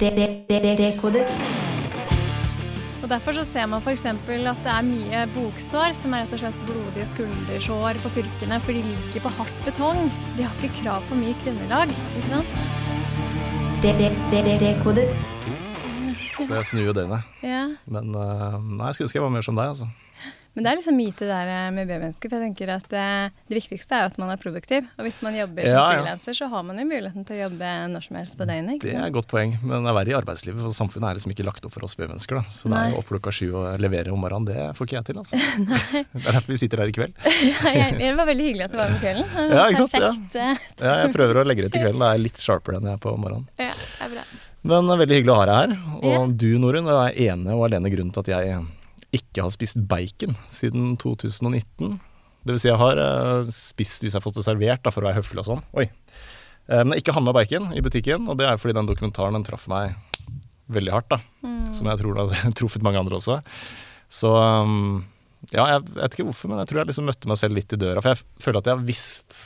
Dekodet. Og Derfor så ser man f.eks. at det er mye boksår, som er rett og slett blodige skuldersår på purkene, for de ligger på hardt betong. De har ikke krav på mykt underlag. ikke sant? Dekodet. Så jeg snur jo døgnet. Ja. Men eh, nei, jeg skulle ønske jeg var mer som deg, altså. Men det er liksom myte der eh, med B-mennesker. For jeg tenker at eh, det viktigste er jo at man er produktiv. Og hvis man jobber som Ja, ja. frilanser, så har man jo muligheten til å jobbe når som helst på døgnet. Det er et godt poeng, men det er verre i arbeidslivet, for samfunnet er liksom ikke lagt opp for oss B-mennesker. Så Så det er jo opp klokka sju og levere om morgenen, det får ikke jeg til, altså. det er derfor vi sitter her i kveld. Ja, jeg, det var veldig hyggelig at det var med kvelden. Det var Ja, ikke sant? Ja. Eh, Ja, jeg prøver å legge det til kvelden, da er jeg litt sharpere enn jeg er på morgenen. Ja, det er bra. Men veldig hyggelig å ha deg her. Og du, Norun, er ene og alene grunnen til at jeg ikke har spist bacon siden 2019. Det vil si jeg har eh, spist hvis jeg har fått det servert, da, for å være høflig og sånn. Oi. Eh, men jeg har ikke handla bacon i butikken, og det er fordi den dokumentaren den traff meg veldig hardt. da. Som jeg tror har truffet mange andre også. Så um, ja, jeg vet ikke hvorfor, men jeg tror jeg liksom møtte meg selv litt i døra. For jeg føler at jeg har visst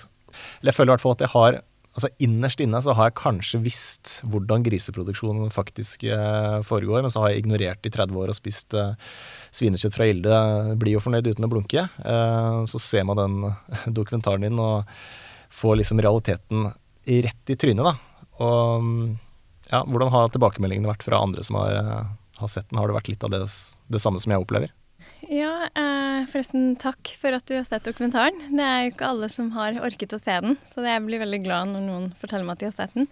Eller jeg føler i hvert fall at jeg har Altså Innerst inne så har jeg kanskje visst hvordan griseproduksjonen faktisk eh, foregår, men så har jeg ignorert i 30 år og spist svinekjøtt fra Gilde, blir jo fornøyd uten å blunke. Eh, så ser man den dokumentaren din og får liksom realiteten rett i trynet, da. Og mm, ja, hvordan har tilbakemeldingene vært fra andre som har, eh, har sett den? Har det vært litt av det, det samme som jeg opplever? Ja, eh, forresten takk for at du har sett dokumentaren. Det er jo ikke alle som har orket å se den, så jeg blir veldig glad når noen forteller meg at de har sett den.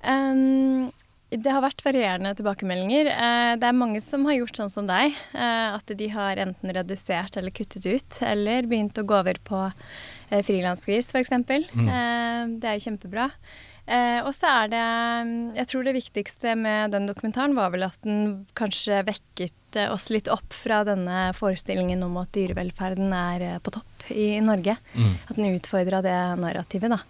Um, det har vært varierende tilbakemeldinger. Eh, det er mange som har gjort sånn som deg, eh, at de har enten redusert eller kuttet ut, eller begynt å gå over på eh, frilansgris, f.eks. Mm. det er jo kjempebra. Og så er det Jeg tror det viktigste med den dokumentaren var vel at den kanskje vekket oss litt opp fra denne forestillingen om at dyrevelferden er på topp i Norge. At den utfordra det narrativet, da.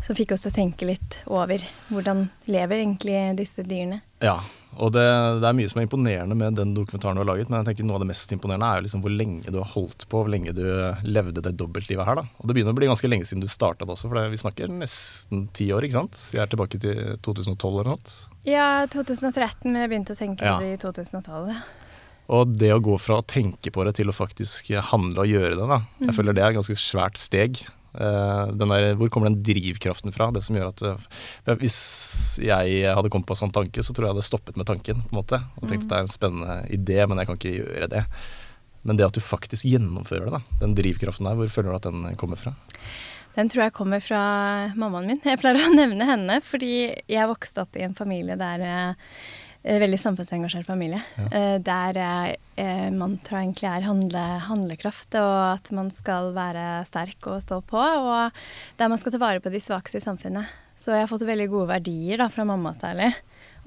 Som fikk oss til å tenke litt over hvordan lever egentlig disse dyrene. Ja, og det, det er mye som er imponerende med den dokumentaren du har laget, men jeg tenker noe av det mest imponerende er jo liksom hvor lenge du har holdt på, hvor lenge du levde det dobbeltlivet her. da. Og det begynner å bli ganske lenge siden du starta det også, for det, vi snakker nesten ti år, ikke sant? Vi er tilbake til 2012 eller noe. Ja, 2013, men jeg begynte å tenke Ja. det i 2012. Og det å gå fra å tenke på det til å faktisk handle og gjøre det, da. Jeg føler det er et ganske svært steg. Eh, der, hvor kommer den drivkraften fra? Det som gjør at eh, Hvis jeg hadde kommet på en sånn tanke, så tror jeg jeg hadde stoppet med tanken. på en måte Og tenkt at det er en spennende idé, men jeg kan ikke gjøre det. Men det at du faktisk gjennomfører det, da. Den drivkraften der, hvor føler du at den kommer fra? Den tror jeg kommer fra mammaen min. Jeg pleier å nevne henne fordi jeg vokste opp i en familie der eh, veldig samfunnsengasjert familie. Ja. der eh, mantraet egentlig er handle, handlekraft, og at man skal være sterk og stå på. Og der man skal ta vare på de svakeste i samfunnet. Så jeg har fått veldig gode verdier da, fra mamma særlig,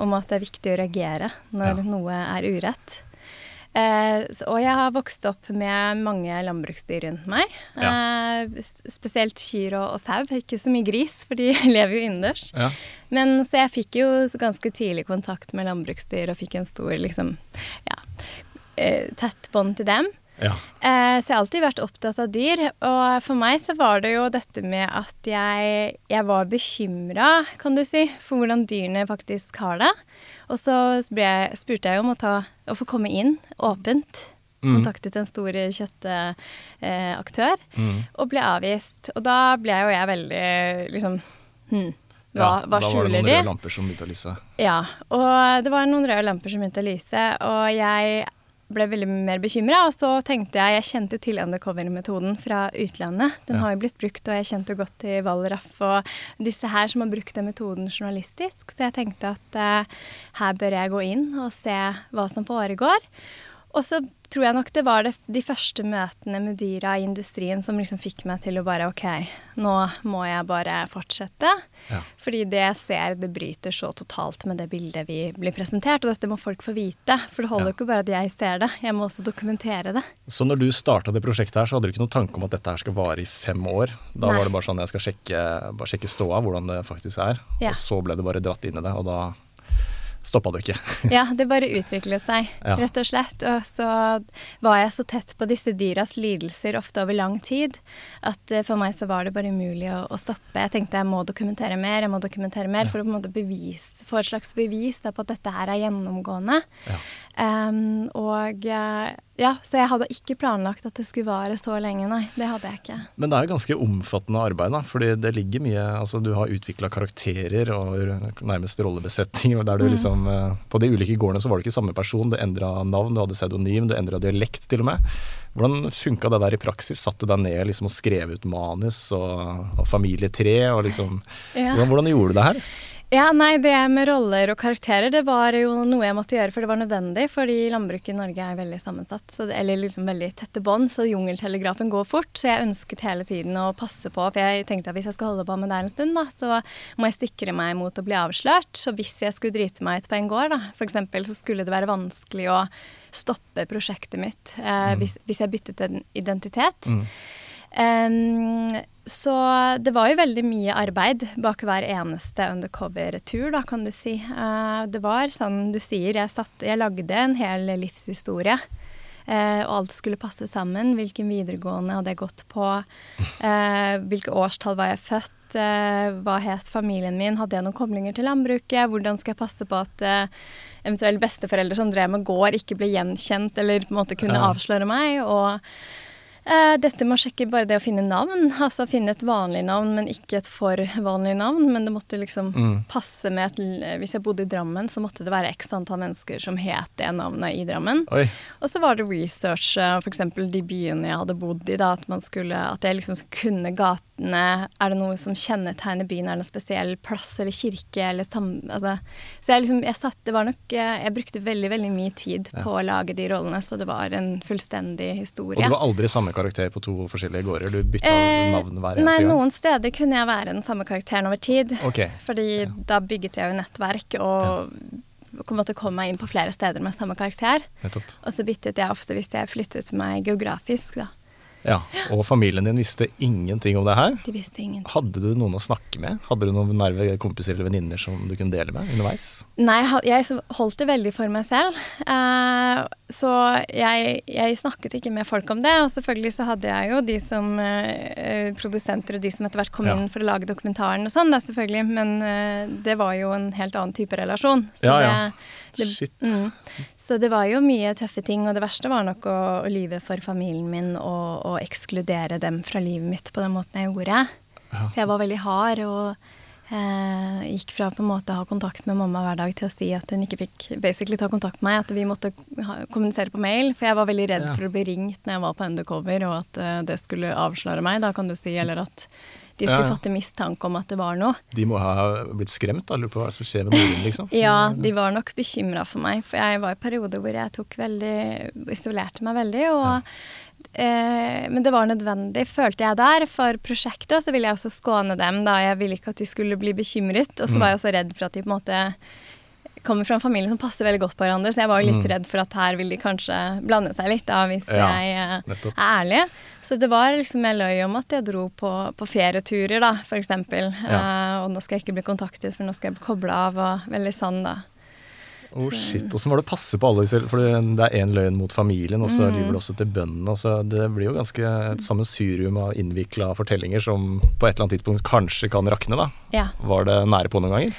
om at det er viktig å reagere når Ja. noe er urett. Eh, så- og jeg har vokst opp med mange landbruksdyr rundt meg. Eh, spesielt kyr og, og sau. Ikke så mye gris, for de lever jo innendørs. Ja. Men så jeg fikk jo ganske tidlig kontakt med landbruksdyr og fikk en stor liksom, ja, eh, tett bånd til dem. Ja. Eh, så jeg har alltid vært opptatt av dyr. Og for meg så var det jo dette med at jeg, jeg var bekymra, kan du si, for hvordan dyrene faktisk har det. Og så jeg- spurte jeg om å, ta, å få komme inn åpent. Kontaktet en stor kjøttaktør og ble avvist. Og da ble jo jeg veldig liksom hm, hva, hva da var det noen de? røde lamper som begynte å lyse. Ja, og det var noen røde lamper som begynte å lyse, og jeg ble veldig mer bekymra. Og så tenkte jeg Jeg kjente til undercover-metoden fra utlandet. Den Ja. har jo blitt brukt, og jeg kjente jo godt til Valraff og disse her som har brukt den metoden journalistisk. Så jeg tenkte at uh, her bør jeg gå inn og se hva som foregår. Og så tror jeg nok det var det, de første møtene med dyra i industrien som liksom fikk meg til å bare OK, nå må jeg bare fortsette. Ja. Fordi det jeg ser, det bryter så totalt med det bildet vi blir presentert. Og dette må folk få vite. For det holder jo Ja. ikke bare at jeg ser det, jeg må også dokumentere det. Så når du starta det prosjektet her, så hadde du ikke noen tanke om at dette her skal vare i fem år? Da Nei. var det bare sånn jeg skal sjekke, bare sjekke ståa, hvordan det faktisk er. Ja. Og så ble det bare dratt inn i det, og da stoppa du ikke. Ja, det bare utviklet seg, Ja. rett og slett. Og så var jeg så tett på disse dyras lidelser ofte over lang tid at eh, for meg så var det bare umulig å, å stoppe. Jeg tenkte jeg må dokumentere mer, jeg må dokumentere mer for å på en måte bevise, få et slags bevis da, på at dette her er gjennomgående. Ja. Em, og eh, ja, så jeg hadde ikke planlagt at det skulle vare så lenge, nei. Det hadde jeg ikke. Men det er ganske omfattende arbeid, da. Fordi det ligger mye Altså, du har utvikla karakterer og nærmest rollebesetning. Der du liksom eh, På de ulike gårdene så var du ikke samme person. Du endra navn, du hadde pseudonym, du endra dialekt til og med. Hvordan funka det der i praksis? Satt du deg ned liksom og skrev ut manus og, og familietre og liksom Ja. hvordan, hvordan gjorde du det her? Ja, nei, det med roller og karakterer, det var jo noe jeg måtte gjøre, for det var nødvendig, fordi landbruket i Norge er veldig sammensatt, så det, eller liksom veldig tette bånd, så jungeltelegrafen går fort, så jeg ønsket hele tiden å passe på, for jeg tenkte at hvis jeg skal holde på med det en stund, da, så må jeg sikre meg mot å bli avslørt, så hvis jeg skulle drite meg ut på en gård, da, eksempel, så skulle det være vanskelig å stoppe prosjektet mitt eh, hvis, hvis jeg byttet en identitet. Em, så det var jo veldig mye arbeid bak hver eneste undercover-tur, da, kan du si. Eh, det var sånn du sier, jeg, satt, jeg lagde en hel livshistorie. eh, og alt skulle passe sammen. Hvilken videregående hadde jeg gått på? Eh, hvilke årstall var jeg født? Eh, hva het familien min? Hadde jeg noen koblinger til landbruket? Hvordan skal jeg passe på at eh, eventuelle besteforeldre som drev med gård, ikke ble gjenkjent eller på en måte kunne Ja. avsløre meg? Og dette med å sjekke bare det å finne navn. Altså finne et vanlig navn, men ikke et for vanlig navn. Men det måtte liksom Mm. passe med et Hvis jeg bodde i Drammen, så måtte det være x antall mennesker som het det navnet i Drammen. Oi. Og så var det research, eh, f.eks. de byene jeg hadde bodd i. da, At man skulle, at jeg liksom kunne gatene. Er det noe som kjennetegner byen? Er det en spesiell plass eller kirke? eller sam, altså. Så jeg liksom, jeg satt, det var nok, eh, jeg brukte veldig veldig mye tid på å lage de rollene, så det var en fullstendig historie. Og du var aldri samme karakter på to forskjellige gårder? Du bytta Eh, navn hver eneste gang? noen steder kunne jeg være den samme karakteren over tid. Okay. Fordi da bygget jeg jo nettverk og til å komme meg inn på flere steder med samme karakter. Nettopp. Og så byttet jeg ofte hvis jeg flyttet meg geografisk, da. Ja, Og familien din visste ingenting om det her? De visste ingen. Hadde du noen å snakke med? Hadde du noen nerve kompiser eller venninner som du kunne dele med underveis? Nei, jeg holdt det veldig for meg selv. Eh, så jeg, jeg snakket ikke med folk om det. Og selvfølgelig så hadde jeg jo de som eh, produsenter og de som etter hvert kom Ja. inn for å lage dokumentaren og sånn, selvfølgelig. Men eh, det var jo en helt annen type relasjon. Så Ja, ja. det- det- Shit. Mm. Så det var jo mye tøffe ting, og det verste var nok å, å lyve for familien min og, og ekskludere dem fra livet mitt på den måten jeg gjorde. Ja. For jeg var veldig hard og eh, gikk fra på en måte å ha kontakt med mamma hver dag til å si at hun ikke fikk basically ta kontakt med meg, at vi måtte ha, kommunisere på mail. For jeg var veldig redd Ja. for å bli ringt når jeg var på undercover, og at eh, det skulle avsløre meg, da kan du si, eller at de skulle Ja, ja. fatte mistanke om at det var noe. De må ha blitt skremt? da, Lurer på hva som skjer med moren, liksom? Ja, de var nok bekymra for meg, for jeg var i perioder hvor jeg tok veldig isolerte meg veldig. Og, eh, men det var nødvendig, følte jeg der, for prosjektet. Og så ville jeg også skåne dem, da jeg ville ikke at de skulle bli bekymret. Og så var jeg også redd for at de på en måte kommer fra en familie som passer veldig godt på hverandre, så jeg var litt redd for at her vil de kanskje blande seg litt, da, hvis Ja, jeg eh, nettopp. er ærlig. Så det var liksom jeg løy om at jeg dro på, på ferieturer, da, for eksempel. Uh, og nå skal jeg ikke bli kontaktet, for nå skal jeg bli kobla av, og veldig sånn, da. Oh shit, Åssen var det å passe på alle disse For det er én løgn mot familien, og så Mm. lyver du også til bøndene. så Det blir jo ganske et sammensurium av innvikla fortellinger som på et eller annet tidspunkt kanskje kan rakne. da. Ja. Var det nære på noen ganger?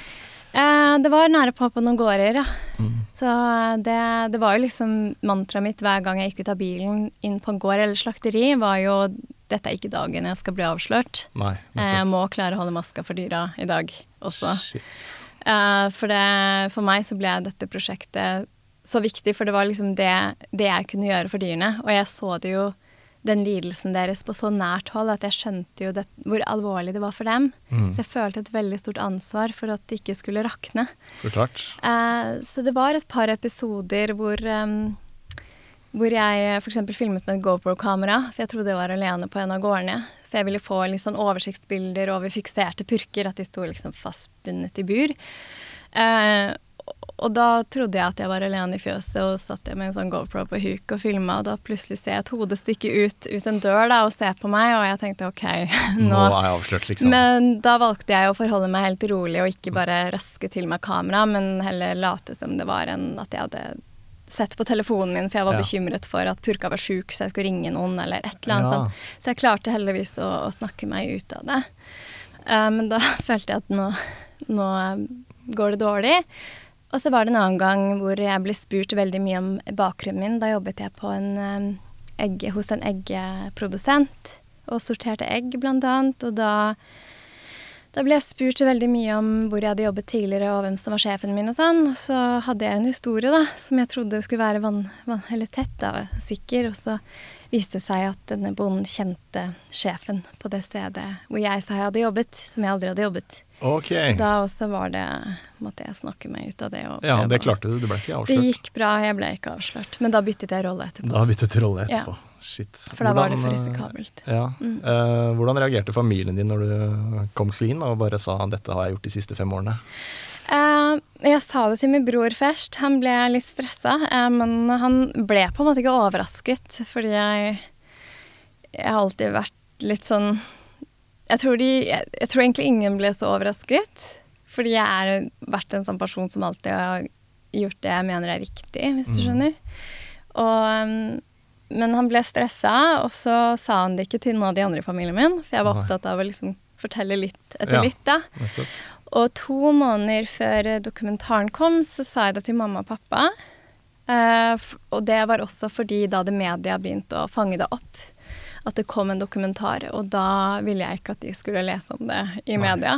Eh, det var nære på på noen gårder, ja. Så det, det var jo liksom mantraet mitt hver gang jeg gikk ut av bilen inn på en gård eller slakteri, var jo dette er ikke dagen jeg skal bli avslørt. Nei, Eh, Jeg må klare å holde maska for dyra i dag også. Eh, For, det, for meg så ble dette prosjektet så viktig, for det var liksom det, det jeg kunne gjøre for dyrene. Og jeg så det jo, den lidelsen deres på så nært hold, at jeg skjønte jo det, hvor alvorlig det var for dem. Mm. Så jeg følte et veldig stort ansvar for at det ikke skulle rakne. Så klart. Uh, så det var et par episoder hvor, um, hvor jeg f.eks. filmet med et GoPro-kamera, for jeg trodde jeg var alene på en av gårdene. For jeg ville få litt sånn oversiktsbilder over fikserte purker, at de sto liksom fastbundet i bur. Eh, og da trodde jeg at jeg var alene i fjøset, og satt jeg med en sånn GoPro på huk og filma, og da plutselig ser jeg et hode stikke ut, ut en dør da, og se på meg, og jeg tenkte OK, Nå nå er jeg avslørt, liksom. men da valgte jeg å forholde meg helt rolig og ikke bare raske til meg kamera, men heller late som det var enn at jeg hadde sett på telefonen min, for jeg var Ja. bekymret for at purka var sjuk, så jeg skulle ringe noen eller et eller annet Ja. sånt. Så jeg klarte heldigvis å, å snakke meg ut av det. Uh, men da følte jeg at nå, nå eh, går det dårlig. Og så var det en annen gang hvor jeg ble spurt veldig mye om bakgrunnen min. Da jobbet jeg en, eh, egg, hos en eggprodusent og sorterte egg, blant annet. Og da, da ble jeg spurt veldig mye om hvor jeg hadde jobbet tidligere, og hvem som var sjefen min og sånn. Og så hadde jeg en historie da, som jeg trodde skulle være vann, vann, eller tett, da, sikker. Og så viste det seg at denne bonden kjente sjefen på det stedet hvor jeg sa jeg hadde jobbet, som jeg aldri hadde jobbet. Ok. Da også var det måtte jeg snakke meg ut av det. Ja, det klarte du. Du ble ikke avslørt. Det gikk bra, jeg ble ikke avslørt. Men da byttet jeg rolle etterpå. Da byttet du rolle Ja. etterpå. Shit. For da var det for eh, risikabelt. Ja. Mm. Uh, hvordan reagerte familien din når du kom clean og bare sa 'dette har jeg gjort de siste fem årene'? Uh, jeg sa det til min bror først. Han ble litt stressa, Uh, men han ble på en måte ikke overrasket, fordi jeg Jeg har alltid vært litt sånn Jeg tror, de, jeg, jeg tror egentlig ingen ble så overrasket, fordi jeg har vært en sånn person som alltid har gjort det jeg mener er riktig, hvis du Mm. skjønner. Og, um, men han ble stressa, og så sa han det ikke til noen av de andre i familien min, for jeg var opptatt av å liksom fortelle litt etter Ja. litt, da. Nettopp. Og to måneder før dokumentaren kom, så sa jeg det til mamma og pappa. Uh, og det var også fordi da hadde media begynt å fange det opp. At det kom en dokumentar, og da ville jeg ikke at de skulle lese om det i media.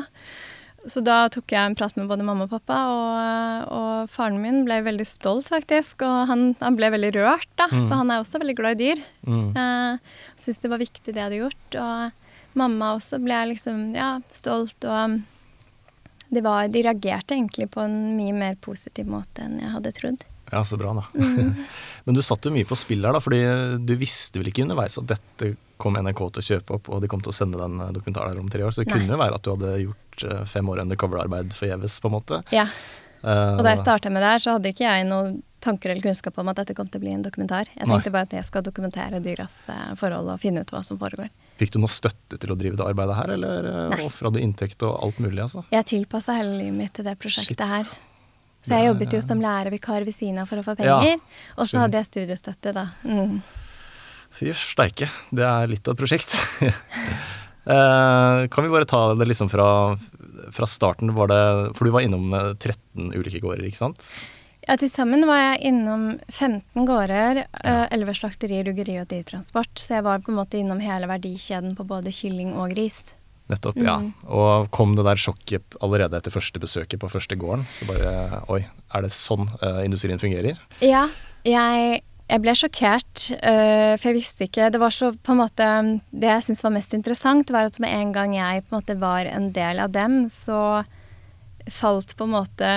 Så da tok jeg en prat med både mamma og pappa, og, og faren min ble veldig stolt, faktisk. Og han, han ble veldig rørt, da, Mm. for han er også veldig glad i dyr. Mm. Eh, Syntes det var viktig det jeg hadde gjort. Og mamma også ble liksom, ja, stolt, og um, det var, de reagerte egentlig på en mye mer positiv måte enn jeg hadde trodd. Ja, så bra, da. Mm. Men du satt jo mye på spill her, da, fordi du visste vel ikke underveis at dette kom NRK til å kjøpe opp, og de kom til å sende den eh, dokumentaren om tre år. Så det Nei. kunne jo være at du hadde gjort eh, fem år undercover-arbeid forgjeves, på en måte. Ja, Uh, Og da jeg starta med det her, så hadde ikke jeg noen tanker eller kunnskap om at dette kom til å bli en dokumentar. Jeg Nei. tenkte bare at jeg skal dokumentere dyras forhold og finne ut hva som foregår. Fikk du noe støtte til å drive det arbeidet her, eller Nei. ofra du inntekt og alt mulig, altså? Jeg tilpassa hele livet mitt til det prosjektet Shit. her. Så jeg jobbet jo som lærervikar ved siden av for å få Ja, penger. og så hadde jeg studiestøtte, da. Mm. Fy steike, det er litt av et prosjekt. Eh, kan vi bare ta det liksom fra, fra starten, var det For du var innom eh, 13 ulike gårder, ikke sant? Ja, Til sammen var jeg innom 15 gårder, ja. 11 slakterier, ruggeri og dyretransport. Så jeg var på en måte innom hele verdikjeden på både kylling og gris. Nettopp, ja. Mm. Og kom det der sjokket allerede etter første besøket på første gården? Så bare Oi, er det sånn uh, industrien fungerer? Ja, jeg, jeg ble sjokkert, uh, for jeg visste ikke Det var så på en måte Det jeg syntes var mest interessant, var at med en gang jeg på en måte var en del av dem, så falt på en måte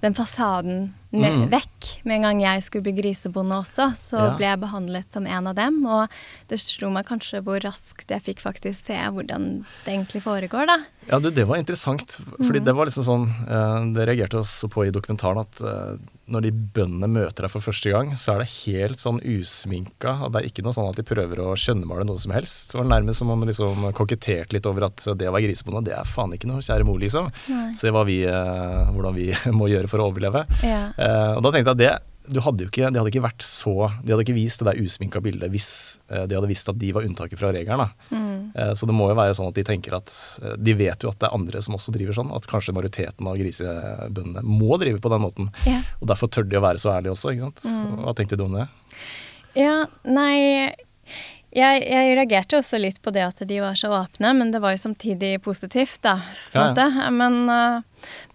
den fasaden Mm. vekk. Med en gang jeg skulle bli grisebonde også, så Ja. ble jeg behandlet som en av dem. Og det slo meg kanskje hvor raskt jeg fikk faktisk se hvordan det egentlig foregår, da. Ja, du, det var interessant. Fordi mm. det var liksom sånn eh, Det reagerte også på i dokumentaren at eh, når de bøndene møter deg for første gang, så er det helt sånn usminka. og Det er ikke noe sånn at de prøver å skjønnmale noe som helst. Det var nærmest som om de liksom koketterte litt over at det å være grisebonde, det er faen ikke noe, kjære mor, liksom. Nei. Se vi, eh, hvordan vi må gjøre for å overleve. Ja. Eh, og da tenkte jeg at det du hadde jo ikke, De hadde ikke vært så De hadde ikke vist det der usminka bildet hvis eh, de hadde visst at de var unntaket fra regelen. Mm. Eh, Så det må jo være sånn at de tenker at eh, De vet jo at det er andre som også driver sånn. At kanskje majoriteten av grisebøndene må drive på den måten. Ja. Og derfor tør de å være så ærlige også, ikke sant. Mm. Hva tenkte du om det? Ja, nei jeg, jeg reagerte også litt på det at de var så åpne, men det var jo samtidig positivt, da. Ja, ja. Men,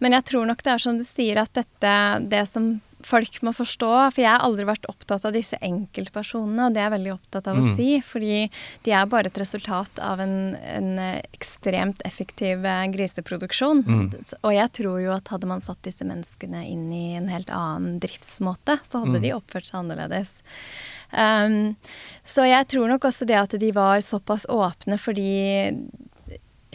men jeg tror nok det er som du sier, at dette Det som folk må forstå For jeg har aldri vært opptatt av disse enkeltpersonene, og det er jeg veldig opptatt av å Mm. si. Fordi de er bare et resultat av en, en ekstremt effektiv eh, griseproduksjon. Mm. Og jeg tror jo at hadde man satt disse menneskene inn i en helt annen driftsmåte, så hadde Mm. de oppført seg annerledes. Um, så jeg tror nok også det at de var såpass åpne fordi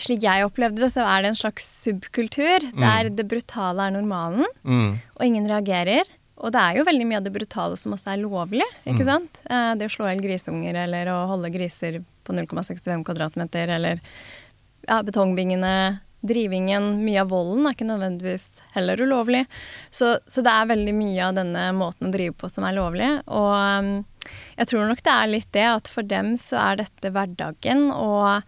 slik jeg opplevde det, så er det en slags subkultur der det brutale er normalen, Mm. og ingen reagerer. Og det er jo veldig mye av det brutale som også er lovlig. ikke sant? Eh, det å slå i hjel grisunger eller å holde griser på 0,65 kvadratmeter eller ja, betongbingene, drivingen. Mye av volden er ikke nødvendigvis heller ulovlig. Så, så det er veldig mye av denne måten å drive på som er lovlig. Og um, jeg tror nok det er litt det at for dem så er dette hverdagen og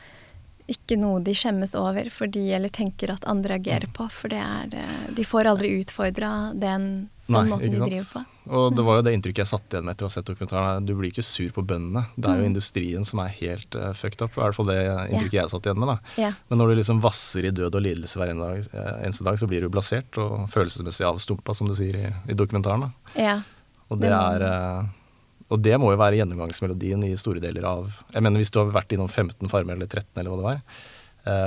ikke noe de skjemmes over fordi, eller tenker at andre agerer på. For det er eh, De får aldri utfordra den, den måten de driver på. Og det var jo det inntrykket jeg satt igjen med etter å ha sett dokumentaren. Du blir ikke sur på bøndene. Det er jo Mm. industrien som er helt uh, fucked up. I hvert fall det inntrykket jeg satt igjen med. da. Yeah. Men når du liksom vasser i død og lidelse hver dag, eh, eneste dag, så blir du blasert og følelsesmessig avstumpa, som du sier i, i dokumentaren. da. Yeah. Og det, er uh, og det må jo være gjennomgangsmelodien i store deler av Jeg mener hvis du har vært innom 15 farmer eller 13 eller hva det var,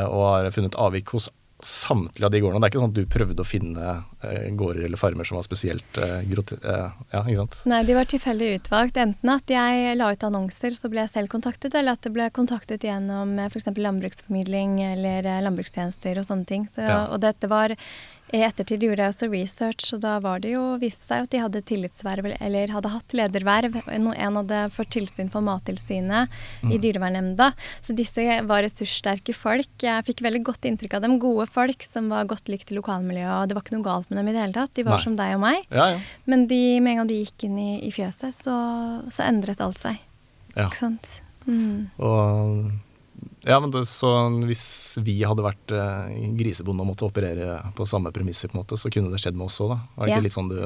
og har funnet avvik hos samtlige av de gårdene Det er ikke sånn at du prøvde å finne eh, gårder eller farmer som var spesielt eh, grote... eh, ja, ikke sant? Nei, de var tilfeldig utvalgt. Enten at jeg la ut annonser, så ble jeg selv kontaktet, eller at det ble kontaktet gjennom f.eks. landbruksformidling eller eh, landbrukstjenester og sånne ting. Så, Ja. Og dette var I ettertid gjorde jeg også research, og da var det jo, viste seg at de hadde tillitsverv, eller hadde hatt lederverv. En hadde fått tilsyn for Mattilsynet i dyrevernnemnda. Så disse var ressurssterke folk. Jeg fikk veldig godt inntrykk av dem. Gode folk som var godt likt i lokalmiljøet, og det var ikke noe galt med dem i det hele tatt. De var Nei. som deg og meg. Ja, ja. Men de, med en gang de gikk inn i, i fjøset, så, så endret alt seg. ja. Ikke sant? Mm. Og ja, men det, så hvis vi hadde vært eh, grisebonde og måtte operere på samme premisser, på en måte, så kunne det skjedd med oss òg, da. Var det Ja. ikke litt sånn du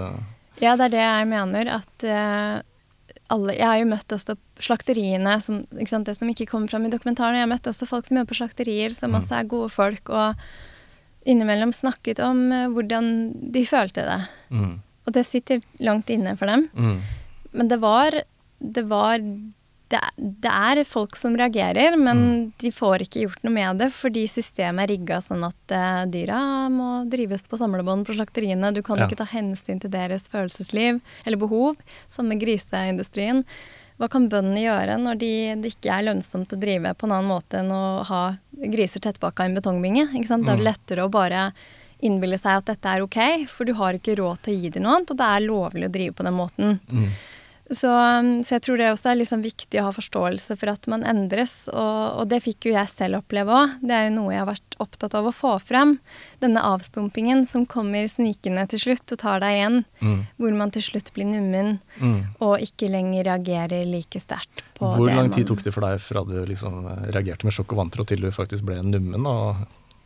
Ja, det er det jeg mener. At eh, alle Jeg har jo møtt også slakteriene, som, sant, det som ikke kommer fram i dokumentaren. Jeg har møtt også folk som jobber på slakterier, som Mm. også er gode folk, og innimellom snakket om eh, hvordan de følte det. mm, Og det sitter langt inne for dem. mm, Men det var Det var det, det er folk som reagerer, men de får ikke gjort noe med det fordi systemet er rigga sånn at uh, dyra må drives på samlebånd på slakteriene. Du kan Ja. ikke ta hensyn til deres følelsesliv eller behov, som med griseindustrien. Hva kan bøndene gjøre når de, det ikke er lønnsomt å drive på en annen måte enn å ha griser tettpakka i en betongbinge? Ikke sant? Da er det lettere å bare innbille seg at dette er ok, for du har ikke råd til å gi dem noe annet, og det er lovlig å drive på den måten. mm. Så, um, så jeg tror det også er liksom viktig å ha forståelse for at man endres, og, og det fikk jo jeg selv oppleve òg. Det er jo noe jeg har vært opptatt av å få frem. Denne avstumpingen som kommer snikende til slutt og tar deg igjen. Mm. Hvor man til slutt blir nummen Mm. og ikke lenger reagerer like sterkt på Hvor det lang tid tok det for deg fra du liksom reagerte med sjokk og vantro til du faktisk ble nummen? Og,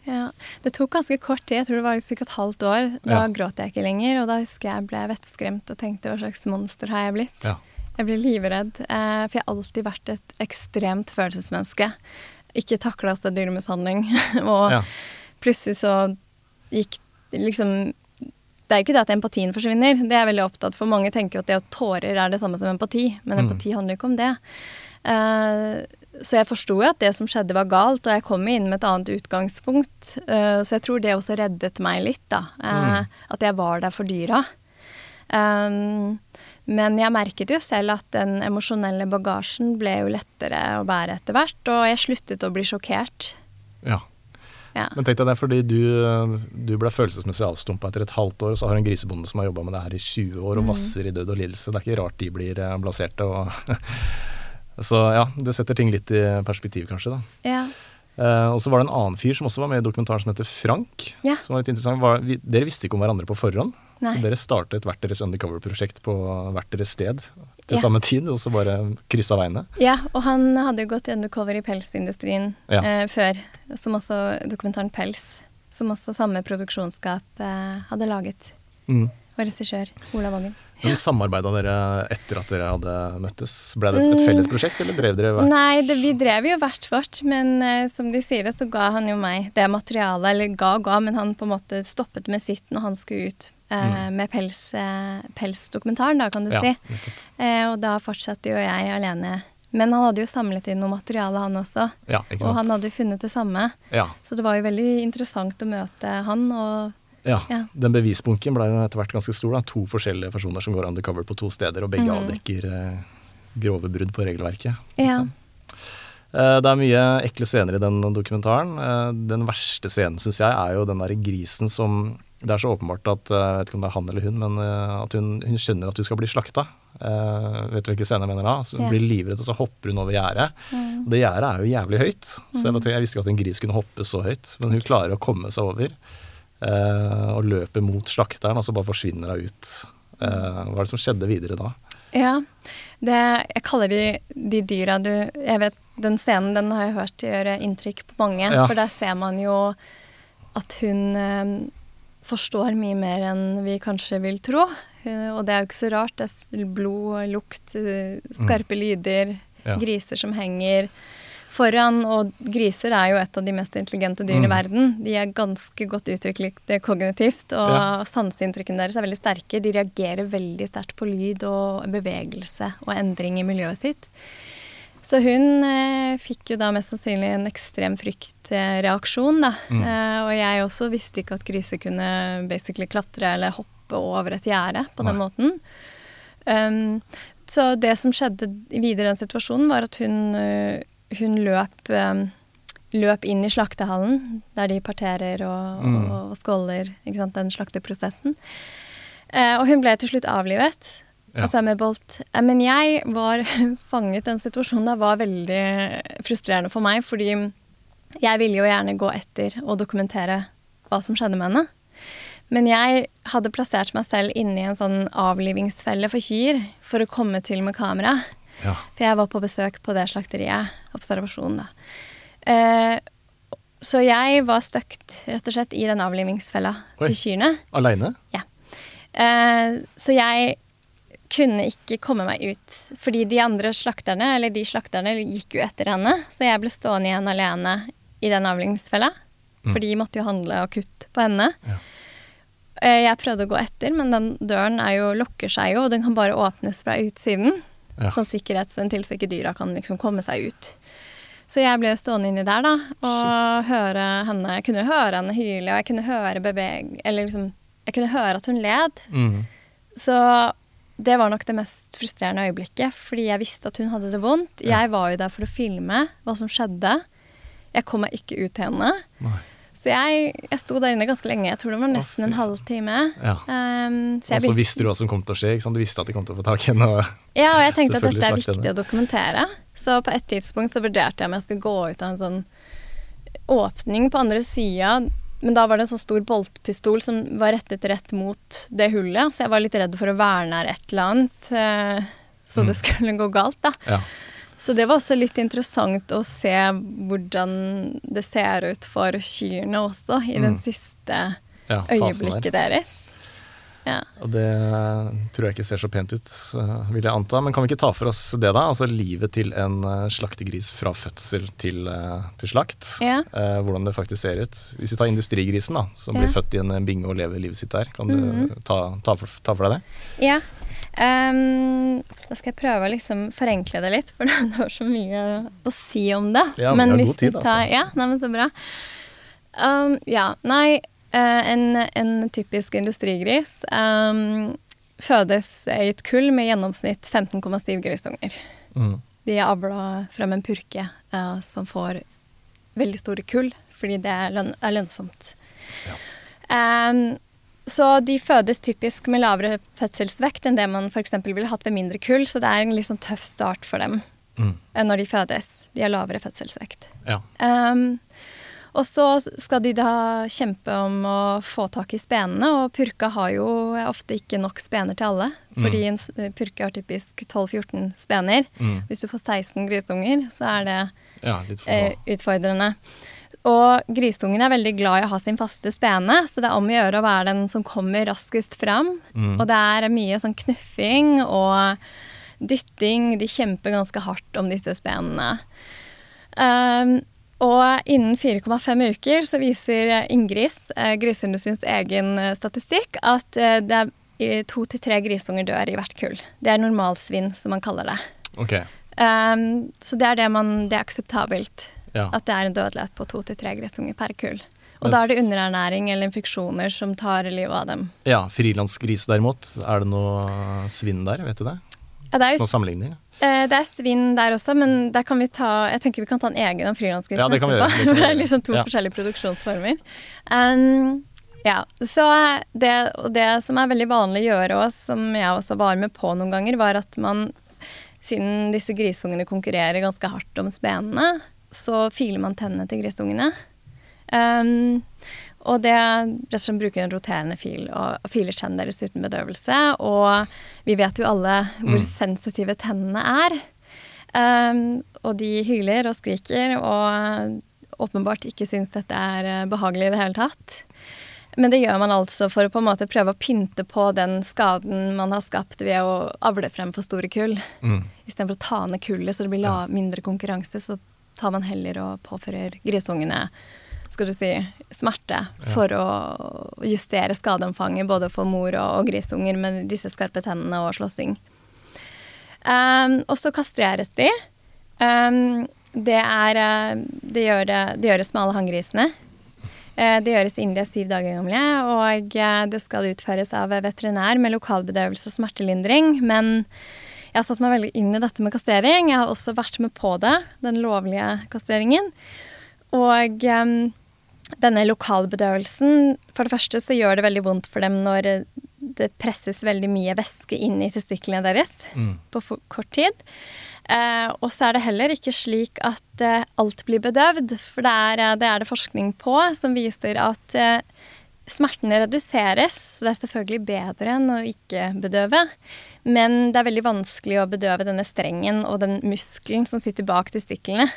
Ja, Det tok ganske kort tid, jeg tror det var ca. et halvt år. Da Ja. gråt jeg ikke lenger, og da husker jeg ble vettskremt og tenkte hva slags monster har jeg blitt? ja. Jeg ble livredd, eh, for jeg har alltid vært et ekstremt følelsesmenneske. Ikke takla dyremishandling. og Ja. plutselig så gikk liksom Det er ikke det at empatien forsvinner, det er jeg veldig opptatt for. Mange tenker jo at det å tårer er det samme som empati, men Mm. empati handler ikke om det. Eh, så jeg forsto jo at det som skjedde var galt, og jeg kom inn med et annet utgangspunkt. Eh, så jeg tror det også reddet meg litt, da. Eh, Mm. At jeg var der for dyra. Um, men jeg merket jo selv at den emosjonelle bagasjen ble jo lettere å bære etter hvert, og jeg sluttet å bli sjokkert. ja. Ja. Men tenk deg det, fordi du, du ble følelsesmessig avstumpa etter et halvt år, og så har en grisebonde som har jobba med det her i 20 år og Mm. vasser i død og lidelse. Det er ikke rart de blir eh, blaserte. Og så ja, det setter ting litt i perspektiv, kanskje. da. Ja. Uh, og så var det en annen fyr som også var med i dokumentaren som heter Frank. Ja. Som var litt interessant. Var, vi, dere visste ikke om hverandre på forhånd, Nei. så dere startet hvert deres undercover-prosjekt på hvert deres sted. til Ja. samme tid, og så bare kryssa veiene. Ja, og han hadde jo gått undercover i pelsindustrien Ja. uh, før, som også dokumentaren Pels, som også samme produksjonsskap uh, hadde laget. Mm. Og regissør Olav Vangen. Men Samarbeida dere etter at dere hadde møttes? Ble det et, et felles prosjekt, eller drev dere hver? Mm. Nei, det, vi drev jo hvert vårt, men uh, som de sier det, så ga han jo meg det materialet, eller ga og ga, men han på en måte stoppet med sitt når han skulle ut eh, med pels, uh, pelsdokumentaren, da, kan du Mm. Ja, si. Eh, og da fortsatte jo jeg alene. Men han hadde jo samlet inn noe materiale, han også. Ja, ikke sant? Og han hadde jo funnet det samme. Ja, Så det var jo veldig interessant å møte han, og ja. Ja. Den bevisbunken ble etter hvert ganske stor. da. To forskjellige personer som går undercover på to steder, og begge mm. avdekker eh, grove brudd på regelverket. ja. Eh, Det er mye ekle scener i den dokumentaren. Eh, Den verste scenen, syns jeg, er jo den derre grisen som Det er så åpenbart at eh, Jeg vet ikke om det er han eller hun, men eh, at hun, hun skjønner at hun skal bli slakta. Eh, vet du hvilken scene jeg mener da? Så hun blir livredd, og så hopper hun over gjerdet. Og Det gjerdet er jo jævlig høyt, så jeg, bare jeg visste ikke at en gris kunne hoppe så høyt. Men hun klarer å komme seg over og løper mot slakteren, og så bare forsvinner hun ut. Eh, hva er det som skjedde videre da? Ja, det, jeg kaller de de dyra du Jeg vet, Den scenen den har jeg hørt gjøre inntrykk på mange. Ja. For der ser man jo at hun eh, forstår mye mer enn vi kanskje vil tro. Hun, og det er jo ikke så rart. Det er blod, lukt, skarpe skarpe lyder, Ja. griser som henger foran. Og griser er jo et av de mest intelligente dyrene i Mm. verden. De er ganske godt utviklet eh, kognitivt, og Ja. sanseinntrykkene deres er veldig sterke. De reagerer veldig sterkt på lyd og bevegelse og endring i miljøet sitt. Så hun eh, fikk jo da mest sannsynlig en ekstrem fryktreaksjon, da. Mm. Eh, og jeg også visste ikke at griser kunne basically klatre eller hoppe over et gjerde på den måten. Um, så det som skjedde videre i den situasjonen, var at hun, eh, hun løp, um, løp inn i slaktehallen, der de parterer og, Mm. og, og skåler sant, den slakteprosessen. Eh, og hun ble til slutt avlivet. Ja. Altså med bolt. Eh, Men jeg var fanget Den situasjonen Det var veldig frustrerende for meg, fordi jeg ville jo gjerne gå etter og dokumentere hva som skjedde med henne. Men jeg hadde plassert meg selv inni en sånn avlivingsfelle for kyr for å komme til med kamera. Ja. For jeg var på besøk på det slakteriet. Observasjon, da. Eh, så jeg var støkt rett og slett i den avlivingsfella til kyrne. Aleine? Eh, så jeg kunne ikke komme meg ut, fordi de andre slakterne, eller de slakterne, gikk jo etter henne, så jeg ble stående igjen alene i den avlingsfella, for de måtte jo handle akutt på henne. Ja. Eh, Jeg prøvde å gå etter, men den døren er jo, lukker seg jo, og den kan bare åpnes fra utsiden. Ja. Sånn sikkerhetsventil, så ikke dyra kan liksom komme seg ut. Så jeg ble stående inni der, da, og høre henne Jeg kunne høre henne hyle, og jeg kunne høre beveg... Eller liksom Jeg kunne høre at hun led. Mm. Så det var nok det mest frustrerende øyeblikket, fordi jeg visste at hun hadde det vondt. Ja. Jeg var jo der for å filme hva som skjedde. Jeg kom meg ikke ut til henne. Nei. Så jeg, jeg sto der inne ganske lenge. Jeg tror det var nesten en halvtime. Ja. Um, så Og så visste du hva som kom til å skje. Du visste at de kom til å få tak i henne. Ja, og jeg tenkte at dette er viktig henne. å dokumentere. Så på et tidspunkt så vurderte jeg om jeg skulle gå ut av en sånn åpning på andre sida. Men da var det en sånn stor boltpistol som var rettet rett mot det hullet. Så jeg var litt redd for å være nær et eller annet, eh, så det skulle gå galt, da. Ja. Så det var også litt interessant å se hvordan det ser ut for kyrne også, i den siste ja, øyeblikket der. deres. Ja. Og det tror jeg ikke ser så pent ut, eh, vil jeg anta. Men kan vi ikke ta for oss det, da? Altså livet til en eh, slaktegris fra fødsel til, eh, til slakt. Ja. Eh, hvordan det faktisk ser ut. Hvis vi tar industrigrisen, da, som blir født i en binge og lever livet sitt der. Kan du Mhm. ta, ta, for, ta for deg det? Ja. Ehm, da skal jeg prøve å liksom forenkle det litt, for det var så mye å si om det. Ja, vi har god tid, altså. Ja, nei, men så bra. Um, ja, nei, eh, en, en typisk industrigris um, fødes i et kull med gjennomsnitt 15,7 grisunger. Mm. De er avla frem en purke uh, som får veldig store kull, fordi det er, løn er lønnsomt. Ehm, så de fødes typisk med lavere fødselsvekt enn det man f.eks. ville hatt ved mindre kull, så det er en litt sånn tøff start for dem Mm. eh, når de fødes. De har lavere fødselsvekt. Ja. Um, Og så skal de da kjempe om å få tak i spenene, og purka har jo ofte ikke nok spener til alle. Fordi en purke har typisk 12-14 spener. Mm. Hvis du får 16 grytunger, så er det Ja, eh, utfordrende. Og grisungen er veldig glad i å ha sin faste spene, så det er om å gjøre å være den som kommer raskest fram. Mm. Og det er mye sånn knuffing og dytting. De kjemper ganske hardt om disse spenene. Um, og innen 4,5 uker så viser Inngris, eh, griseindustriens egen eh, statistikk, at eh, det er to til tre grisunger dør i hvert kull. Det er normalsvinn, som man kaller det. Okay. Um, så det er det man Det er akseptabelt. Ja. At det er en dødelighet på to til tre grisunger per kull. Og Mens- da er det underernæring eller infeksjoner som tar livet av dem. ja frilansgris derimot, er det noe svinn der, vet du det? Ja, det, er jo, sammenligning? eh, det er svinn der også, men der kan vi ta Jeg tenker vi kan ta en egen om frilansgrisen Ja, det kan vi gjøre, det det er liksom to Ja. forskjellige produksjonsformer. Um, ja, så det, og det som er veldig vanlig å gjøre og som jeg også var med på noen ganger, var at man, siden disse grisungene konkurrerer ganske hardt om spenene, så filer man tennene til grisungene. Um, og det rett og slett bruker en roterende fil og, filer tennene deres uten bedøvelse. Og vi vet jo alle hvor sensitive tennene er. Um, og de hyler og skriker og åpenbart ikke syns dette er eh, behagelig i det hele tatt. Men det gjør man altså for å på en måte prøve å pynte på den skaden man har skapt ved å avle frem for store kull. Mm. Istedenfor å ta ned kullet så det blir mindre konkurranse, så tar man heller og påfører grisungene skal du si, smerte for å justere skadeomfanget både for mor og, og grisunger med disse skarpe tennene og slåssing. Um, og så kastreres de. Um, det, er, eh, det, gjør det, gjøres med alle hanngrisene. Eh, Det gjøres er syv dager gamle, og eh, det skal utføres av veterinær med lokalbedøvelse og smertelindring. Men jeg har satt meg veldig inn i dette med kastrering. Jeg har også vært med på det, den lovlige kastreringen. Og um, denne lokalbedøvelsen For det første så gjør det veldig vondt for dem når eh, det presses veldig mye væske inn i testiklene deres på for kort tid. Eh, og så er det heller ikke slik at eh, alt blir bedøvd, for det er, eh, det er det forskning på som viser at eh, smertene reduseres, så det er selvfølgelig bedre enn å ikke bedøve. Men det er veldig vanskelig å bedøve denne strengen og den muskelen som sitter bak testiklene.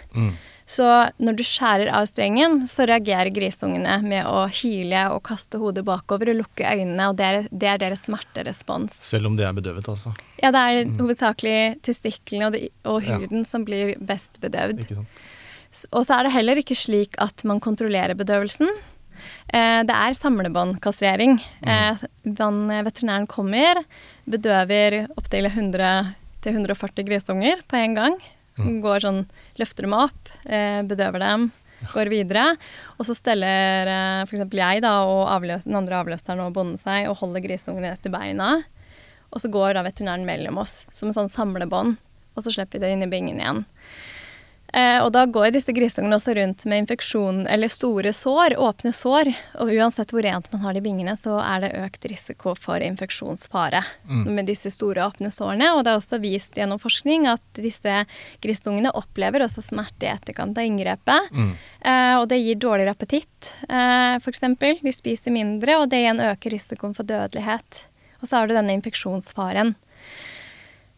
Så når du skjærer av strengen, så reagerer grisungene med å hyle og kaste hodet bakover og lukke øynene, og det er, det er deres smerterespons. Selv om de er bedøvet, altså. Ja, det er hovedsakelig testiklene og, det, og Ja. huden som blir best bedøvd. Ikke sant? Og så er det heller ikke slik at man kontrollerer bedøvelsen. Eh, det er samlebåndkastrering. Eh, man- veterinæren kommer, bedøver opptil 100-140 grisunger på en gang. Går sånn, løfter dem opp, eh, bedøver dem, går videre. Og så steller eh, f.eks. jeg da, og avløs, den andre avløseren og bonden seg og holder grisungene etter beina. Og så går da veterinæren mellom oss som en sånn samlebånd, og så slipper vi det inn i bingen igjen. Eh, og da går disse grisungene også rundt med infeksjon eller store sår, åpne sår. Og uansett hvor rent man har de bingene, så er det økt risiko for infeksjonsfare med disse store åpne sårene. Og det er også vist gjennom forskning at disse grisungene opplever også smerte i etterkant av inngrepet. Eh, og det gir dårligere appetitt, eh, f.eks. De spiser mindre, og det igjen øker risikoen for dødelighet. Og så har du denne infeksjonsfaren.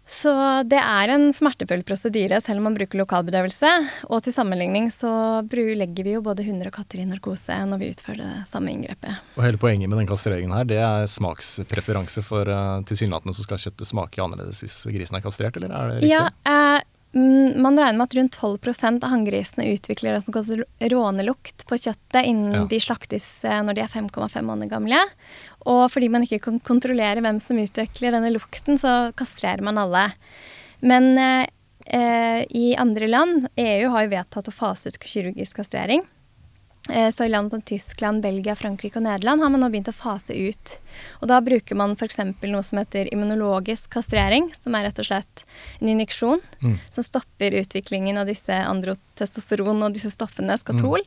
Så det er en smertefull prosedyre selv om man bruker lokalbedøvelse. Og til sammenligning så legger vi jo både hunder og katter i narkose når vi utfører det samme inngrepet. Og hele poenget med den kastreringen her, det er smakspreferanse for uh, tilsynelatende så skal kjøttet smake annerledes hvis grisen er kastrert, eller er det riktig? Ja, eh, mm, Man regner med at rundt 12% av hanngrisene utvikler det som kalles rånelukt på kjøttet innen Ja. de slaktes eh, når de er 5,5 måneder gamle. Og fordi man ikke kan kontrollere hvem som utvikler denne lukten, så kastrerer man alle. Men eh, eh, i andre land, EU har jo vedtatt å fase ut kirurgisk kastrering. Eh, Så i land som Tyskland, Belgia, Frankrike og Nederland har man nå begynt å fase ut. Og da bruker man f.eks. noe som heter immunologisk kastrering, som er rett og slett en injeksjon som stopper utviklingen av disse androtestosteron og disse stoffene, skatol.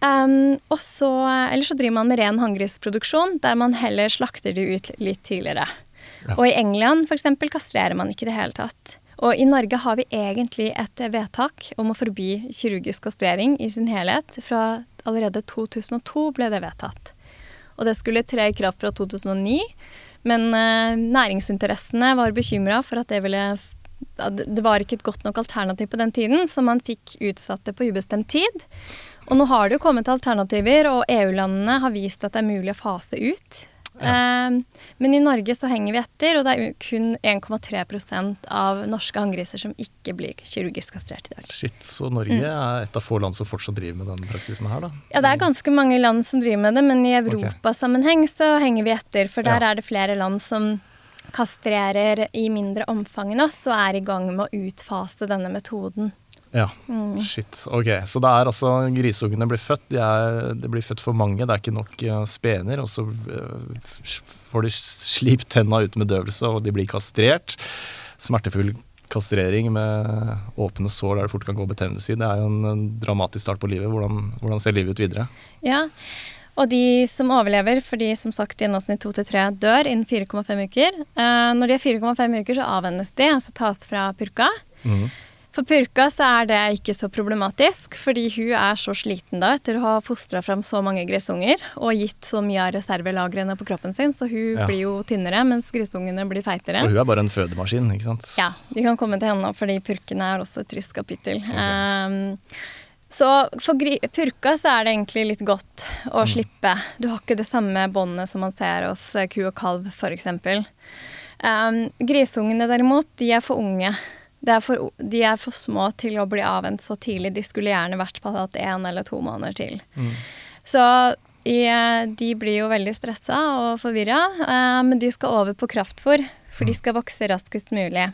Um, og så, eller så driver man med ren hanngrisproduksjon, der man heller slakter de ut litt tidligere. Og i England f.eks. kastrerer man ikke i det hele tatt. Og i Norge har vi egentlig et vedtak om å forby kirurgisk kastrering i sin helhet fra allerede 2002 ble det vedtatt. Og det skulle tre i kraft fra 2009. Men eh, næringsinteressene var bekymra for at det ville Det var ikke et godt nok alternativ på den tiden, så man fikk utsatt det på ubestemt tid. Og nå har det jo kommet alternativer, og EU-landene har vist at det er mulig å fase ut. Eh, men i Norge så henger vi etter, og det er kun 1,3% av norske hanngriser som ikke blir kirurgisk kastrert i dag. Shit, så Norge er et av få land som fortsatt driver med den praksisen her, da. Ja, det er ganske mange land som driver med det, men i europasammenheng så henger vi etter. For der Ja. er det flere land som kastrerer i mindre omfang enn oss, og er i gang med å utfase denne metoden. Ja, Mm. shit. Ok, så det er altså grisungene blir født, de er, det blir født for mange, det er ikke nok uh, spener, og så eh, får de slipt tenna ut med døvelse, og de blir kastrert. Smertefull kastrering med åpne sår der det fort kan gå betennelse i. Det er jo en, en dramatisk start på livet. Hvordan, hvordan ser livet ut videre? Ja, og de som overlever, fordi som sagt gjennomsnitt to til tre dør innen 4,5 uker. Eh, når de er 4,5 uker, så avvennes de, altså tas fra purka. Mhm. For purka så er det ikke så problematisk, fordi hun er så sliten da etter å ha fostra fram så mange grisunger og gitt så mye av reservelagrene på kroppen sin, så hun Ja. blir jo tynnere, mens grisungene blir feitere. Og hun er bare en fødemaskin, ikke sant? Ja, vi kan komme til henne fordi purkene er også et trist kapittel. Um, så for purka så er det egentlig litt godt å slippe. Du har ikke det samme båndet som man ser hos eh, ku og kalv, f.eks. Um, grisungene derimot, de er for unge. Det er for, de er for små til å bli avvent så tidlig. De skulle gjerne vært på hatt én eller to måneder til. Så i, eh, de blir jo veldig stressa og forvirra, eh, men de skal over på kraftfôr, for de skal vokse raskest mulig.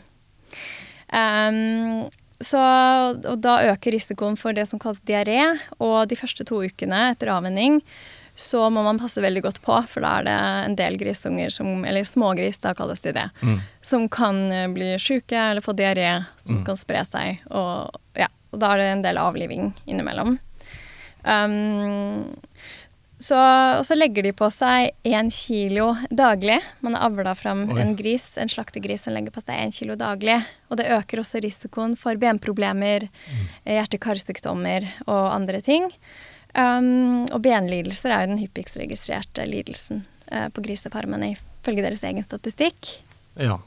Um, så, og da øker risikoen for det som kalles diaré, og de første to ukene etter avvenning så må man passe veldig godt på, for da er det en del grisunger, som, eller smågris, da kalles de det, som kan eh, bli sjuke eller få diaré, som kan spre seg. Og, ja, og da er det en del avliving innimellom. Um, så, og så legger de på seg én kilo daglig. Man har avla fram Oi. en gris, en slaktegris som legger på seg én kilo daglig. Og det øker også risikoen for benproblemer, mm. hjerte-karsykdommer og andre ting. Um, og benlidelser er jo den hyppigst registrerte lidelsen uh, på grisefarmene ifølge deres egen statistikk. Ja.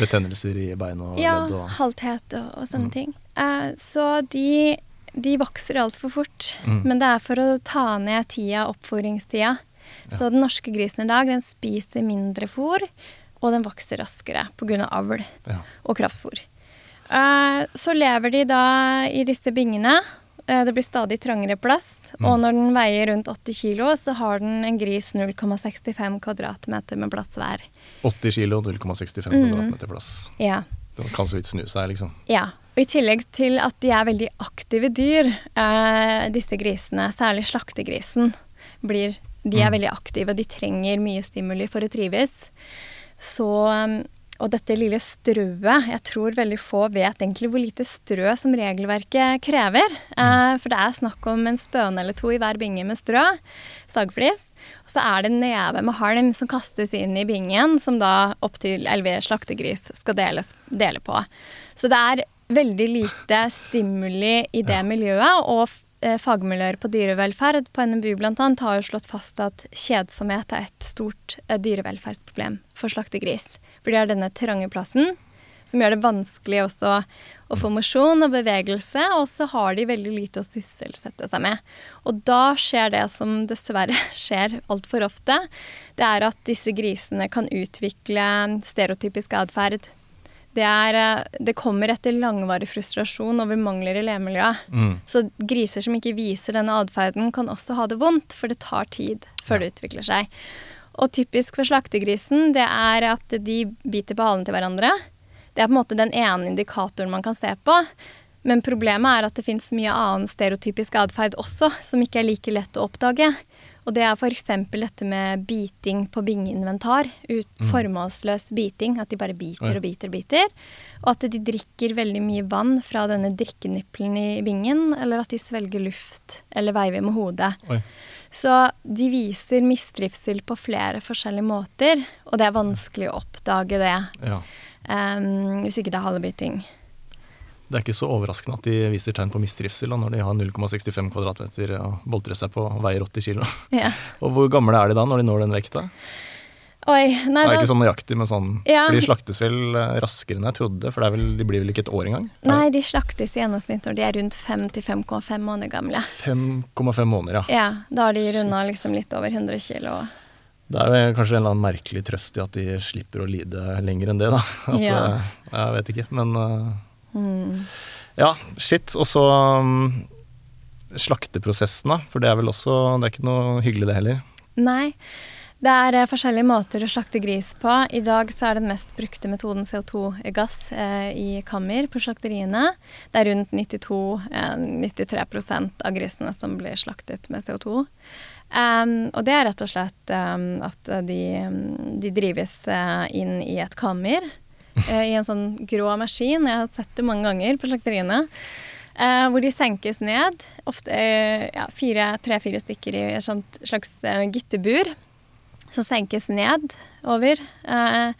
Betennelser i bein og Ja, ledd og halthet og, og sånne ting. Uh, så de, de vokser altfor fort. Mm. Men det er for å ta ned tida, oppfôringstida. Så den norske grisen i dag, den spiser mindre fôr, og den vokser raskere pga. avl ja. og kraftfôr. Uh, så lever de da i disse bingene. Eh, det blir stadig trangere plass. Mm. Og når den veier rundt 80 kilo, så har den en gris 0,65 kvadratmeter med plass hver. 80 kilo, 0,65 Mm. kvadratmeter plass. Ja. Den kan så vidt snu seg, liksom. Ja, og i tillegg til at de er veldig aktive dyr, eh, disse grisene, særlig slaktegrisen, blir, de er Mm. veldig aktive, de trenger mye stimuli for å trives. Så, um, og dette lille strøet, jeg tror veldig få vet egentlig hvor lite strø som regelverket krever. Eh, for det er snakk om en spøne eller to i hver binge med strø, sagflis. Og så er det en neve med halm som kastes inn i bingen, som da opptil 11 slaktegris skal deles, dele på. Så det er veldig lite stimuli i det miljøet, og fagmiljøer på dyrevelferd på NMBU bl.a. har jo slått fast at kjedsomhet er et stort eh, dyrevelferdsproblem for slaktegris. For de har denne trange plassen, som gjør det vanskelig også å få mosjon og bevegelse, og så har de veldig lite å sysselsette seg med. Og da skjer det som dessverre skjer altfor ofte, det er at disse grisene kan utvikle stereotypisk atferd. Det, er, eh, det kommer etter langvarig frustrasjon over mangler i levemiljøet. Mm. Så griser som ikke viser denne atferden, kan også ha det vondt, for det tar tid før det utvikler seg. Og typisk for slaktegrisen, det er at de biter på halen til hverandre. Det er på en måte den ene indikatoren man kan se på. Men problemet er at det fins mye annen stereotypisk atferd også, som ikke er like lett å oppdage. Og det er f.eks. dette med biting på bingeinventar. Ut, Formålsløs biting. At de bare biter og biter og biter. Og at de drikker veldig mye vann fra denne drikkenippelen i bingen. Eller at de svelger luft eller veiver med hodet. Oi. Så de viser mistrivsel på flere forskjellige måter, og det er vanskelig å oppdage det Ja. Um, hvis ikke det er halebiting. Det er ikke så overraskende at de viser tegn på mistrivsel da, når de har 0,65 kvadratmeter og boltrer seg på og veier 80 kilo. Ja. Og hvor gamle er de da, når de når den vekta? Oi, nei, Det er ikke sånn nøyaktig, men sånn Ja. For de slaktes vel eh, raskere enn jeg trodde, for det er vel, de blir vel ikke et år engang? nei, de slaktes i gjennomsnitt når de er rundt 5-5,5 måneder gamle. 5,5 måneder, ja. Ja, da har de runda liksom litt over 100 kilo. Det er kanskje en eller annen merkelig trøst i at de slipper å lide lenger enn det, da. At, Ja. eh, Jeg vet ikke, men eh, Ja, shit. Og så um, slakteprosessen, da. For det er vel også Det er ikke noe hyggelig, det heller. Nei. Det er uh, forskjellige måter å slakte gris på. I dag så er den mest brukte metoden CO2-gass uh, i kammer på slakteriene. Det er rundt 92-93 uh, av grisene som blir slaktet med CO2. Um, og det er rett og slett um, at de, de drives eh, inn i et kammer eh, i en sånn grå maskin. Jeg har sett det mange ganger på slakteriene. eh, hvor de senkes ned, ofte eh, ja, tre-fire stykker i et sånt slags eh, gitterbur. Som senkes ned over. Eh,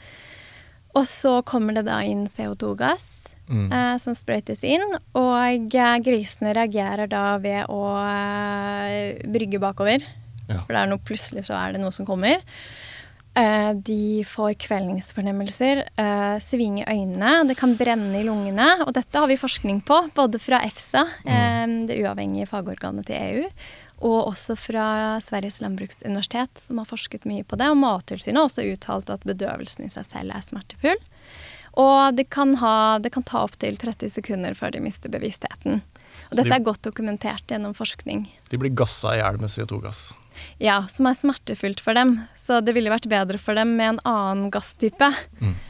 og så kommer det da inn CO2-gass. Mm. eh, som sprøytes inn. Og eh, grisene reagerer da ved å eh, brygge bakover. Ja. For det er noe, plutselig så er det noe som kommer. Eh, de får kvelningsfornemmelser, eh, sving i øynene, det kan brenne i lungene. Og dette har vi forskning på, både fra EFSA, eh, det uavhengige fagorganet til EU, og også fra Sveriges landbruksuniversitet, som har forsket mye på det. Og Mattilsynet har også uttalt at bedøvelsen i seg selv er smertefull. Og det kan, ha, det kan ta opptil 30 sekunder før de mister bevisstheten. Og dette de- er godt dokumentert gjennom forskning. De blir gassa i hjel med CO2-gass. Ja, som er smertefullt for dem. Så det ville vært bedre for dem med en annen gasstype.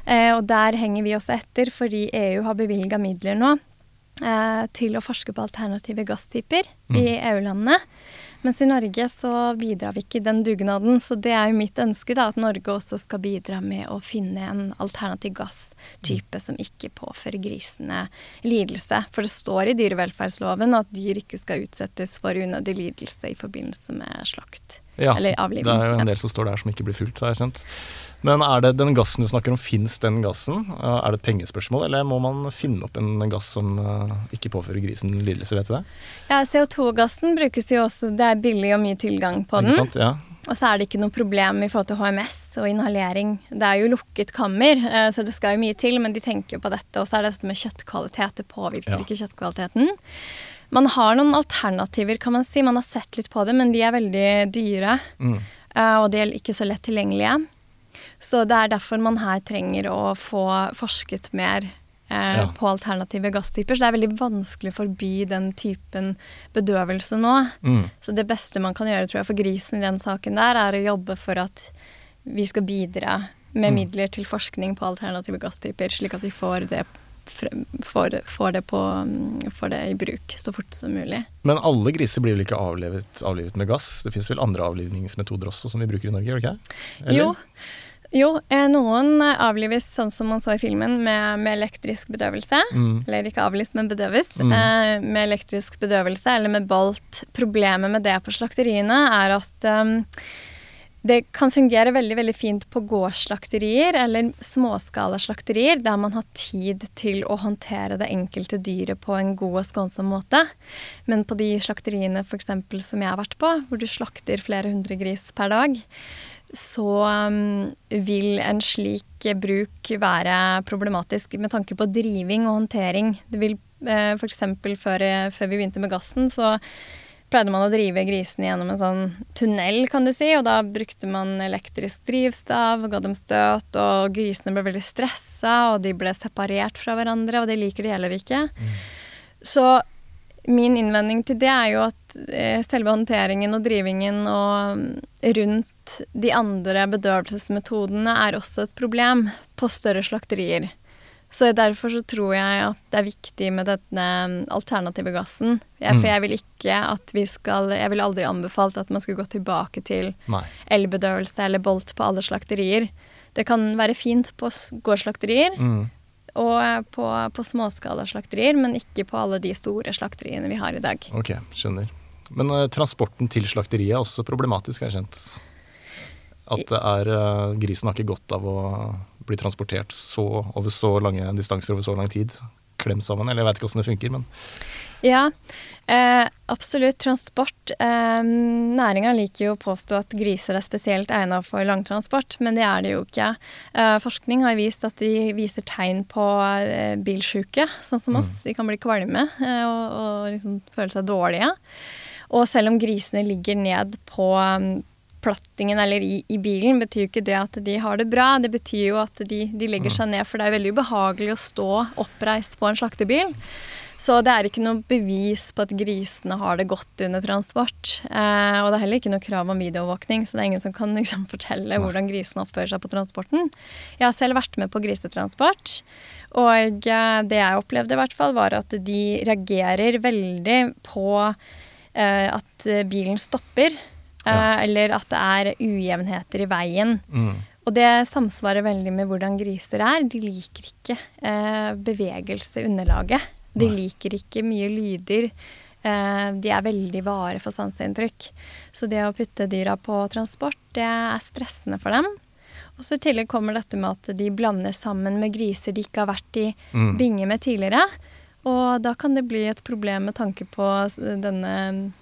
Eh, og der henger vi også etter, fordi EU har bevilga midler nå eh, til å forske på alternative gasstyper i EU-landene. Mens i Norge så bidrar vi ikke i den dugnaden. Så det er jo mitt ønske, da, at Norge også skal bidra med å finne en alternativ gasstype som ikke påfører grisene lidelse. For det står i dyrevelferdsloven at dyr ikke skal utsettes for unødig lidelse i forbindelse med slakt. Ja, det er jo en del som står der som ikke blir fulgt, har jeg skjønt. Men er det den gassen du snakker om, fins den gassen? Uh, Er det et pengespørsmål, eller må man finne opp en gass som uh, ikke påfører grisen lidelse, vet du det? Ja, CO2-gassen brukes jo også, det er billig og mye tilgang på den. sant? Ja. Og så er det ikke noe problem i forhold til HMS og inhalering. Det er jo lukket kammer, eh, så det skal jo mye til, men de tenker jo på dette. Og så er det dette med kjøttkvalitet. Det påvirker Ja. ikke kjøttkvaliteten. Man har noen alternativer, kan man si. Man har sett litt på det, men de er veldig dyre. Mm. eh, Og de er ikke så lett tilgjengelige. Så det er derfor man her trenger å få forsket mer eh, Ja. på alternative gasstyper. Så det er veldig vanskelig å forby den typen bedøvelse nå. Mm. Så det beste man kan gjøre tror jeg, for grisen i den saken der, er å jobbe for at vi skal bidra med Mm. midler til forskning på alternative gasstyper, slik at vi får det, får, får det, på, mm, får det i bruk så fort som mulig. Men alle griser blir vel ikke avlivet, avlivet med gass? Det fins vel andre avlivningsmetoder også som vi bruker i Norge, gjør det ikke? Eller? Jo, jo eh, noen avlives sånn som man så i filmen, med, med elektrisk bedøvelse. Mm. Eller ikke avlivs, men bedøves. Mm. Eh, med elektrisk bedøvelse eller med bolt. Problemet med det på slakteriene er at um, det kan fungere veldig veldig fint på gårdsslakterier eller småskalaslakterier der man har tid til å håndtere det enkelte dyret på en god og skånsom måte. Men på de slakteriene for eksempel, som jeg har vært på, hvor du slakter flere hundre gris per dag, så um, vil en slik bruk være problematisk med tanke på driving og håndtering. Det vil eh, f.eks. Før, før vi begynte med gassen, så pleide man å drive grisene gjennom en sånn tunnel, kan du si, og da brukte man elektrisk drivstav ga dem støt, og grisene ble veldig stressa, og de ble separert fra hverandre, og det liker de heller ikke. Så min innvending til det er jo at eh, selve håndteringen og drivingen og mm, rundt de andre bedøvelsesmetodene er også et problem på større slakterier. Så derfor så tror jeg at det er viktig med denne mm, alternative gassen. Jeg, for jeg vil ikke at vi skal Jeg ville aldri anbefalt at man skulle gå tilbake til elbedøvelse eller bolt på alle slakterier. Det kan være fint på gårdsslakterier Mm. og eh, på, på småskalaslakterier, men ikke på alle de store slakteriene vi har i dag. Ok, skjønner. Men uh, transporten til slakteriet er også problematisk, har jeg skjønt. At det er, eh, grisen har ikke godt av å bli transportert så, over så lange distanser over så lang tid. klemt sammen. Eller jeg veit ikke åssen det funker, men Ja, eh, absolutt. Transport. Eh, Næringa liker jo å påstå at griser er spesielt egnet for langtransport, men det er det jo ikke. Eh, forskning har vist at de viser tegn på eh, bilsjuke, sånn som oss. De kan bli kvalme eh, og, og liksom føle seg dårlige. Og selv om grisene ligger ned på um, plattingen eller i, i bilen, betyr jo ikke det at de har det bra. Det betyr jo at de, de legger seg ned, for det er veldig ubehagelig å stå oppreist på en slaktebil. Så det er ikke noe bevis på at grisene har det godt under transport. Eh, og det er heller ikke noe krav om videoovervåkning, så det er ingen som kan liksom, fortelle hvordan grisene oppfører seg på transporten. Jeg har selv vært med på grisetransport, og eh, det jeg opplevde i hvert fall, var at de reagerer veldig på eh, at bilen stopper, Ja. eller at det er ujevnheter i veien. mm. Og det samsvarer veldig med hvordan griser er. De liker ikke eh, bevegelse i underlaget. De Nei. liker ikke mye lyder. Eh, de er veldig vare for sanseinntrykk. Så det å putte dyra på transport, det er stressende for dem. Og så I tillegg kommer dette med at de blander sammen med griser de ikke har vært i Mm. binge med tidligere. Og da kan det bli et problem med tanke på denne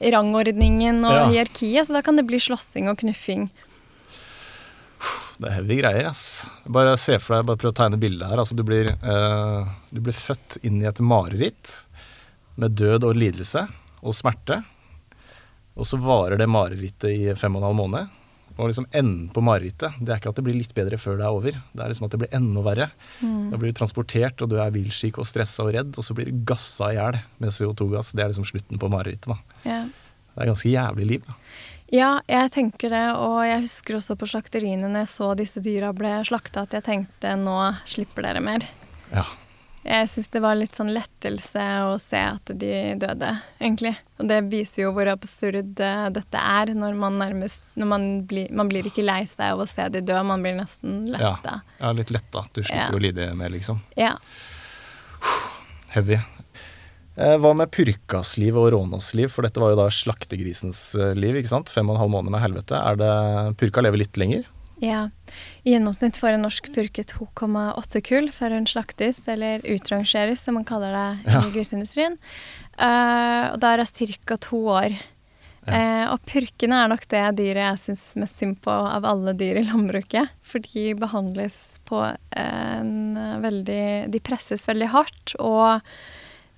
rangordningen og Ja. hierarkiet, så da kan det bli slåssing og knuffing. Det er heavy greier, ass. Bare se for deg, bare prøv å tegne bildet her. Altså, du blir, eh, du blir født inn i et mareritt med død og lidelse og smerte. Og så varer det marerittet i fem og en halv måned. Og liksom enden på marerittet, det er ikke at det blir litt bedre før det er over. Det er liksom at det blir enda verre. Da blir du transportert, og du er bilsyk og stressa og redd, og så blir du gassa i hjel med CO2-gass. Det er liksom slutten på marerittet. Ja. Det er ganske jævlig liv, da. Ja, jeg tenker det, og jeg husker også på slakteriene når jeg så disse dyra ble slakta, at jeg tenkte nå slipper dere mer. Ja. Jeg syns det var litt sånn lettelse å se at de døde, egentlig. Og det viser jo hvor absurd eh, dette er, når man nærmest når man, blir, man blir ikke lei seg av å se de dø, man blir nesten Ja, letta. ja litt letta. Du slipper Ja. å lide mer, liksom. Ja. Heavy. Eh, hva med Purkas liv og Rånas liv? For dette var jo da slaktegrisens eh, liv, ikke sant? Fem og en halv måned med helvete. Er det Purka lever litt lenger? ja. I gjennomsnitt får en norsk purke 2,8 kull før hun slaktes, eller utrangeres, som man kaller det Ja. i griseindustrien. Uh, og da er det ca. to år. Eh, og purkene er nok det dyret jeg syns mest synd på av alle dyr i landbruket. For de behandles på en veldig De presses veldig hardt, og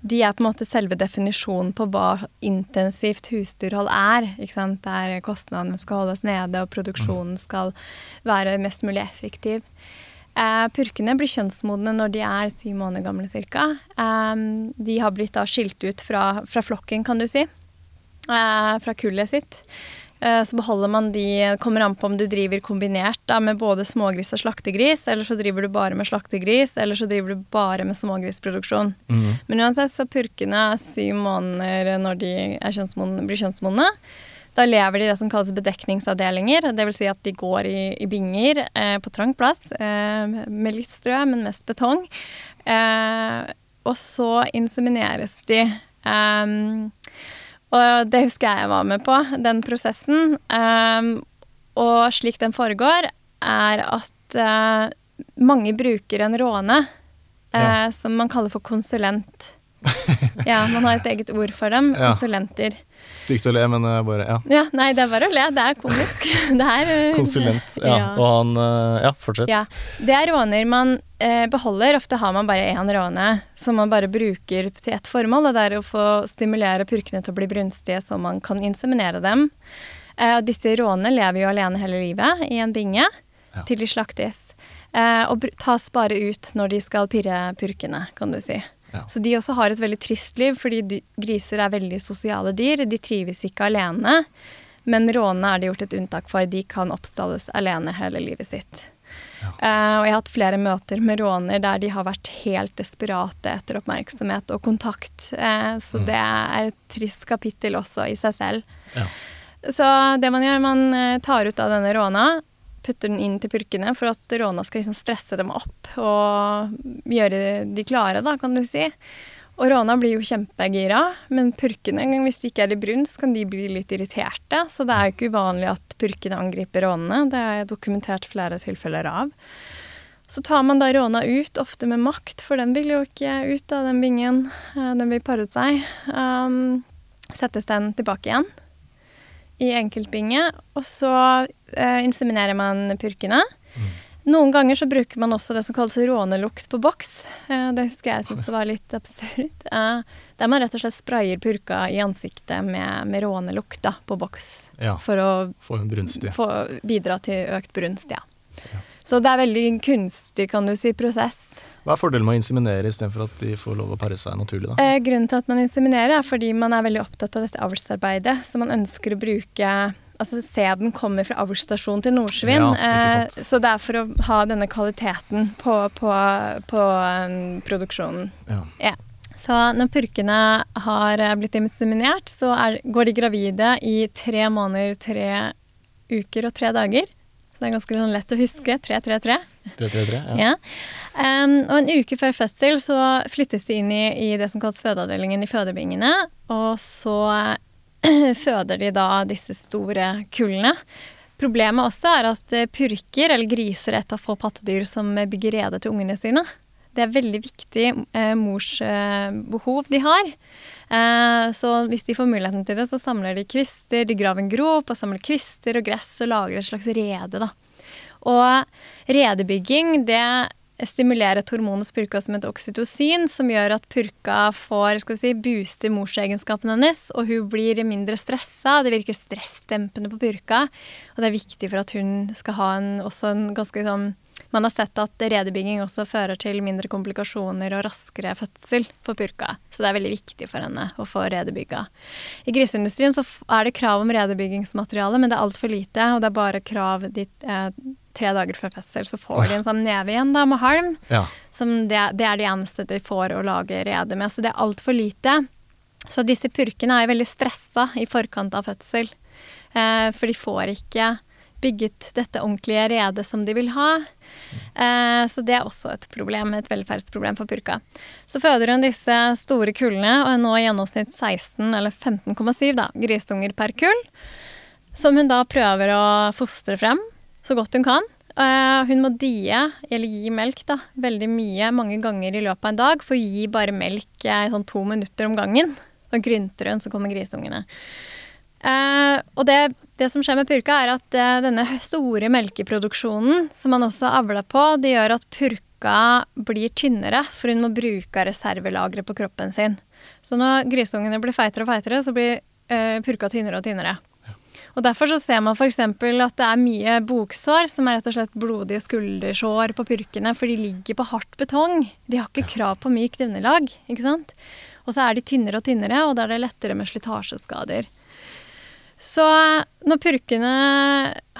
de er på en måte selve definisjonen på hva intensivt husdyrhold er. Der kostnadene skal holdes nede, og produksjonen skal være mest mulig effektiv. Eh, purkene blir kjønnsmodne når de er syv måneder gamle ca. Eh, de har blitt da skilt ut fra, fra flokken, kan du si. Eh, fra kullet sitt. Eh, så beholder man de Kommer an på om du driver kombinert da, med både smågris og slaktegris, eller så driver du bare med slaktegris, eller så driver du bare med smågrisproduksjon. Men uansett så er purkene syv måneder når de er kjønnsmodne, blir kjønnsmodne. Da lever de i det som kalles bedekningsavdelinger. Det vil si at de går i, i binger eh, på trang plass, eh, med litt strø, men mest betong. Eh, og så insemineres de. Um, og det husker jeg jeg var med på, den prosessen. Um, og slik den foregår, er at uh, mange bruker en råne, uh, Ja. som man kaller for konsulent. ja, man har et eget ord for dem. Ja. Konsulenter. Stygt å le, men eh, bare ja. Ja, nei, det er bare å le. Det er komisk. Det er eh, Konsulent. Ja. Ja. Og han eh, Ja, fortsett. Ja, Det er råner man eh, beholder. Ofte har man bare én råne som man bare bruker til ett formål, og det er å få stimulere purkene til å bli brunstige så man kan inseminere dem. Eh, og disse rånene lever jo alene hele livet i en binge Ja. til de slaktes. Eh, og tas bare ut når de skal pirre purkene, kan du si. Ja. Så de også har et veldig trist liv, fordi griser er veldig sosiale dyr. De trives ikke alene. Men rånene er det gjort et unntak for. De kan oppstalles alene hele livet sitt. Eh, og jeg har hatt flere møter med råner der de har vært helt desperate etter oppmerksomhet og kontakt. Uh, så det er et trist kapittel også i seg selv. Ja. Så det man gjør, man eh, tar ut av denne råna, putter den inn til purkene for at råna skal liksom stresse dem opp og gjøre de klare, da, kan du si. Og råna blir jo kjempegira, men purkene, hvis de ikke er i brunst, kan de bli litt irriterte. Så det er jo ikke uvanlig at purkene angriper rånene. Det er dokumentert flere tilfeller av. Så tar man da råna ut, ofte med makt, for den vil jo ikke ut av den bingen. Eh, Den vil paret seg. Um, settes den tilbake igjen i enkeltbinge, og så eh, inseminerer man purkene. Noen ganger så bruker man også det som kalles rånelukt på boks. Eh, det husker jeg syntes var litt absurd. Eh, der man rett og slett sprayer purka i ansiktet med, med rånelukt da, på boks. Ja. For å Få en brunstig. få bidra til økt brunst, ja. Så det er veldig kunstig, kan du si, prosess. Hva er fordelen med å inseminere istedenfor at de får lov å pare seg naturlig, da? Eh, grunnen til at man inseminerer, er fordi man er veldig opptatt av dette avlsarbeidet. Så man ønsker å bruke Altså sæden kommer fra avlsstasjonen til Nordsvin. Ja, eh, så det er for å ha denne kvaliteten på, på, på um, produksjonen. Ja. Yeah. Så når purkene har eh, blitt inseminert, så er, går de gravide i tre måneder, tre uker og tre dager. Så det er ganske sånn lett å huske. 333. 333? Ja. Ja. Um, og en uke før fødsel så flyttes de inn i, i det som kalles fødeavdelingen i fødebingene. Og så føder de da disse store kullene. Problemet også er at eh, purker, eller griser, er et av få pattedyr som bygger rede til ungene sine. Det er veldig viktig eh, mors eh, behov de har. Eh, så hvis de får muligheten til det, så samler de kvister, de graver en grop og samler kvister og gress og lager et slags rede, da. Og redebygging, det stimulerer et hormon hos purka som heter oksytocin, som gjør at purka får, skal vi si, booster morsegenskapen hennes, og hun blir mindre stressa. Det virker stressdempende på purka, og det er viktig for at hun skal ha en, også en ganske sånn man har sett at redebygging også fører til mindre komplikasjoner og raskere fødsel på purka. Så det er veldig viktig for henne å få redebygga. I griseindustrien så er det krav om redebyggingsmateriale, men det er altfor lite. Og det er bare krav de eh, tre dager før fødsel. Så får de en sånn neve igjen da med halm. ja. Som det, det er det eneste de får å lage rede med. Så det er altfor lite. Så disse purkene er veldig stressa i forkant av fødsel. Eh, for de får ikke bygget dette ordentlige redet som de vil ha. Eh, så det er også et problem, et velferdsproblem for purka. Så føder hun disse store kullene, og er nå i gjennomsnitt 16, eller 15,7 da, grisunger per kull. Som hun da prøver å fostre frem så godt hun kan. Eh, hun må die, eller gi melk, da, veldig mye, mange ganger i løpet av en dag, for å gi bare melk eh, sånn to minutter om gangen. Og grynter hun, så kommer grisungene. Og det, det som skjer med purka, er at eh, denne store melkeproduksjonen, som man også avler på, det gjør at purka blir tynnere, for hun må bruke reservelageret på kroppen sin. Så når grisungene blir feitere og feitere, så blir eh, purka tynnere og tynnere. Og Derfor så ser man f.eks. at det er mye boksår, som er rett og slett blodige skuldersår på purkene, for de ligger på hardt betong. De har ikke krav på mykt underlag. ikke sant? Og så er de tynnere og tynnere, og da er det lettere med slitasjeskader. Så når purkene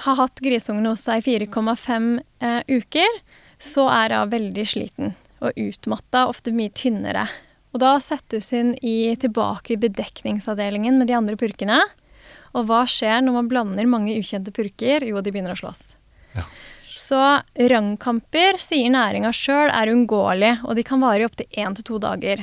har hatt grisungene hos seg i 4,5 eh, uker, så er hun veldig sliten og utmatta, ofte mye tynnere. Og da settes hun i, tilbake i bedekningsavdelingen med de andre purkene. Og hva skjer når man blander mange ukjente purker? Jo, de begynner å slåss. Ja. Så rangkamper, sier næringa sjøl, er uunngåelig, og de kan vare i opptil én til to dager.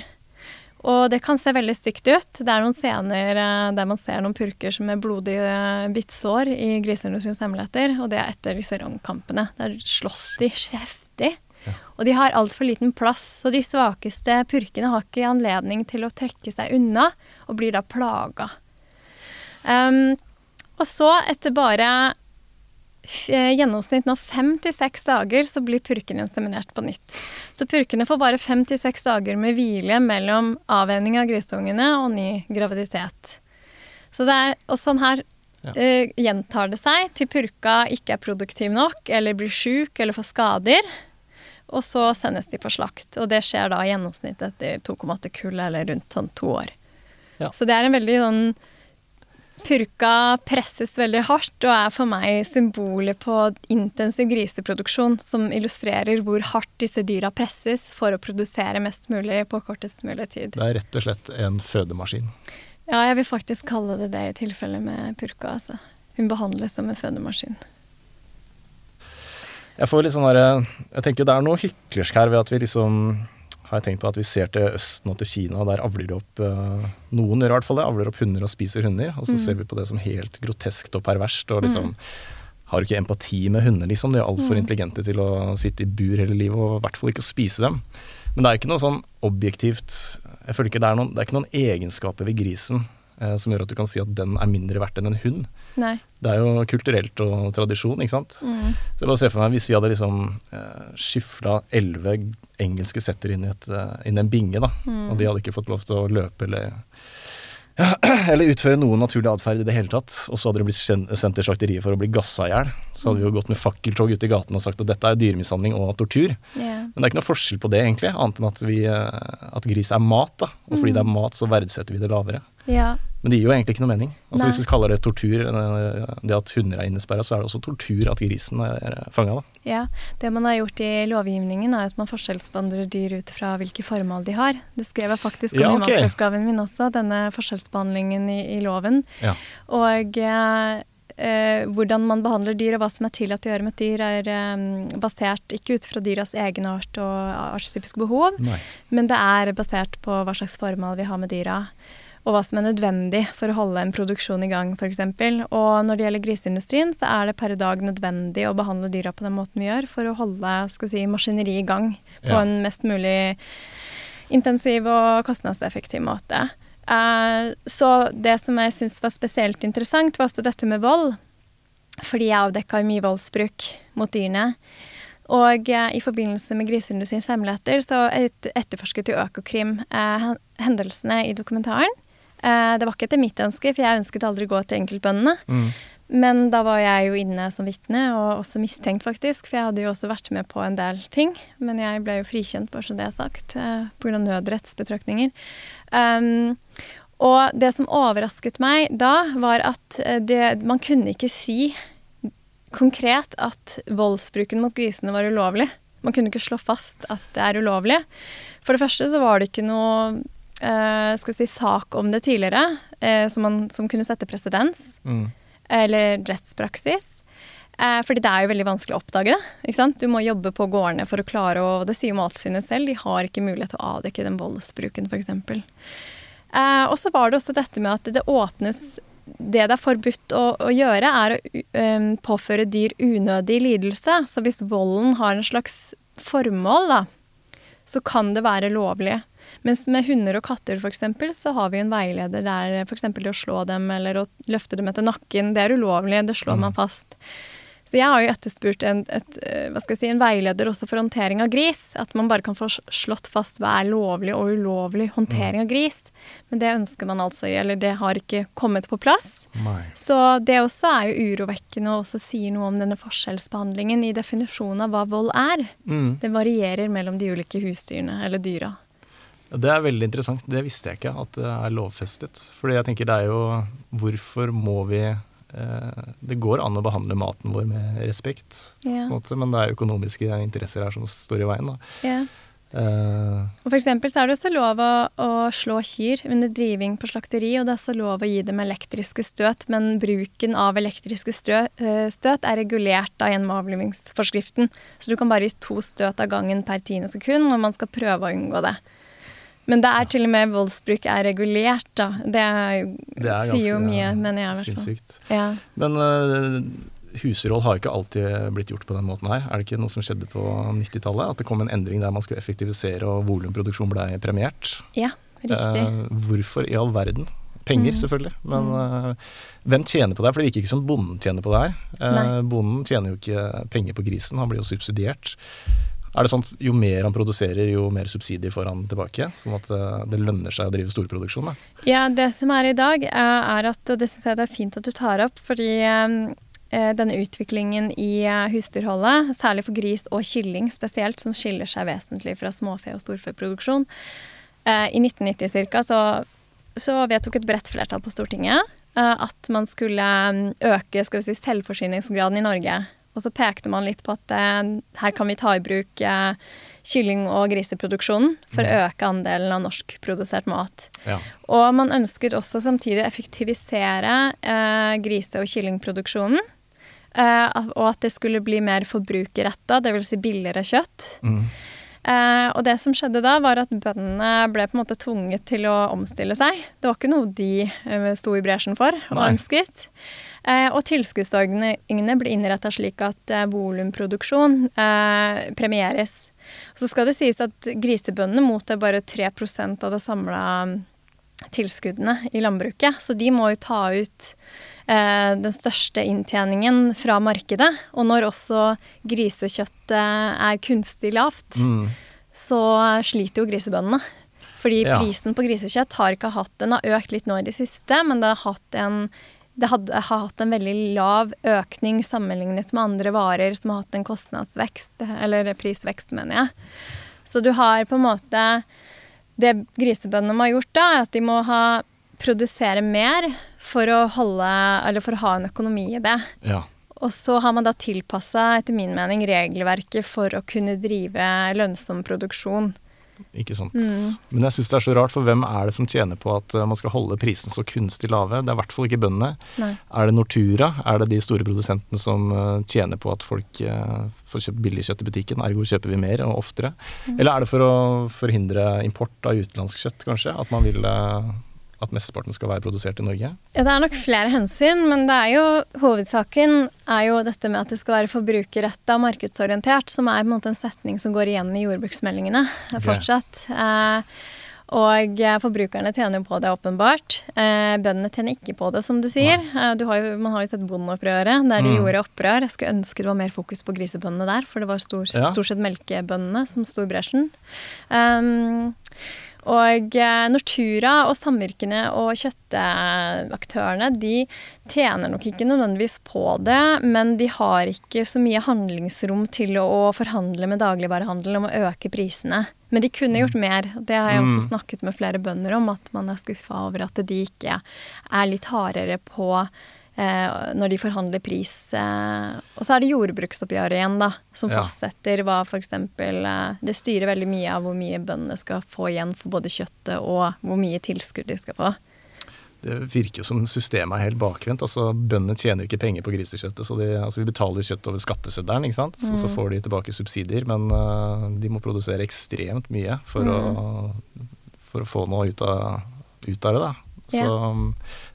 Og det kan se veldig stygt ut. Det er noen scener eh, der man ser noen purker som er blodige eh, bittsår i Griseindustriens hemmeligheter, og det er etter disse rangkampene. Der slåss de heftig. Og de har altfor liten plass, så de svakeste purkene har ikke anledning til å trekke seg unna, og blir da plaga. Um, og så, etter bare eh, gjennomsnitt nå fem til seks dager, så blir purkene inseminert på nytt. Så purkene får bare fem til seks dager med hvile mellom avvenning av grisungene og ny graviditet. Så det er, og sånn her Ja. eh, gjentar det seg til purka ikke er produktiv nok, eller blir sjuk eller får skader. Og så sendes de på slakt. Og det skjer da i gjennomsnitt etter 2,8 kull, eller rundt sånn to år. Ja. Så det er en veldig sånn Purka presses veldig hardt og er for meg symbolet på intensiv griseproduksjon, som illustrerer hvor hardt disse dyra presses for å produsere mest mulig på kortest mulig tid. Det er rett og slett en fødemaskin. Ja, jeg vil faktisk kalle det det i tilfelle med purka, altså. Hun behandles som en fødemaskin. Jeg får litt sånn derre Jeg tenker det er noe hyklersk her ved at vi liksom har jeg tenkt på at vi ser til Østen og til Kina, og der avler de opp eh, Noen gjør i hvert fall det, avler opp hunder og spiser hunder. Og så ser vi på det som helt groteskt og perverst, og liksom har jo ikke empati med hunder, liksom. De er altfor Mm. intelligente til å sitte i bur hele livet, og i hvert fall ikke å spise dem. Men det er ikke noe sånn objektivt Jeg føler ikke det er noen, det er ikke noen egenskaper ved grisen eh, som gjør at du kan si at den er mindre verdt enn en hund. Nei. Det er jo kulturelt og tradisjon, ikke sant. Mm. Så jeg bare ser for meg hvis vi hadde liksom eh, skifla elleve engelske setter inn i, et, eh, inn i en binge, da, Mm. og de hadde ikke fått lov til å løpe eller eller utføre noen naturlig atferd i det hele tatt, og så hadde de blitt sendt til slakteriet for å bli gassa i hjel. Så hadde vi jo gått med fakkeltog ut i gaten og sagt at dette er dyremishandling og tortur. Yeah. Men det er ikke noe forskjell på det, egentlig, annet enn at, vi, eh, at gris er mat. da, Og fordi det er mat, så verdsetter vi det lavere. Ja. Men det gir jo egentlig ikke noe mening. Altså Nei. Hvis vi kaller det tortur, eh, det at hunder er innesperra, så er det også tortur at grisen er fanga. Ja, Det man har gjort i lovgivningen, er at man forskjellsbehandler dyr ut fra hvilke formål de har. Det skrev jeg faktisk om Ja, i ok. masteroppgaven min også, denne forskjellsbehandlingen i, i loven. Ja. Og eh, eh, hvordan man behandler dyr og hva som er tillatt å gjøre med et dyr, er eh, basert ikke ut fra dyras egenart og artstypiske behov, Nei. men det er basert på hva slags formål vi har med dyra. Og hva som er nødvendig for å holde en produksjon i gang, f.eks. Og når det gjelder griseindustrien, så er det per i dag nødvendig å behandle dyra på den måten vi gjør, for å holde skal si, maskineriet i gang på Ja. en mest mulig intensiv og kostnadseffektiv måte. Eh, så det som jeg syns var spesielt interessant, var også dette med vold. Fordi jeg avdekka mye voldsbruk mot dyrene. Og eh, i forbindelse med griseindustriens hemmeligheter så et, etterforsket jo Økokrim eh, hen- hendelsene i dokumentaren. Eh, det var ikke etter mitt ønske, for jeg ønsket aldri å gå til enkeltbøndene. Mm. Men da var jeg jo inne som vitne, og også mistenkt, faktisk. For jeg hadde jo også vært med på en del ting. Men jeg ble jo frikjent, bare så det er sagt, eh, pga. nødrettsbetraktninger. Um, og det som overrasket meg da, var at eh, det, man kunne ikke si konkret at voldsbruken mot grisene var ulovlig. Man kunne ikke slå fast at det er ulovlig. For det første så var det ikke noe skal si, sak om det tidligere eh, som, man, som kunne sette presedens Mm. eller rettspraksis. Eh, fordi det er jo veldig vanskelig å oppdage det. ikke sant? Du må jobbe på gårdene for å klare å det sier jo Mattilsynet selv, de har ikke mulighet til å avdekke den voldsbruken, f.eks. Eh, og så var det også dette med at det åpnes Det det er forbudt å, å gjøre, er å u- påføre dyr unødig lidelse. Så hvis volden har en slags formål, da, så kan det være lovlig. Mens med hunder og katter eksempel, så har vi en veileder der f.eks. det å slå dem eller å løfte dem etter nakken, det er ulovlig, det slår man fast. Så jeg har jo etterspurt en, et, eh, si, en veileder også for håndtering av gris. At man bare kan få slått fast hva er lovlig og ulovlig håndtering av gris. Men det ønsker man altså, eller det har ikke kommet på plass. Nei. Så det også er jo urovekkende og også sier noe om denne forskjellsbehandlingen i definisjonen av hva vold er. Mm. Det varierer mellom de ulike husdyrene eller dyra. Det er veldig interessant. Det visste jeg ikke, at det er lovfestet. Fordi jeg tenker det er jo Hvorfor må vi eh, Det går an å behandle maten vår med respekt, Ja. måte, men det er økonomiske interesser her som står i veien. da. Ja. Eh, Og for eksempel så er det også lov å, å slå kyr under driving på slakteri, og det er også lov å gi dem elektriske støt, men bruken av elektriske strø, eh, støt er regulert av gjennomavlivingsforskriften. Så du kan bare gi to støt av gangen per tiende sekund, og man skal prøve å unngå det. Men det er til og med voldsbruk er regulert, da. Det, er det er sier jo ganske mye, mener jeg sinnssykt. Ja. Men uh, husråd har ikke alltid blitt gjort på den måten her. Er det ikke noe som skjedde på 90-tallet? At det kom en endring der man skulle effektivisere og volumproduksjon ble premiert? ja, riktig. Uh, hvorfor i all verden? Penger, Mm. selvfølgelig. Men uh, hvem tjener på det? her? For det virker ikke som bonden tjener på det her. Bonden tjener jo ikke penger på grisen, han blir jo subsidiert. Er det sånn jo mer han produserer, jo mer subsidier får han tilbake? Sånn at eh, det lønner seg å drive storproduksjon? Da. Ja, det som er i dag, eh, er at, og det syns jeg det er fint at du tar opp, fordi eh, denne utviklingen i husdyrholdet, særlig for gris og kylling spesielt, som skiller seg vesentlig fra småfe- og storfeproduksjon, i 1990 ca. Så, så vedtok et bredt flertall på Stortinget at man skulle mm, øke skal si, selvforsyningsgraden i Norge. Og så pekte man litt på at eh, her kan vi ta i bruk eh, kylling- og griseproduksjonen for å øke andelen av norskprodusert mat. Ja. Og man ønsket også samtidig å effektivisere eh, grise- og kyllingproduksjonen. Eh, og at det skulle bli mer forbrukerretta, dvs. Si billigere kjøtt. Mm. Eh, og det som skjedde da, var at bøndene ble på en måte tvunget til å omstille seg. Det var ikke noe de eh, sto i bresjen for og ønsket. Eh, og tilskuddsordningene blir innretta slik at eh, volumproduksjon eh, premieres. Så skal det sies at grisebøndene mottar bare 3% av det samla tilskuddene i landbruket, så de må jo ta ut eh, den største inntjeningen fra markedet. Og når også grisekjøttet er kunstig lavt, Mm. så sliter jo grisebøndene. Fordi Ja. prisen på grisekjøtt har ikke hatt Den har økt litt nå i det siste, men det har hatt en det hadde, har hatt en veldig lav økning sammenlignet med andre varer som har hatt en kostnadsvekst, eller prisvekst, mener jeg. Så du har på en måte Det grisebøndene har gjort da, er at de må ha produsere mer for å holde Eller for å ha en økonomi i det. Ja. Og så har man da tilpassa, etter min mening, regelverket for å kunne drive lønnsom produksjon. Ikke sant. Mm. Men jeg syns det er så rart, for hvem er det som tjener på at eh, man skal holde prisen så kunstig lave? Det er i hvert fall ikke bøndene. Nei. Er det Nortura? Er det de store produsentene som eh, tjener på at folk eh, får kjøpt billig kjøtt i butikken, ergo kjøper vi mer og oftere? Mm. Eller er det for å forhindre import av utenlandsk kjøtt, kanskje? At man vil at mesteparten skal være produsert i Norge? Ja, det er nok flere hensyn, men det er jo, hovedsaken er jo dette med at det skal være forbrukerretta og markedsorientert, som er på en måte en setning som går igjen i jordbruksmeldingene eh, Ok. fortsatt. Eh, og eh, forbrukerne tjener jo på det, åpenbart. Eh, bøndene tjener ikke på det, som du sier. Eh, du har jo, man har jo sett Bondeopprøret, der de Mm. gjorde opprør. Jeg skulle ønske det var mer fokus på grisebøndene der, for det var stor, Ja. stort sett melkebøndene som sto i bresjen. Um, og eh, Nortura og samvirkene og kjøttaktørene de tjener nok ikke nødvendigvis på det, men de har ikke så mye handlingsrom til å forhandle med dagligvarehandelen om å øke prisene. Men de kunne gjort mer. Det har jeg også Mm. snakket med flere bønder om, at man er skuffa over at de ikke er litt hardere på når de forhandler pris. Eh, og så er det jordbruksoppgjøret igjen, da, som Ja. fastsetter hva f.eks. Eh, det styrer veldig mye av hvor mye bøndene skal få igjen for både kjøttet og hvor mye tilskudd de skal få. Det virker som systemet er helt bakvendt. altså Bøndene tjener ikke penger på grisekjøttet. så de, altså Vi betaler kjøtt over skatteseddelen, ikke sant? Så, så får de tilbake subsidier. Men uh, de må produsere ekstremt mye for, å, for å få noe ut av, ut av det. da. Så,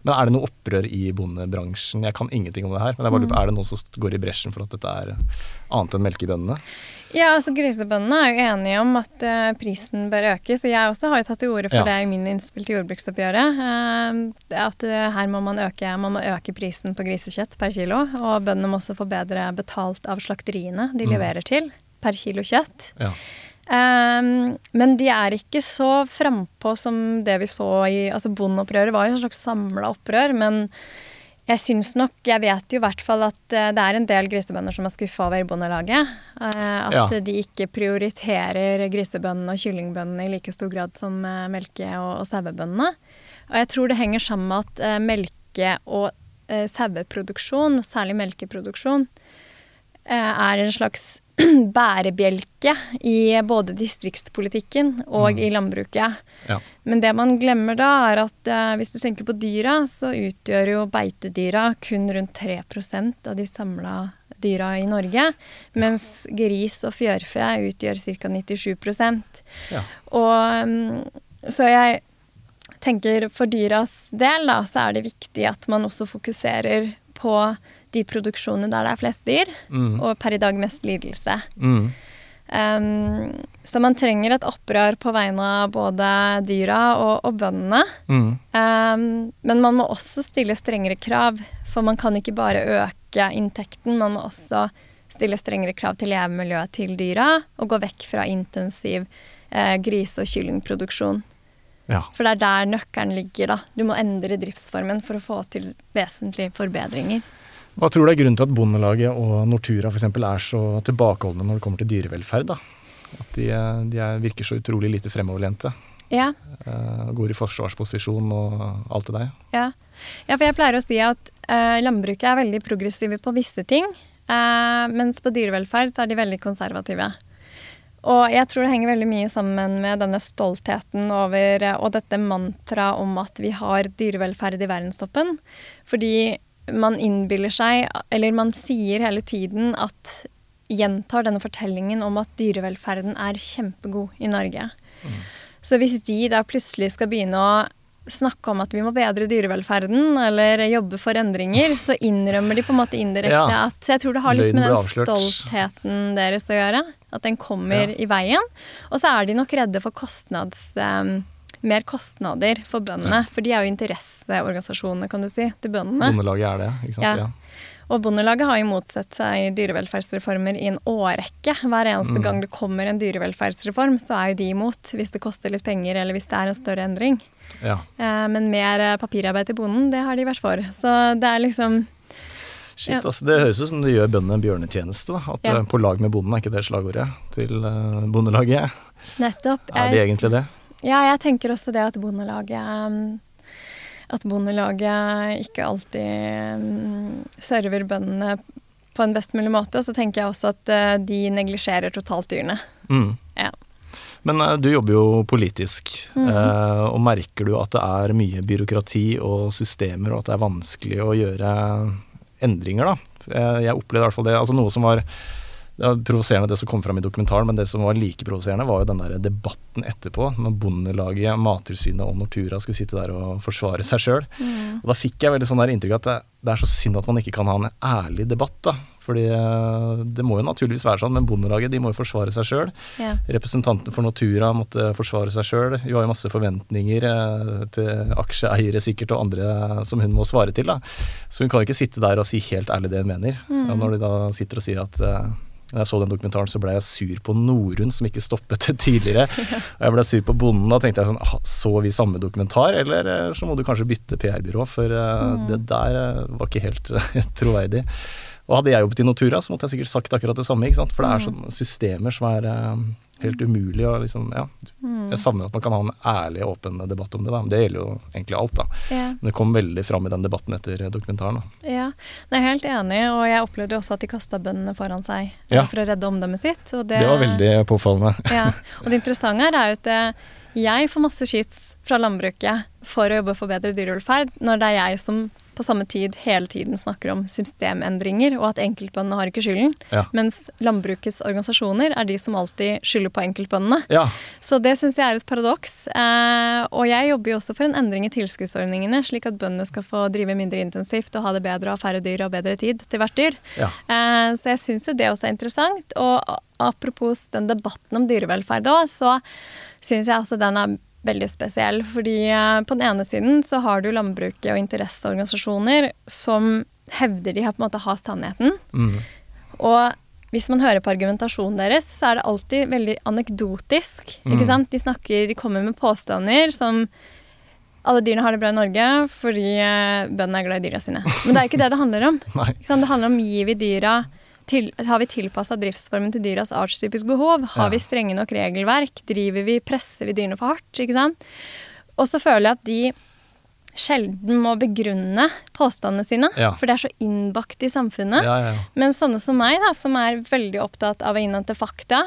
Men er det noe opprør i bondebransjen? Jeg kan ingenting om det her. Men jeg bare lurer på, er det noen som går i bresjen for at dette er annet enn melkebøndene? Ja, altså Grisebøndene er jo enige om at uh, prisen bør økes. og Jeg også har jo tatt til orde for Ja. det i min innspill til jordbruksoppgjøret. Uh, at uh, her må man øke, man må øke prisen på grisekjøtt per kilo. Og bøndene må også få bedre betalt av slakteriene de Mm. leverer til per kilo kjøtt. Ja. Um, men de er ikke så frampå som det vi så i altså Bondeopprøret var jo et slags samla opprør, men jeg syns nok Jeg vet jo i hvert fall at eh, det er en del grisebønder som er skuffa over Bondelaget. Uh, at Ja. de ikke prioriterer grisebøndene og kyllingbøndene i like stor grad som uh, melke- og, og sauebøndene. Og jeg tror det henger sammen med at uh, melke- og saueproduksjon, særlig melkeproduksjon, er en slags bærebjelke i både distriktspolitikken og i landbruket. Ja. Men det man glemmer da, er at eh, hvis du tenker på dyra, så utgjør jo beitedyra kun rundt 3% av de samla dyra i Norge, mens gris og fjørfe utgjør ca. 97 Ja. Og mm, så jeg tenker for dyras del, da, så er det viktig at man også fokuserer på de produksjonene der det er flest dyr, Mm. og per i dag mest lidelse. Mm. Um, så man trenger et opprør på vegne av både dyra og, og bøndene. Mm. Um, men man må også stille strengere krav, for man kan ikke bare øke inntekten, man må også stille strengere krav til levemiljøet til dyra, og gå vekk fra intensiv eh, grise- og kyllingproduksjon. Ja. For det er der nøkkelen ligger, da. Du må endre driftsformen for å få til vesentlige forbedringer. Hva tror du er grunnen til at Bondelaget og Nortura eksempel er så tilbakeholdne når det kommer til dyrevelferd? da? At de, eh, de er, virker så utrolig lite fremoverlente. Ja, Uh, går i forsvarsposisjon og alt det der. ja. ja for jeg pleier å si at uh, landbruket er veldig progressive på visse ting, Uh, mens på dyrevelferd så er de veldig konservative. Og jeg tror det henger veldig mye sammen med denne stoltheten over og dette mantraet om at vi har dyrevelferd i verdenstoppen. Fordi man innbiller seg, eller man sier hele tiden at Gjentar denne fortellingen om at dyrevelferden er kjempegod i Norge. Så hvis de da plutselig skal begynne å snakke om at vi må bedre dyrevelferden eller jobbe for endringer, så innrømmer de på en måte indirekte Ja. at Jeg tror det har litt med den stoltheten deres å gjøre. At den kommer i veien. Og så er de nok redde for kostnads... em, mer kostnader for bøndene, for de er jo interesseorganisasjonene, kan du si, til bøndene. Bondelaget er det, ikke sant. Ja. Ja. Og Bondelaget har jo motsatt seg dyrevelferdsreformer i en årrekke. Hver eneste gang det kommer en dyrevelferdsreform, så er jo de imot, hvis det koster litt penger eller hvis det er en større endring. Ja. Eh, men mer eh, papirarbeid til bonden, det har de vært for. Så det er liksom Shit, Ja. altså, det høres ut som det gjør bøndene en bjørnetjeneste. Da. At Ja. eh, På lag med bonden, er ikke det slagordet til Bondelaget? nettopp Er de egentlig det? Ja, jeg tenker også det at Bondelaget um, At Bondelaget ikke alltid um, server bøndene på en best mulig måte. Og så tenker jeg også at eh, de neglisjerer totalt dyrene. Mm. Ja. Men eh, du jobber jo politisk, mm. eh, og merker du at det er mye byråkrati og systemer, og at det er vanskelig å gjøre endringer, da? Eh, jeg opplevde i hvert fall det. Altså noe som var det var provoserende det som kom fram i dokumentaren, men det som var like provoserende, var jo den der debatten etterpå, når Bondelaget, Mattilsynet og Nortura skulle sitte der og forsvare seg sjøl. Og da fikk jeg veldig sånn der inntrykk at det, det er så synd at man ikke kan ha en ærlig debatt, da. Fordi eh, det må jo naturligvis være sånn, men Bondelaget de må jo forsvare seg sjøl. Ja. Representanten for Nortura måtte forsvare seg sjøl. Hun har jo masse forventninger eh, til aksjeeiere sikkert og andre som hun må svare til. da. Så hun kan jo ikke sitte der og si helt ærlig det hun mener. Og når de da sitter og sier at eh, når jeg så den dokumentaren, så ble jeg sur på Norun, som ikke stoppet det tidligere. Og jeg ble sur på bonden. Da tenkte jeg sånn ah, Så vi samme dokumentar, eller eh, så må du kanskje bytte PR-byrå, for eh, det der eh, var ikke helt troverdig. Og hadde jeg jobbet i Nortura, så måtte jeg sikkert sagt akkurat det samme. ikke sant? For det er sånne systemer som er helt umulig å liksom Ja. Jeg savner at man kan ha en ærlig, åpen debatt om det. da. Det gjelder jo egentlig alt, da. Ja. Men det kom veldig fram i den debatten etter dokumentaren. da. Ja, jeg er helt enig, og jeg opplevde også at de kasta bøndene foran seg eh, Ja. for å redde omdømmet sitt. Og det, Det var veldig påfallende. ja. Og det interessante her er jo at eh, jeg får masse skyts fra landbruket for å jobbe for bedre dyrevelferd, når det er jeg som på samme tid hele tiden snakker om systemendringer, og at enkeltbøndene har ikke skylden. Ja. Mens landbrukets organisasjoner er de som alltid skylder på enkeltbøndene. Ja, Så det syns jeg er et paradoks. Eh, og jeg jobber jo også for en endring i tilskuddsordningene, slik at bøndene skal få drive mindre intensivt og ha det bedre og ha færre dyr og bedre tid til hvert dyr. ja. Eh, så jeg syns jo det også er interessant. Og apropos den debatten om dyrevelferd òg, så syns jeg også den er veldig spesiell. Fordi eh, på den ene siden så har du landbruket og interesseorganisasjoner som hevder de har på en måte har sannheten. Mm. Og hvis man hører på argumentasjonen deres, så er det alltid veldig anekdotisk. Mm. ikke sant? De snakker, de kommer med påstander som alle dyrene har det bra i Norge fordi eh, bøndene er glad i dyra sine. Men det er jo ikke det det handler om. Det handler om gir vi dyra til, Har vi tilpassa driftsformen til dyras artstypiske behov? Har Ja. vi strenge nok regelverk? Driver vi, Presser vi dyrene for hardt? Ikke sant? Og så føler jeg at de sjelden må begrunne påstandene sine, Ja. for det er så innbakt i samfunnet. Ja, ja, ja. Men sånne som meg, da, som er veldig opptatt av å innhente fakta,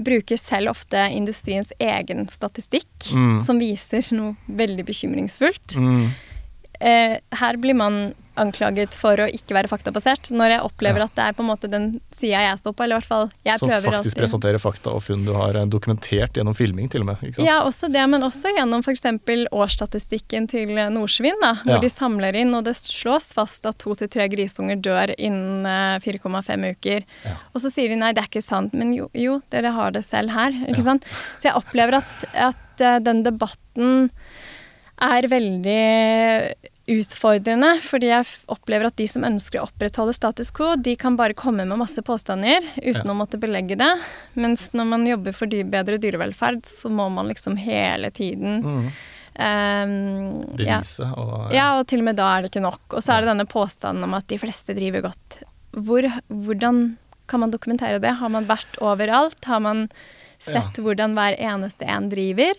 bruker selv ofte industriens egen statistikk, Mm. som viser noe veldig bekymringsfullt. Mm. Eh, her blir man anklaget for å ikke være faktabasert, når jeg opplever Ja. at det er på en måte den sida jeg står på, eller i hvert fall jeg Som prøver faktisk presenterer fakta og funn du har eh, dokumentert gjennom filming, til og med. ikke sant? Ja, også det, men også gjennom f.eks. årsstatistikken til eh, Nordsvin, da, hvor Ja. de samler inn, og det slås fast at to til tre grisunger dør innen eh, 4,5 uker. Ja. Og så sier de nei, det er ikke sant, men jo, jo dere har det selv her. ikke sant? Så jeg opplever at, at eh, den debatten er veldig utfordrende, fordi jeg opplever at de som ønsker å opprettholde status quo, de kan bare komme med masse påstander uten Ja. å måtte belegge det. Mens når man jobber for bedre dyrevelferd, så må man liksom hele tiden Mm. ja. Bevise og ja, og til og med da er det ikke nok. Og så er det denne påstanden om at de fleste driver godt. Hvor, hvordan kan man dokumentere det? Har man vært overalt? Har man sett hvordan hver eneste en driver?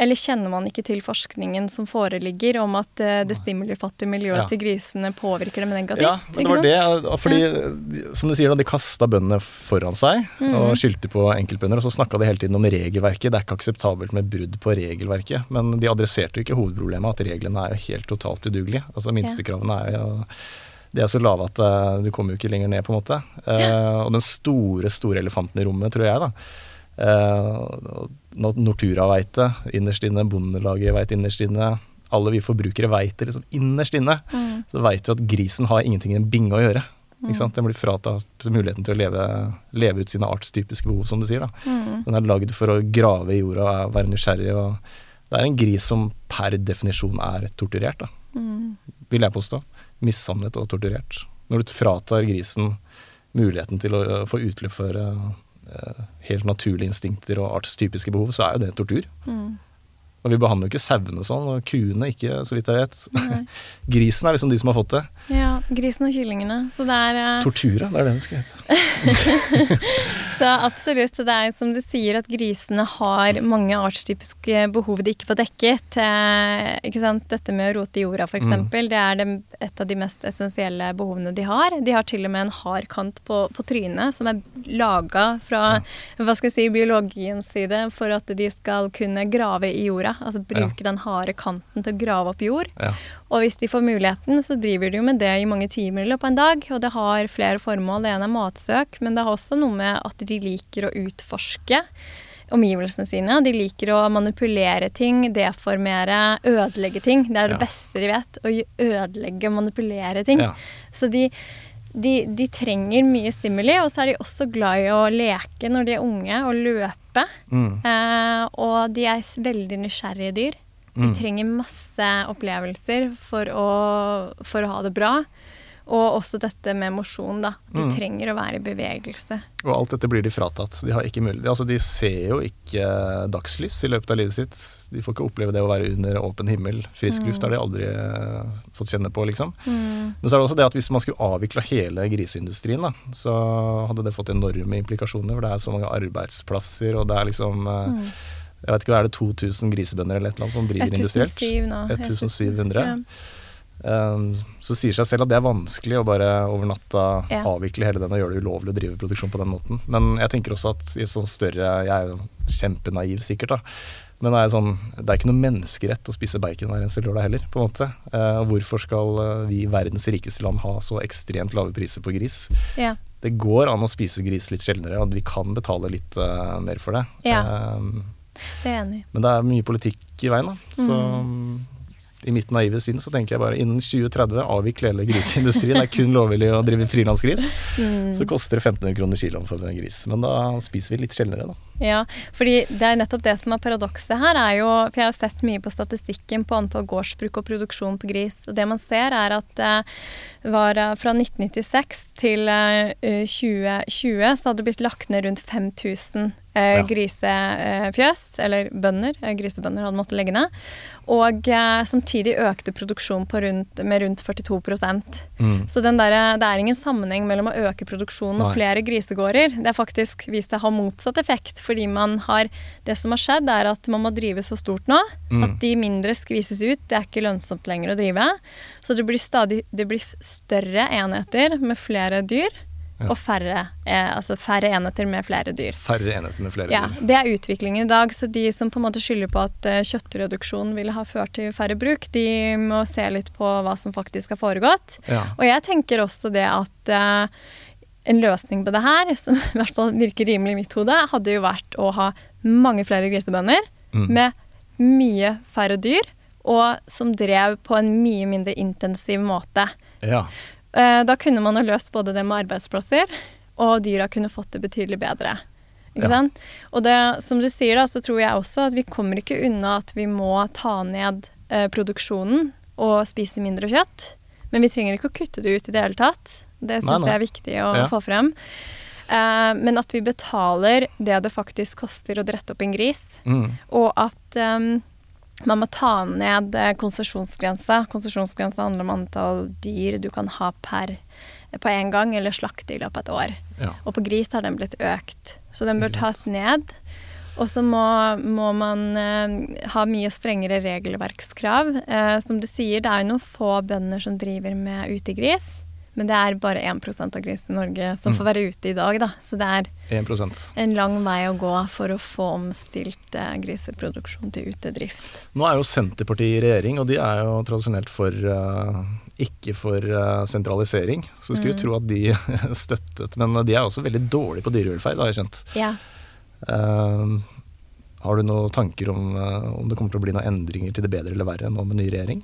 Eller kjenner man ikke til forskningen som foreligger om at eh, det stimulifattige miljøet Ja. til grisene påvirker dem negativt? Ja, men det var det. Fordi, som du sier, de kasta bøndene foran seg Mm. og skyldte på enkeltbønder. Og så snakka de hele tiden om regelverket. Det er ikke akseptabelt med brudd på regelverket. Men de adresserte jo ikke hovedproblemet, at reglene er jo helt totalt udugelige. Altså Minstekravene er jo de er så lave at eh, du kommer jo ikke lenger ned, på en måte. Eh, og den store, store elefanten i rommet, tror jeg, da. Uh, Nortura veit det, innerst inne. Bondelaget veit innerst inne. alle vi forbrukere veit det liksom innerst inne, så veit du at grisen har ingenting i en binge å gjøre. Sant? Den blir fratatt muligheten til å leve, leve ut sine artstypiske behov, som du sier. da. Den er lagd for å grave i jorda og være nysgjerrig. og Det er en gris som per definisjon er torturert, da. vil jeg påstå. Mishandlet og torturert. Når du fratar grisen muligheten til å øh, få utløp for øh, helt naturlige instinkter og artstypiske behov, så er jo det tortur. Og vi behandler jo ikke sauene sånn, og kuene ikke, så vidt jeg vet. Grisen er liksom de som har fått det. Ja, grisen og kyllingene. Så det er uh... Tortura, det er det det skal hete. Så absolutt. Så det er som du sier, at grisene har mange artstypiske behov de ikke får dekket. Eh, ikke sant? Dette med å rote i jorda, f.eks. eksempel, Det er det, et av de mest essensielle behovene de har. De har til og med en hard kant på, på trynet som er laga fra hva skal jeg si, biologiens side for at de skal kunne grave i jorda. Altså bruke den harde kanten til å grave opp jord. Ja. Og hvis de får muligheten, så driver de jo med det i mange timer i løpet av en dag. Og det har flere formål. Det ene er matsøk, men det har også noe med at de liker å utforske omgivelsene sine. De liker å manipulere ting, deformere, ødelegge ting. Det er det Ja. beste de vet. Å ødelegge og manipulere ting. Ja. Så de, de, de trenger mye stimuli, og så er de også glad i å leke når de er unge, og løpe. Mm. Eh, og de er veldig nysgjerrige dyr. De Mm. trenger masse opplevelser for å, for å ha det bra. Og også dette med mosjon, da. De Mm. trenger å være i bevegelse. Og alt dette blir de fratatt. De har ikke mulighet Altså, de ser jo ikke dagslys i løpet av livet sitt. De får ikke oppleve det å være under åpen himmel. Frisk luft har de aldri eh, fått kjenne på, liksom. Men så er det også det at hvis man skulle avvikla hele griseindustrien, da, så hadde det fått enorme implikasjoner. For det er så mange arbeidsplasser, og det er liksom mm. Jeg vet ikke, er det 2000 grisebønder eller et eller annet som driver industrielt? 1700. Ja. Um, så sier seg selv at det er vanskelig å bare over natta Ja. avvikle hele den og gjøre det ulovlig å drive produksjon på den måten. Men jeg tenker også at i sånn større Jeg er jo kjempenaiv sikkert, da. Men det er, sånn, det er ikke noe menneskerett å spise bacon hver eneste lørdag heller, på en måte. Eh, og hvorfor skal eh, vi i verdens rikeste land ha så ekstremt lave priser på gris? Ja. Det går an å spise gris litt sjeldnere, og vi kan betale litt uh, mer for det. Ja. Um, Det er enig men det er mye politikk i veien, da. Så Mm. I mitt naive sinn så tenker jeg bare innen 2030 avvikle hele griseindustrien. Det er kun lovlig å drive frilansgris. Mm. Så koster det 1500 kroner kiloen for en gris. Men da spiser vi litt sjeldnere, da. Ja, fordi det er nettopp det som er paradokset her, er jo For jeg har sett mye på statistikken på antall gårdsbruk og produksjon på gris. Og det man ser, er at det var eh, fra 1996 til eh, 2020 så hadde det blitt lagt ned rundt 5000 eh, Ja. grisefjøs, eller bønder. eh, Grisebønder hadde måttet legge ned. Og eh, samtidig økte produksjonen på rundt, med rundt 42 Mm. Så den der, det er ingen sammenheng mellom å øke produksjonen og Nei. flere grisegårder. Det er faktisk vist seg å ha motsatt effekt, fordi man har Det som har skjedd, er at man må drive så stort nå Mm. at de mindre skvises ut. Det er ikke lønnsomt lenger å drive. Så det blir stadig Det blir større enheter med flere dyr, Ja. og færre, eh, altså færre enheter med flere dyr. Færre enheter med flere Ja, dyr. Det er utviklingen i dag. Så de som på en måte skylder på at eh, kjøttreduksjon ville ha ført til færre bruk, de må se litt på hva som faktisk har foregått. Ja. Og jeg tenker også det at eh, en løsning på det her, som i hvert fall virker rimelig i mitt hode, hadde jo vært å ha mange flere grisebønder Mm. med mye færre dyr, og som drev på en mye mindre intensiv måte. Ja. Eh, Da kunne man jo løst både det med arbeidsplasser, og dyra kunne fått det betydelig bedre. Ikke Ja. sant? Og det, som du sier, da, så tror jeg også at vi kommer ikke unna at vi må ta ned eh, produksjonen og spise mindre kjøtt. Men vi trenger ikke å kutte det ut i det hele tatt. Det syns jeg er viktig å Ja. få frem. Eh, men at vi betaler det det faktisk koster å drette opp en gris. Mm. Og at um, man må ta ned eh, konsesjonsgrensa. Konsesjonsgrensa handler om antall dyr du kan ha per på en gang, eller slakte i løpet av et år. Ja. Og på gris har den blitt økt. Så den bør tas ned. Og så må, må man eh, ha mye strengere regelverkskrav. Eh, som du sier, det er jo noen få bønder som driver med utegris. Men det er bare 1% av gris i Norge som Mm. får være ute i dag, da. Så det er 1 en lang vei å gå for å få omstilt eh, griseproduksjon til utedrift. Nå er jo Senterpartiet i regjering, og de er jo tradisjonelt for uh, ikke for uh, sentralisering. Så skulle Mm. tro at de støttet Men de er også veldig dårlige på dyrevelferd, har jeg skjønt. Ja. Uh, Har du noen tanker om, eh, om det kommer til å bli noen endringer til det bedre eller verre nå med ny regjering?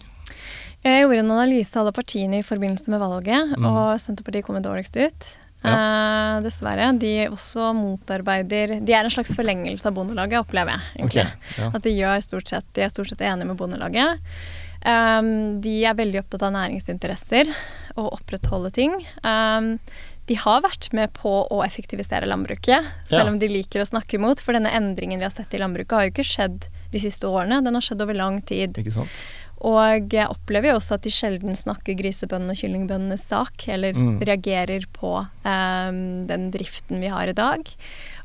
Jeg gjorde en analyse av alle partiene i forbindelse med valget, Mm. og Senterpartiet kommer dårligst ut. Ja. Uh, dessverre. De også motarbeider De er en slags forlengelse av Bondelaget, opplever jeg. egentlig. Ok, ja. At de, gjør stort sett, de er stort sett enige med Bondelaget. Um, de er veldig opptatt av næringsinteresser og opprettholde ting. Um, de har vært med på å effektivisere landbruket, selv Ja. om de liker å snakke imot. For denne endringen vi har sett i landbruket, har jo ikke skjedd de siste årene. Den har skjedd over lang tid. Ikke sant? Og jeg opplever jo også at de sjelden snakker grisebøndene og kyllingbøndenes sak, eller Mm. reagerer på um, den driften vi har i dag.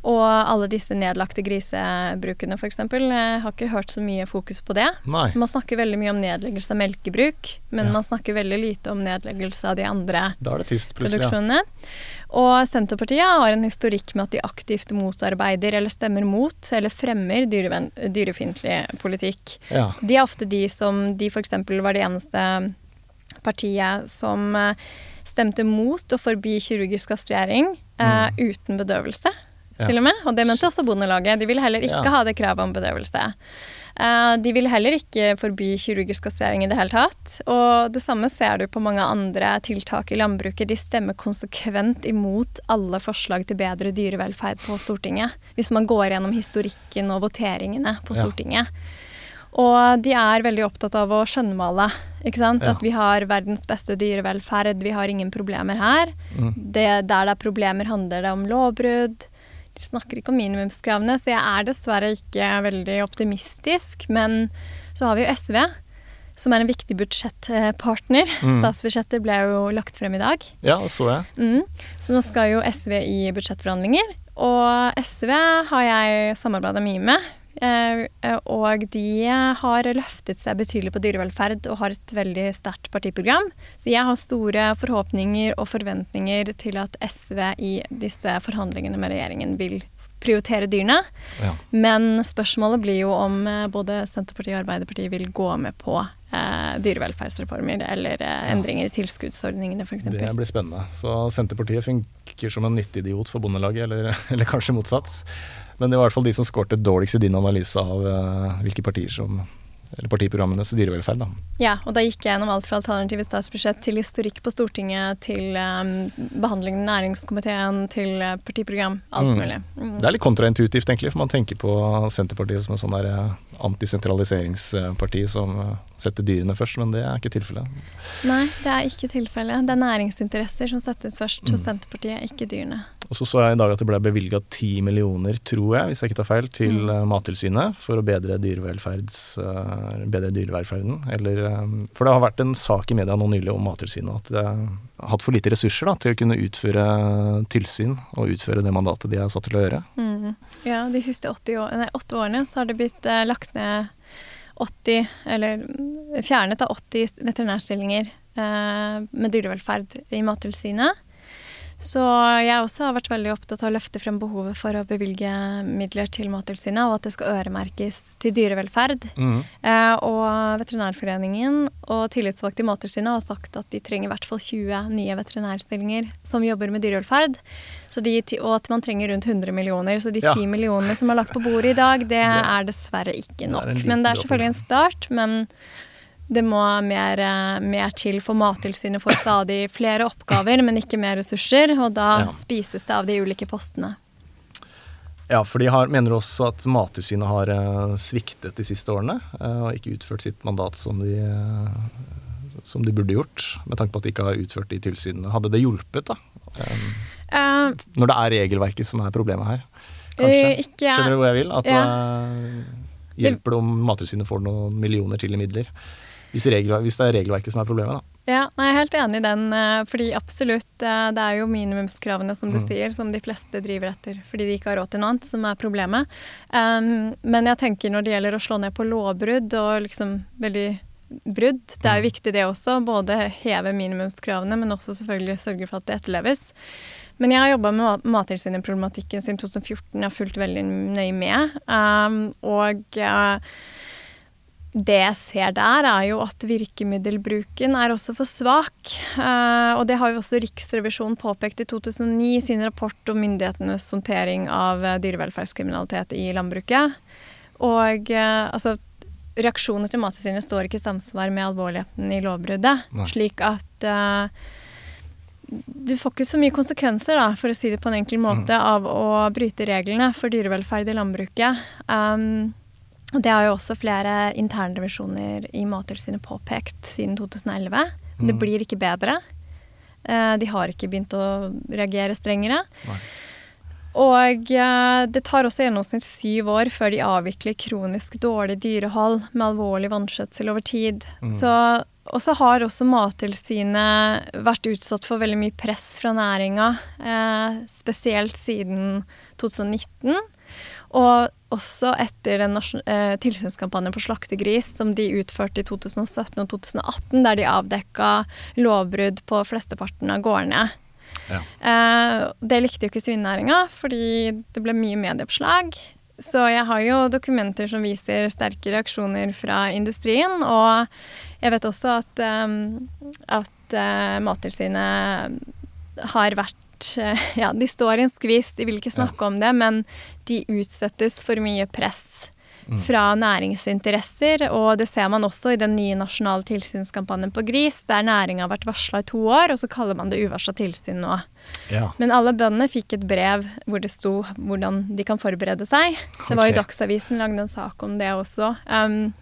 Og alle disse nedlagte grisebrukene f.eks. har ikke hørt så mye fokus på det. Nei. Man snakker veldig mye om nedleggelse av melkebruk, men Ja. man snakker veldig lite om nedleggelse av de andre Da er det tyst produksjonene. Ja. Og Senterpartiet har en historikk med at de aktivt motarbeider eller stemmer mot eller fremmer dyrefiendtlig politikk. Ja. De er ofte de som De f.eks. var det eneste partiet som eh, stemte mot å forby kirurgisk kastrering eh, uten bedøvelse, Ja. til og med. Og det mente også Bondelaget. De ville heller ikke Ja. ha det kravet om bedøvelse. Uh, de vil heller ikke forby kirurgisk kastrering i det hele tatt. Og det samme ser du på mange andre tiltak i landbruket. De stemmer konsekvent imot alle forslag til bedre dyrevelferd på Stortinget. Hvis man går gjennom historikken og voteringene på Ja. Stortinget. Og de er veldig opptatt av å skjønnmale. Ikke sant? Ja. At vi har verdens beste dyrevelferd, vi har ingen problemer her. Mm. Det, der det er problemer, handler det om lovbrudd. De snakker ikke om minimumskravene, så jeg er dessverre ikke veldig optimistisk. Men så har vi jo SV, som er en viktig budsjettpartner. Mm. Statsbudsjettet ble jo lagt frem i dag. ja, så jeg. Mm. Så nå skal jo SV i budsjettforhandlinger, og SV har jeg samarbeida mye med. Eh, eh, og de har løftet seg betydelig på dyrevelferd og har et veldig sterkt partiprogram. Så jeg har store forhåpninger og forventninger til at SV i disse forhandlingene med regjeringen vil prioritere dyrene. Ja. Men spørsmålet blir jo om eh, både Senterpartiet og Arbeiderpartiet vil gå med på eh, dyrevelferdsreformer eller eh, endringer i tilskuddsordningene f.eks. Det blir spennende. Så Senterpartiet funker som en nyttig idiot for Bondelaget, eller, eller kanskje motsatt. Men det var i hvert fall de som skårte dårligst i din analyse av uh, hvilke partier som eller partiprogrammenes dyrevelferd. Da. Ja, og da gikk jeg gjennom alt fra alternative statsbudsjett til historikk på Stortinget, til um, behandlingen i næringskomiteen, til eh, partiprogram. Alt Mm. mulig. Mm. Det er litt kontraintuitivt, egentlig, for man tenker på Senterpartiet som en sånn der eh, antisentraliseringsparti som eh, setter dyrene først, men det er ikke tilfellet. Nei, det er ikke tilfellet. Det er næringsinteresser som settes først Mm. hos Senterpartiet, ikke dyrene. Og så så jeg i dag at det ble bevilga ti millioner, tror jeg, hvis jeg ikke tar feil, til Mm. eh, Mattilsynet for å bedre, eh, bedre dyrevelferden. Eller, for det har vært en sak i media nå nylig om Mattilsynet at det hatt for lite ressurser da, til å kunne utføre tilsyn og utføre det mandatet de er satt til å gjøre. Mm. Ja, de siste 80 år, nei, åtte årene så har det blitt eh, lagt ned 80, eller mm, fjernet av 80 veterinærstillinger eh, med dyrevelferd i Mattilsynet. Så jeg også har vært veldig opptatt av å løfte frem behovet for å bevilge midler til Mattilsynet, og at det skal øremerkes til dyrevelferd. Eh, og Veterinærforeningen og tillitsvalgte i Mattilsynet har sagt at de trenger i hvert fall 20 nye veterinærstillinger som jobber med dyrevelferd. Så de, og at man trenger rundt 100 millioner. Så de Ja. 10 millionene som er lagt på bordet i dag, det er dessverre ikke nok. Det Men det er selvfølgelig en start. men det må mer, eh, mer til, for Mattilsynet får stadig flere oppgaver, men ikke mer ressurser. Og da Ja. spises det av de ulike postene. Ja, for de har, mener også at Mattilsynet har eh, sviktet de siste årene eh, og ikke utført sitt mandat som de, som de burde gjort, med tanke på at de ikke har utført de tilsynene. Hadde det hjulpet, da? Eh, når det er regelverket som er problemet her, kanskje? Ikke- Skjønner du hvor jeg vil? At Ja. eh, hjelper det om Mattilsynet får noen millioner til i midler? Hvis, regler, hvis det er regelverket som er problemet, da. Ja, nei, jeg er helt enig i den. eh, Fordi absolutt, eh, det er jo minimumskravene som du sier, som de fleste driver etter fordi de ikke har råd til noe annet, som er problemet. Um, men jeg tenker når det gjelder å slå ned på lovbrudd og liksom veldig brudd, det er jo viktig det også. Både heve minimumskravene, men også selvfølgelig sørge for at det etterleves. Men jeg har jobba med Ma- Mattilsynet-problematikken siden 2014. Jeg har fulgt veldig nøye med. Um, og eh, det jeg ser der, er jo at virkemiddelbruken er også for svak. Eh, og det har jo også Riksrevisjonen påpekt i 2009 i sin rapport om myndighetenes håndtering av eh, dyrevelferdskriminalitet i landbruket. og eh, altså Reaksjoner til Mattilsynet står ikke i samsvar med alvorligheten i lovbruddet. Nei. Slik at uh, du får ikke så mye konsekvenser, da, for å si det på en enkel måte, av å bryte reglene for dyrevelferd i landbruket. Um, og det har jo også flere internrevisjoner i Mattilsynet påpekt siden 2011. Men det blir ikke bedre. Eh, de har ikke begynt å reagere strengere. Nei. Og eh, det tar også gjennomsnitt syv år før de avvikler kronisk dårlig dyrehold med alvorlig vanskjøtsel over tid. Så, og så har også Mattilsynet vært utsatt for veldig mye press fra næringa, eh, spesielt siden 2019. Og også etter den eh, tilsynskampanjen på slaktegris som de utførte i 2017 og 2018, der de avdekka lovbrudd på flesteparten av gårdene. Ja. Eh, det likte jo ikke svinenæringa, fordi det ble mye medieoppslag. Så jeg har jo dokumenter som viser sterke reaksjoner fra industrien. Og jeg vet også at, um, at uh, Mattilsynet har vært eh, Ja, de står i en skvis, de vil ikke snakke om det, men de utsettes for mye press fra næringsinteresser. Og det ser man også i den nye nasjonale tilsynskampanjen på gris, der næringa har vært varsla i to år, og så kaller man det uvarsla tilsyn nå. Ja. Men alle bøndene fikk et brev hvor det sto hvordan de kan forberede seg. Det var jo. Dagsavisen lagde en sak om det også. Um,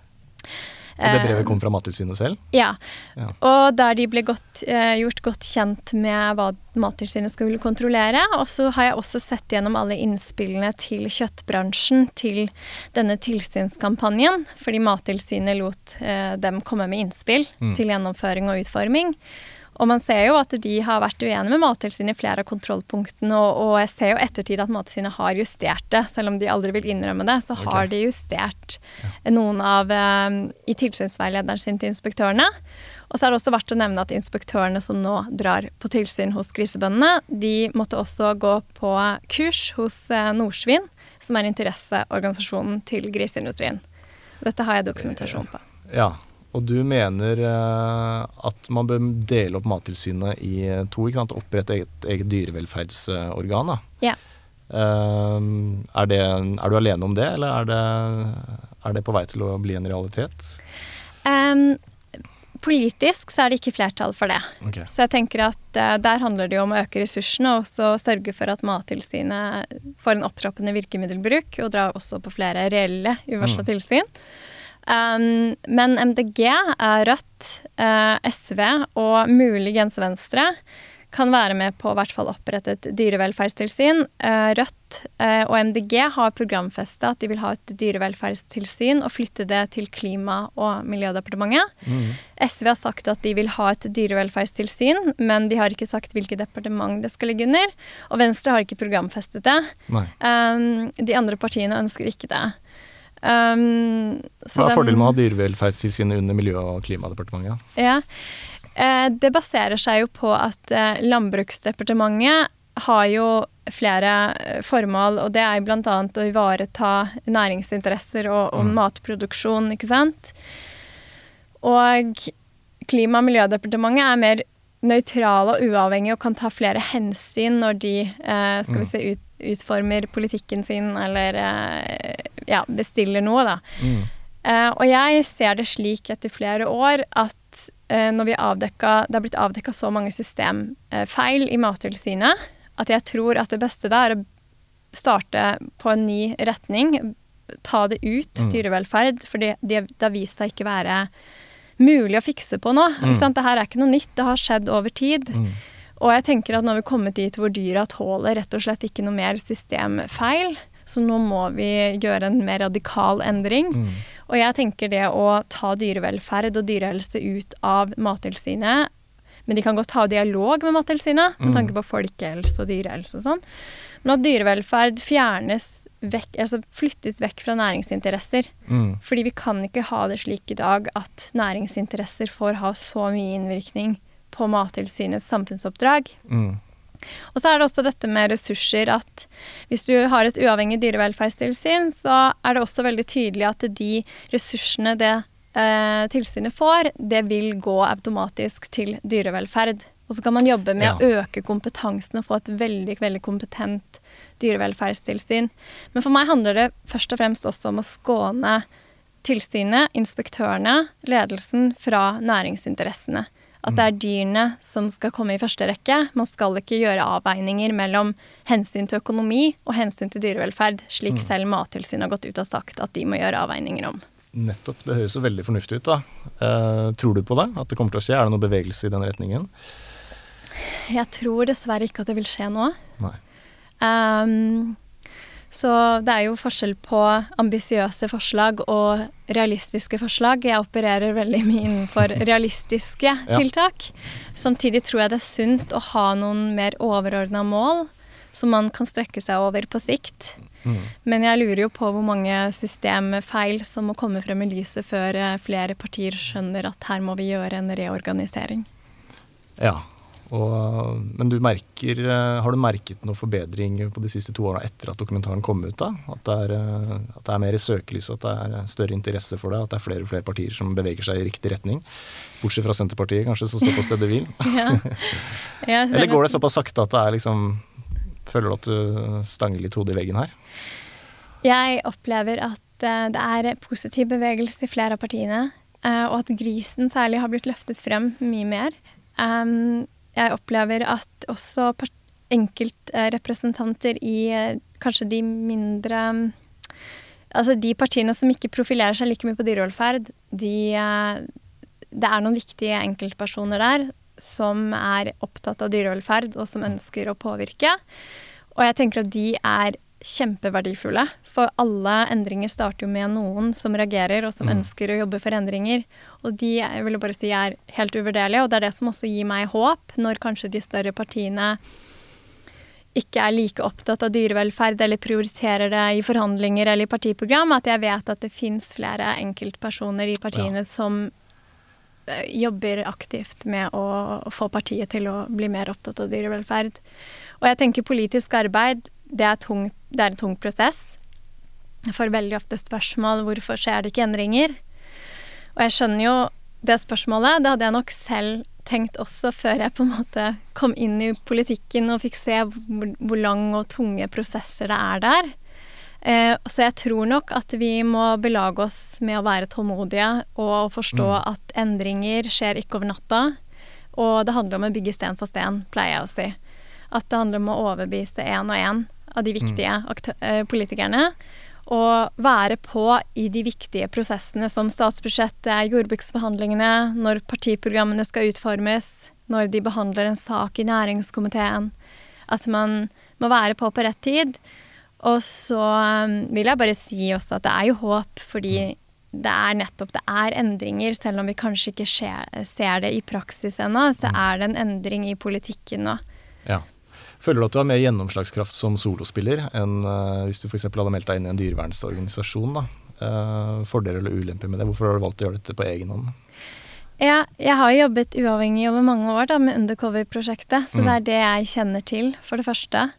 Og det eh, brevet kom fra Mattilsynet selv? ja. Ja. Og der de ble godt, eh, gjort godt kjent med hva Mattilsynet skulle kontrollere. Og så har jeg også sett gjennom alle innspillene til kjøttbransjen til denne tilsynskampanjen, fordi Mattilsynet lot eh, dem komme med innspill til gjennomføring og utforming. Og man ser jo at de har vært uenige med Mattilsynet i flere av kontrollpunktene, og, og jeg ser jo ettertid at Mattilsynet har justert det, selv om de aldri vil innrømme det, så har de justert noen av um, i tilsynsveilederen sin til inspektørene. Og så er det også verdt å nevne at inspektørene som nå drar på tilsyn hos grisebøndene, de måtte også gå på kurs hos uh, Norsvin, som er interesseorganisasjonen til griseindustrien. Dette har jeg dokumentasjon på. Ja. Og du mener eh, at man bør dele opp Mattilsynet i to, ikke sant? Opprette eget, eget dyrevelferdsorgan, da. Ja. Eh, er, det, er du alene om det, eller er det, er det på vei til å bli en realitet? Um, politisk så er det ikke flertall for det. Okay. Så jeg tenker at eh, der handler det jo om å øke ressursene og også sørge for at Mattilsynet får en opptrappende virkemiddelbruk, og drar også på flere reelle uvarsla tilsyn. Um, men MDG, eh, Rødt, eh, SV og muligens Venstre kan være med på å hvert fall opprette et dyrevelferdstilsyn. Eh, Rødt og MDG har programfesta at de vil ha et dyrevelferdstilsyn og flytte det til Klima- og miljødepartementet. SV har sagt at de vil ha et dyrevelferdstilsyn, men de har ikke sagt hvilket departement det skal ligge under. Og Venstre har ikke programfestet det. Um, de andre partiene ønsker ikke det. Um, så Hva er fordelen med å ha dyrevelferdstilsynet under Miljø- og klimadepartementet? ja. Eh, det baserer seg jo på at eh, Landbruksdepartementet har jo flere eh, formål, og det er bl.a. å ivareta næringsinteresser og, og matproduksjon, ikke sant. Og Klima- og miljødepartementet er mer nøytrale og uavhengige og kan ta flere hensyn når de eh, skal vi se, ut, utformer politikken sin eller eh, ja, bestiller noe, da. Eh, og jeg ser det slik etter flere år at uh, når vi avdekka, det har blitt avdekka så mange systemfeil i Mattilsynet, at jeg tror at det beste da er å starte på en ny retning. Ta det ut, dyrevelferd, for det, det, det har vist seg ikke være mulig å fikse på nå. Ikke sant? Det her er ikke noe nytt, det har skjedd over tid. Og jeg tenker at nå har vi kommet dit hvor dyra tåler rett og slett ikke noe mer systemfeil. Så nå må vi gjøre en mer radikal endring. Og jeg tenker det å ta dyrevelferd og dyrehelse ut av Mattilsynet Men de kan godt ha dialog med Mattilsynet med tanke på folkehelse og dyrehelse og sånn. Men at dyrevelferd fjernes vekk, altså flyttes vekk fra næringsinteresser. Mm. Fordi vi kan ikke ha det slik i dag at næringsinteresser får ha så mye innvirkning på Mattilsynets samfunnsoppdrag. Mm. Og så er det også dette med ressurser at hvis du har et uavhengig dyrevelferdstilsyn, så er det også veldig tydelig at de ressursene det eh, tilsynet får, det vil gå automatisk til dyrevelferd. Og så kan man jobbe med Ja. å øke kompetansen og få et veldig, veldig kompetent dyrevelferdstilsyn. Men for meg handler det først og fremst også om å skåne tilsynet, inspektørene, ledelsen fra næringsinteressene. At det er dyrene som skal komme i første rekke. Man skal ikke gjøre avveininger mellom hensyn til økonomi og hensyn til dyrevelferd, slik selv Mattilsynet har gått ut og sagt at de må gjøre avveininger om. Nettopp. Det høres jo veldig fornuftig ut, da. Eh, tror du på det? At det kommer til å skje? Er det noe bevegelse i den retningen? Jeg tror dessverre ikke at det vil skje nå. Nei. Um, så det er jo forskjell på ambisiøse forslag og realistiske forslag. Jeg opererer veldig mye innenfor realistiske tiltak. Samtidig tror jeg det er sunt å ha noen mer overordna mål som man kan strekke seg over på sikt. Men jeg lurer jo på hvor mange systemfeil som må komme frem i lyset før eh, flere partier skjønner at her må vi gjøre en reorganisering. Ja. Og, men du merker, eh, har du merket noe forbedring på de siste to årene etter at dokumentaren kom ut? da? At det er, eh, at det er mer i søkelyset, at det er større interesse for det, at det er flere og flere partier som beveger seg i riktig retning? Bortsett fra Senterpartiet, kanskje, som står på stedet hvil? Ja. Ja, Eller går det såpass sakte at det er liksom Føler du at du stanger litt hodet i veggen her? Jeg opplever at eh, det er positiv bevegelse i flere av partiene, og at grisen særlig har blitt løftet frem mye mer. Um, jeg opplever at også enkeltrepresentanter i eh, kanskje de mindre Altså de partiene som ikke profilerer seg like mye på dyrevelferd, de eh, Det er noen viktige enkeltpersoner der som er opptatt av dyrevelferd, og som ønsker å påvirke. Og jeg tenker at de er kjempeverdifulle. For alle endringer starter jo med noen som reagerer, og som ønsker å jobbe for endringer. Og de jeg vil bare si er helt uvurderlige, og det er det som også gir meg håp, når kanskje de større partiene ikke er like opptatt av dyrevelferd eller prioriterer det i forhandlinger eller i partiprogram, at jeg vet at det fins flere enkeltpersoner i partiene som eh, jobber aktivt med å, få partiet til å bli mer opptatt av dyrevelferd. Og jeg tenker politisk arbeid, det er, tung, det er en tung prosess. Jeg får veldig ofte spørsmål hvorfor skjer det ikke endringer. Og jeg skjønner jo det spørsmålet. Det hadde jeg nok selv tenkt også før jeg på en måte kom inn i politikken og fikk se hvor, hvor lang og tunge prosesser det er der. Eh, så jeg tror nok at vi må belage oss med å være tålmodige og forstå at endringer skjer ikke over natta. Og det handler om å bygge sten for sten, pleier jeg å si. At det handler om å overbevise én og én av de viktige eh, politikerne. Og være på i de viktige prosessene som statsbudsjettet, jordbruksforhandlingene, når partiprogrammene skal utformes, når de behandler en sak i næringskomiteen. At man må være på på rett tid. Og så um, vil jeg bare si også at det er jo håp, fordi det er nettopp det er endringer, selv om vi kanskje ikke ser det i praksis ennå, så er det en endring i politikken nå. Ja. Føler du at du har mer gjennomslagskraft som solospiller enn uh, hvis du f.eks. hadde meldt deg inn i en dyrevernsorganisasjon? da? Eh, fordeler eller ulemper med det? Hvorfor har du valgt å gjøre dette på egen hånd? Ja, jeg har jobbet uavhengig over mange år da, med Undercover-prosjektet, så det er det jeg kjenner til, for det første.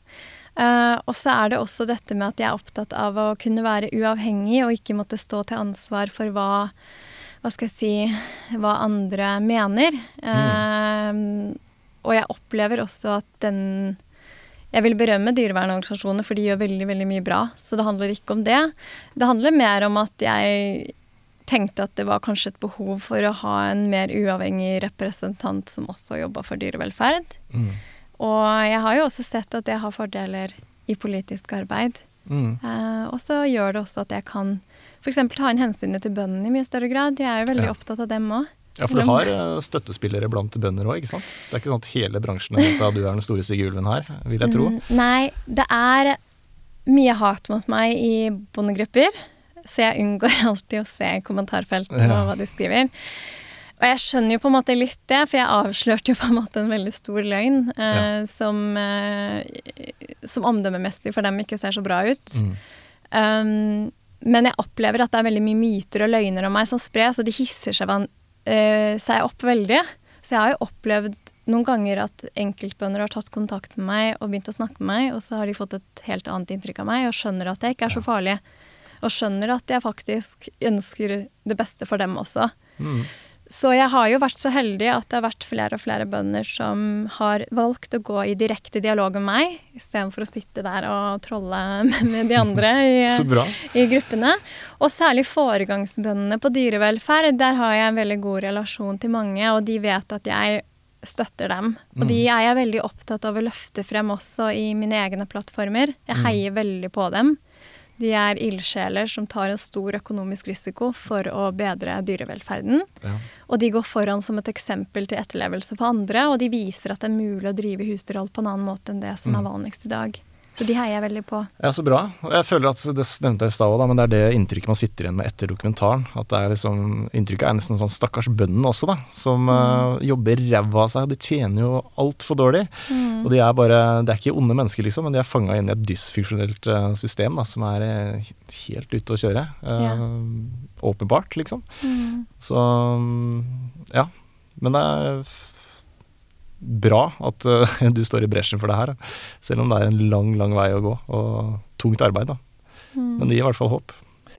Uh, og så er det også dette med at jeg er opptatt av å kunne være uavhengig og ikke måtte stå til ansvar for hva hva skal jeg si hva andre mener. Eh, og jeg opplever også at den Jeg vil berømme dyrevernorganisasjonene, for de gjør veldig veldig mye bra. Så det handler ikke om det. Det handler mer om at jeg tenkte at det var kanskje et behov for å ha en mer uavhengig representant som også jobba for dyrevelferd. Og jeg har jo også sett at det har fordeler i politisk arbeid. Eh, og så gjør det også at jeg kan f.eks. ta inn hensynet til bøndene i mye større grad. Jeg er jo veldig Ja. opptatt av dem òg. Ja, for du har eh, støttespillere blant bønder òg, ikke sant? Det er ikke sånn at hele bransjen er av du er den store stygge ulven her, vil jeg tro. Mm, nei, det er mye hat mot meg i bondegrupper, så jeg unngår alltid å se kommentarfeltene Ja. og hva de skriver. Og jeg skjønner jo på en måte litt det, for jeg avslørte jo på en måte en veldig stor løgn eh, som, eh, som omdømmemessig for dem ikke ser så bra ut. Mm. Um, men jeg opplever at det er veldig mye myter og løgner om meg som spres, og de hisser seg, eh, seg opp veldig. Så jeg har jo opplevd noen ganger at enkeltbønder har tatt kontakt med meg og begynt å snakke med meg, og så har de fått et helt annet inntrykk av meg og skjønner at jeg ikke er så farlig. Og skjønner at jeg faktisk ønsker det beste for dem også. Mm. Så jeg har jo vært så heldig at det har vært flere og flere bønder som har valgt å gå i direkte dialog med meg, istedenfor å sitte der og trolle med de andre i, i gruppene. Og særlig foregangsbøndene på dyrevelferd. Der har jeg en veldig god relasjon til mange, og de vet at jeg støtter dem. Og de er jeg veldig opptatt av å løfte frem også i mine egne plattformer. Jeg heier veldig på dem. De er ildsjeler som tar en stor økonomisk risiko for å bedre dyrevelferden. Ja. Og de går foran som et eksempel til etterlevelse på andre, og de viser at det er mulig å drive husdyrhold på en annen måte enn det som er vanligst i dag. Så de heier jeg veldig på. Ja, så bra. Og jeg føler at Det nevnte jeg i stad òg, men det er det inntrykket man sitter igjen med etter dokumentaren. At det er liksom, Inntrykket er nesten sånn stakkars bøndene også, da. Som eh, jobber ræva av seg. De tjener jo altfor dårlig. Og de er bare Det er ikke onde mennesker, liksom, men de er fanga inn i et dysfunksjonelt eh, system da, som er eh, helt ute å kjøre. Uh, Ja. Åpenbart, liksom. Så mm, ja. Men det er bra at uh, du står i bresjen for det her. da. Selv om det er en lang, lang vei å gå, og tungt arbeid, da. Men det gir i hvert fall håp.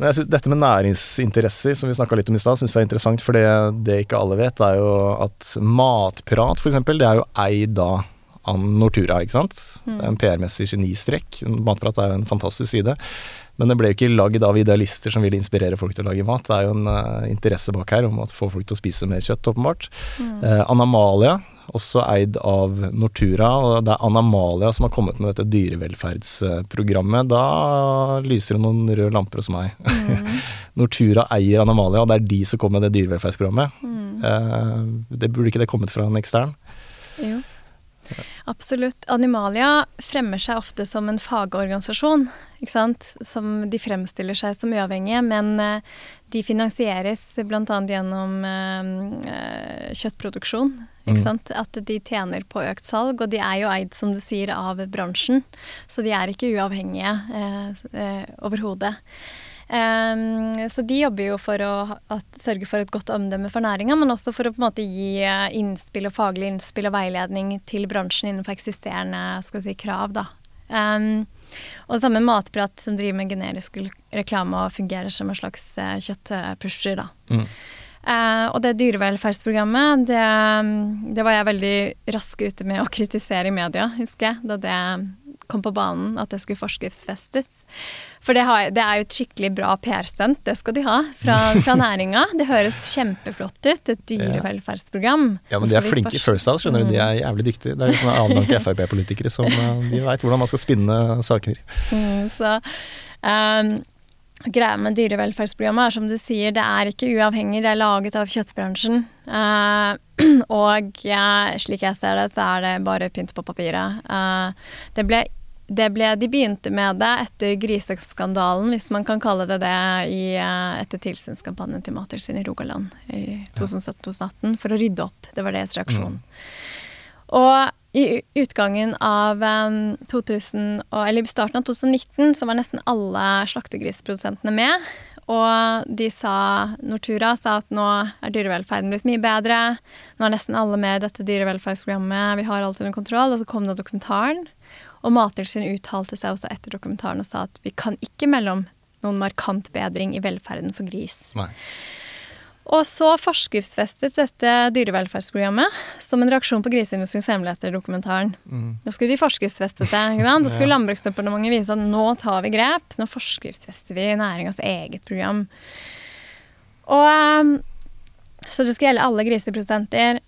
Men jeg synes Dette med næringsinteresser, som vi snakka litt om i stad, syns jeg er interessant. For det, det ikke alle vet, er jo at Matprat, for eksempel, det er jo eid da av Nortura, ikke sant. Det er en PR-messig genistrekk. Matprat er jo en fantastisk side. Men det ble jo ikke lagd av idealister som ville inspirere folk til å lage mat. Det er jo en uh, interesse bak her om å få folk til å spise mer kjøtt, åpenbart. Eh, Anamalia, også eid av Nortura. Og det er Anamalia som har kommet med dette dyrevelferdsprogrammet. Da lyser det noen røde lamper hos meg. Nortura eier Anamalia, og det er de som kommer med det dyrevelferdsprogrammet. Eh, det Burde ikke det kommet fra en ekstern? Jo. Absolutt. Animalia fremmer seg ofte som en fagorganisasjon, ikke sant? Som de fremstiller seg som uavhengige, men eh, de finansieres bl.a. gjennom eh, kjøttproduksjon. Ikke sant? At de tjener på økt salg, og de er jo eid, som du sier, av bransjen. Så de er ikke uavhengige eh, eh, overhodet. Um, så de jobber jo for å at, sørge for et godt omdømme for næringa, men også for å på en måte gi eh, innspill og faglig innspill og veiledning til bransjen innenfor eksisterende skal si, krav. Da. Um, og det samme Matprat, som driver med generisk reklame og fungerer som en slags uh, kjøttpusher. Da. Eh, og det dyrevelferdsprogrammet, det, det var jeg veldig rask ute med å kritisere i media, husker jeg, da det kom på banen at det skulle forskriftsfestes. For det, har, det er jo et skikkelig bra PR-stunt, det skal de ha, fra, fra næringa. Det høres kjempeflott ut, et dyrevelferdsprogram. Ja, men de er flinke i First House, skjønner du. De er jævlig dyktige. Det er litt sånn avdanke Frp-politikere som eh, de veit hvordan man skal spinne saker. Mm, så um, greia med dyrevelferdsprogrammet er som du sier, det er ikke uavhengig, det er laget av kjøttbransjen. Eh, og ja, slik jeg ser det, så er det bare pynt på papiret. Eh, det ble det ble, de begynte med det etter griseskandalen, hvis man kan kalle det det, i, eh, etter tilsynskampanjen til Mattilsynet i Rogaland i 2017-2018, for å rydde opp. Det var deres reaksjon. Og i utgangen av em, 2000, og, eller starten av 2019 så var nesten alle slaktegrisprodusentene med. Og de sa, Nortura sa at nå er dyrevelferden blitt mye bedre. Nå er nesten alle med i dette dyrevelferdsprogrammet. Vi har alt under kontroll. Og så kom det dokumentaren. Og Mattilsynet uttalte seg også etter dokumentaren og sa at vi kan ikke melde om noen markant bedring i velferden for gris. Nei. Og så forskriftsfestet dette dyrevelferdsprogrammet som en reaksjon på Griseindustriens hemmeligheter, dokumentaren. Da skulle de forskriftsfestet det. ikke sant? Da skulle Landbruksdepartementet vise at nå tar vi grep, nå forskriftsfester vi næringas eget program. Og ehm, Så det skal gjelde alle griseprodusenter.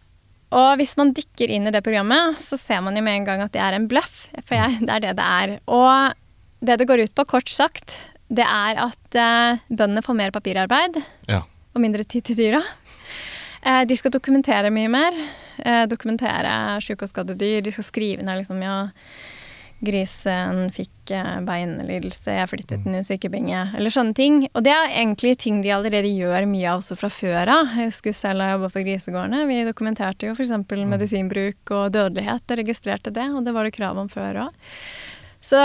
Og hvis man dykker inn i det programmet, så ser man jo med en gang at det er en bløff. For jeg, det er det det er. Og det det går ut på, kort sagt, det er at eh, bøndene får mer papirarbeid Ja. Og mindre tid til dyra. Eh, de skal dokumentere mye mer. Eh, dokumentere syke og skadde dyr. De skal skrive ned liksom ja, grisen fikk eh, beinlidelse, jeg flyttet den i en sykebinge, eller sånne ting. Og det er egentlig ting de allerede gjør mye av også fra før av. Jeg husker selv da jeg jobba på grisegårdene. Vi dokumenterte jo f.eks. medisinbruk og dødelighet, og registrerte det, og det var det krav om før òg. Så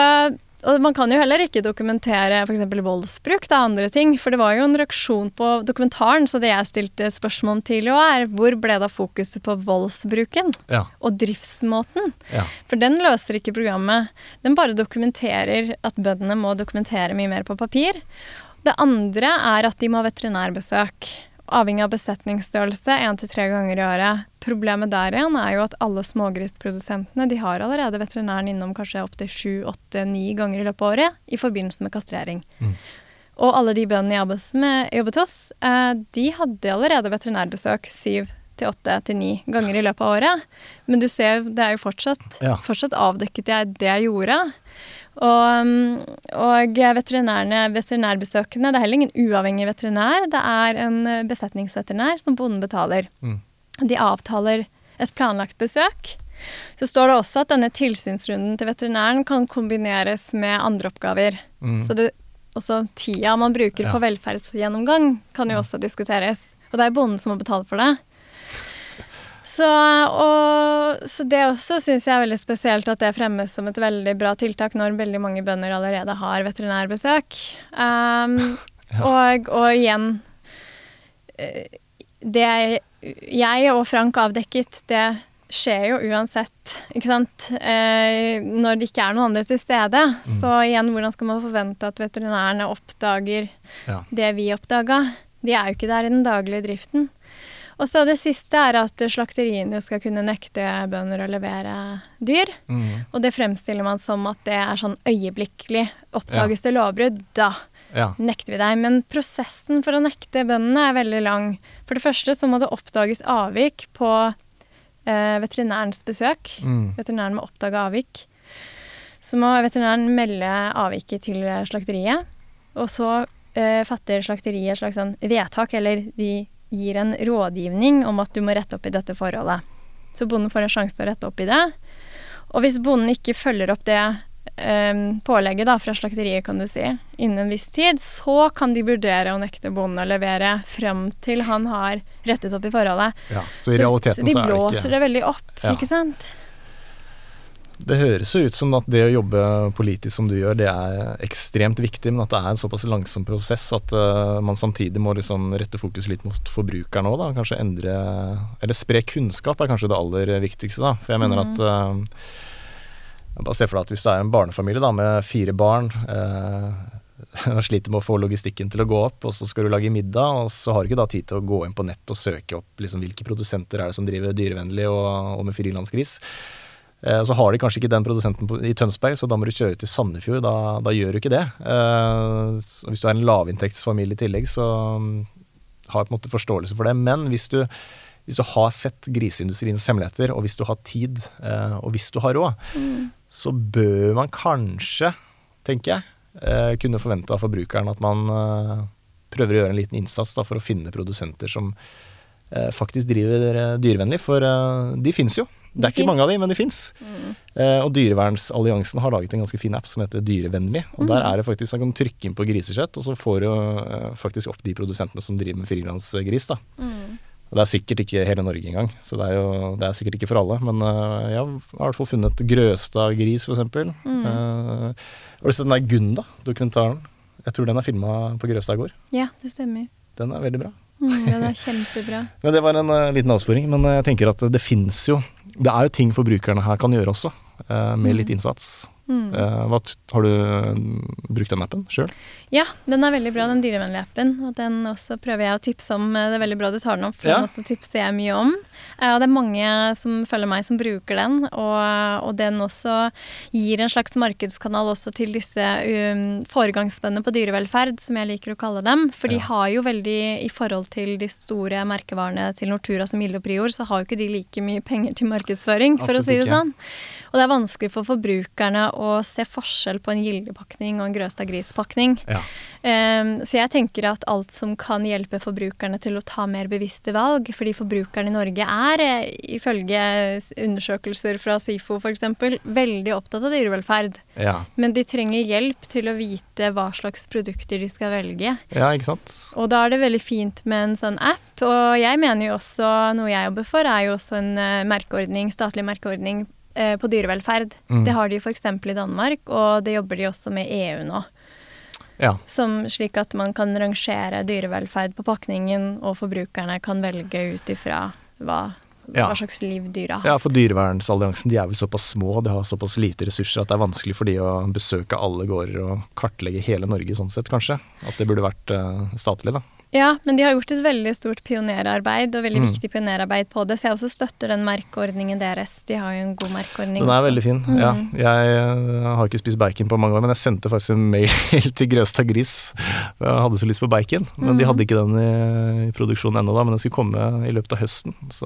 og man kan jo heller ikke dokumentere f.eks. voldsbruk, er andre ting. For det var jo en reaksjon på dokumentaren, så det jeg stilte spørsmål om tidligere er hvor ble da fokuset på voldsbruken Ja. og driftsmåten? Ja. For den løser ikke programmet. Den bare dokumenterer at bøndene må dokumentere mye mer på papir. Det andre er at de må ha veterinærbesøk. Avhengig av besetningsstørrelse én til tre ganger i året. Problemet der igjen er jo at alle smågrisprodusentene de har allerede veterinæren innom kanskje opptil sju, åtte, ni ganger i løpet av året i forbindelse med kastrering. Og alle de bøndene jeg jobbet, med, jobbet hos, eh, de hadde allerede veterinærbesøk syv til åtte til ni ganger i løpet av året. Men du ser, det er jo fortsatt, Ja. fortsatt avdekket jeg det jeg gjorde. Og, um, og veterinærbesøkene, det er heller ingen uavhengig veterinær. Det er en eh, besetningsveterinær som bonden betaler. Mm. De avtaler et planlagt besøk. Så står det også at denne tilsynsrunden til veterinæren kan kombineres med andre oppgaver. Mm. Så det, også tida man bruker Ja. på velferdsgjennomgang kan jo også diskuteres. Og det er bonden som må betale for det. Så, og, så det også syns jeg er veldig spesielt at det fremmes som et veldig bra tiltak når veldig mange bønder allerede har veterinærbesøk. Um, og, og igjen eh, Det jeg og Frank avdekket, det skjer jo uansett, ikke sant. Eh, når det ikke er noen andre til stede. Så igjen, hvordan skal man forvente at veterinærene oppdager Ja. det vi oppdaga? De er jo ikke der i den daglige driften. Og så det siste er at slakteriene skal kunne nekte bønder å levere dyr. Mm. Og det fremstiller man som at det er sånn øyeblikkelig. Oppdages det lovbrudd, da Ja. nekter vi deg. Men prosessen for å nekte bøndene er veldig lang. For det første så må det oppdages avvik på eh, veterinærens besøk. Mm. Veterinæren må oppdage avvik. Så må veterinæren melde avviket til slakteriet. Og så eh, fatter slakteriet et slags sånn vedtak, eller de gir en rådgivning om at du må rette opp i dette forholdet. Så bonden får en sjanse til å rette opp i det. Og hvis bonden ikke følger opp det um, pålegget da, fra slakteriet, kan du si, innen en viss tid, så kan de vurdere å nekte bonden å levere frem til han har rettet opp i forholdet. ja. Så i realiteten de så er det blåser ikke det veldig opp, Ja. ikke sant? Det høres jo ut som at det å jobbe politisk som du gjør, det er ekstremt viktig, men at det er en såpass langsom prosess at uh, man samtidig må liksom rette fokus litt mot forbrukeren òg, da. Kanskje endre Eller spre kunnskap er kanskje det aller viktigste, da. For jeg mener at uh, Bare se for deg at hvis du er en barnefamilie da, med fire barn eh, og sliter med å få logistikken til å gå opp, og så skal du lage middag, og så har du ikke da tid til å gå inn på nett og søke opp liksom, hvilke produsenter er det som driver dyrevennlig og, og med frilansgris. Eh, Så har de kanskje ikke den produsenten i Tønsberg, så da må du kjøre til Sandefjord. Da, da gjør du ikke det. Eh, så hvis du er en lavinntektsfamilie i tillegg, så mm, har jeg på en måte forståelse for det. Men hvis du, hvis du har sett griseindustriens hemmeligheter, og hvis du har tid, eh, og hvis du har råd, så bør man kanskje, tenker jeg, kunne forvente av forbrukeren at man prøver å gjøre en liten innsats da, for å finne produsenter som faktisk driver dyrevennlig, for de finnes jo. Det er ikke ikke mange av finnes. de, men de fins. Eh, og Dyrevernsalliansen har laget en ganske fin app som heter Dyrevennlig. Og der er det faktisk, Man kan trykke inn på grisekjøtt, og så får du eh, faktisk opp de produsentene som driver med frilansgris. da. Og Det er sikkert ikke hele Norge engang, så det er jo det er sikkert ikke for alle. Men eh, jeg har i hvert fall funnet Grøstad-gris, for eksempel. Eh, har du sett den der Gunda-dokumentaren? Jeg tror den er filma på Grøstad i går. Ja, det stemmer. Den er veldig bra. Mm, den er kjempebra. Men Det var en uh, liten avsporing, men jeg tenker at det fins jo Det er jo ting forbrukerne her kan gjøre også, eh, med litt innsats. Mm. Eh, hva, har du mm, brukt den appen sjøl? Ja, den er veldig bra, den dyrevennlige appen. Og den også prøver jeg å tipse om. Det er veldig bra du tar den opp, for Ja. den også tipser jeg mye om. Eh, Og det er mange som følger meg, som bruker den. Og, og den også gir en slags markedskanal også til disse um, foregangsbøndene på dyrevelferd, som jeg liker å kalle dem. For de Ja. har jo veldig, i forhold til de store merkevarene til Nortura som Milde og Prior, så har jo ikke de like mye penger til markedsføring, for å si det ikke. sånn. Og det er vanskelig for forbrukerne å se forskjell på en Gilde-pakning og en Grøstad Gris-pakning. Ja. Um, så jeg tenker at alt som kan hjelpe forbrukerne til å ta mer bevisste valg, fordi forbrukerne i Norge er, eh, ifølge undersøkelser fra SIFO f.eks., veldig opptatt av dyrevelferd. Ja. Men de trenger hjelp til å vite hva slags produkter de skal velge. ja, ikke sant? Og da er det veldig fint med en sånn app. Og jeg mener jo også, noe jeg jobber for, er jo også en eh, merkeordning, statlig merkeordning på dyrevelferd. Mm. Det har de f.eks. i Danmark, og det jobber de også med EU nå. Ja. Som slik at man kan rangere dyrevelferd på pakningen, og forbrukerne kan velge ut ifra hva, Ja. hva slags liv dyra har. Ja, for Dyrevernsalliansen de er vel såpass små, de har såpass lite ressurser at det er vanskelig for de å besøke alle gårder og kartlegge hele Norge sånn sett, kanskje. At det burde vært eh, statlig, da. Ja, men de har gjort et veldig stort pionerarbeid, og veldig Mm. viktig pionerarbeid på det, så jeg også støtter den merkeordningen deres. De har jo en god merkeordning. Den er også. veldig fin. Mm. Ja. Jeg eh, har ikke spist bacon på mange år, men jeg sendte faktisk en mail til Grøstad Gris. Jeg hadde så lyst på bacon, men de Mm. hadde ikke den i, i produksjon ennå, da. Men den skulle komme i løpet av høsten, så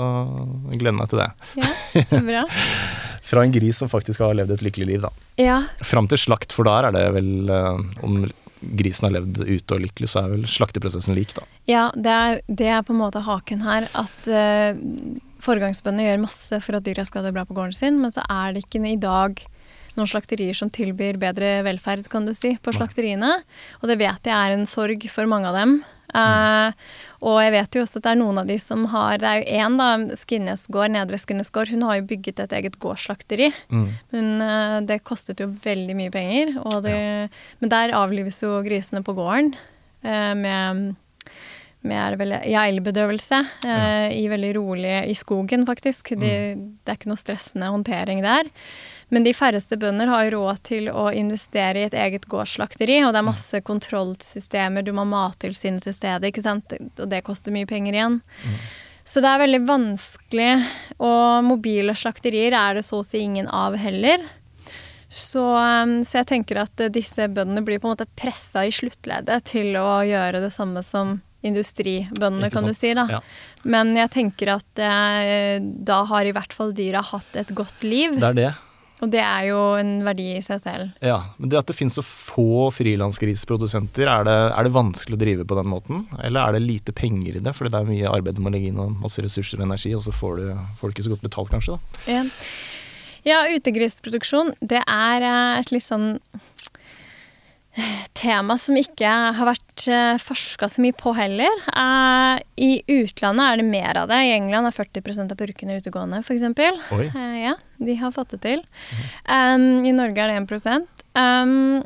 jeg gleder meg til det. Ja, så bra. Fra en gris som faktisk har levd et lykkelig liv, da. Ja, Fram til slakt, for der er det vel eh, Om grisen har levd ute og lykkelig, så er vel slakteprosessen lik, da. ja det, er, det er på en måte haken her. At uh, foregangsbøndene gjør masse for at dyra skal ha det bra på gården sin, men så er det ikke i dag noen slakterier som tilbyr bedre velferd, kan du si, på slakteriene. Og det vet jeg er en sorg for mange av dem. Uh, og jeg vet jo også at det er noen av de som har Det er jo én, da, Skinnes gård, Nedre Skinnes gård. Hun har jo bygget et eget gårdsslakteri. Mm. Men uh, det kostet jo veldig mye penger. Det, Men der avlives jo grisene på gården uh, med med vel, ja, eh, i veldig rolig i skogen, faktisk. De, Det er ikke noe stressende håndtering der. Men de færreste bønder har råd til å investere i et eget gårdsslakteri, og det er masse kontrollsystemer, du må ha Mattilsynet til stede, ikke sant, og det koster mye penger igjen. Så det er veldig vanskelig, og mobile slakterier er det så å si ingen av heller. Så, um, så jeg tenker at eh, disse bøndene blir på en måte pressa i sluttleddet til å gjøre det samme som industribøndene, kan du si. da. Ja. Men jeg tenker at eh, da har i hvert fall dyra hatt et godt liv. Det er det. Og det er jo en verdi i seg selv. Ja, men det at det finnes så få frilansgrisprodusenter, er, det- er det vanskelig å drive på den måten? Eller er det lite penger i det, fordi det er mye arbeid du må legge inn og masse ressurser og energi, og så får du, folk ikke så godt betalt, kanskje? da? Ja, ja utegrisproduksjon, det er eh, et litt sånn tema som ikke har vært uh, forska så mye på heller. Eh, I utlandet er det mer av det. I England er 40% av purkene utegående, f.eks. Uh, ja, de har fått det til. Um, I Norge er det 1 um,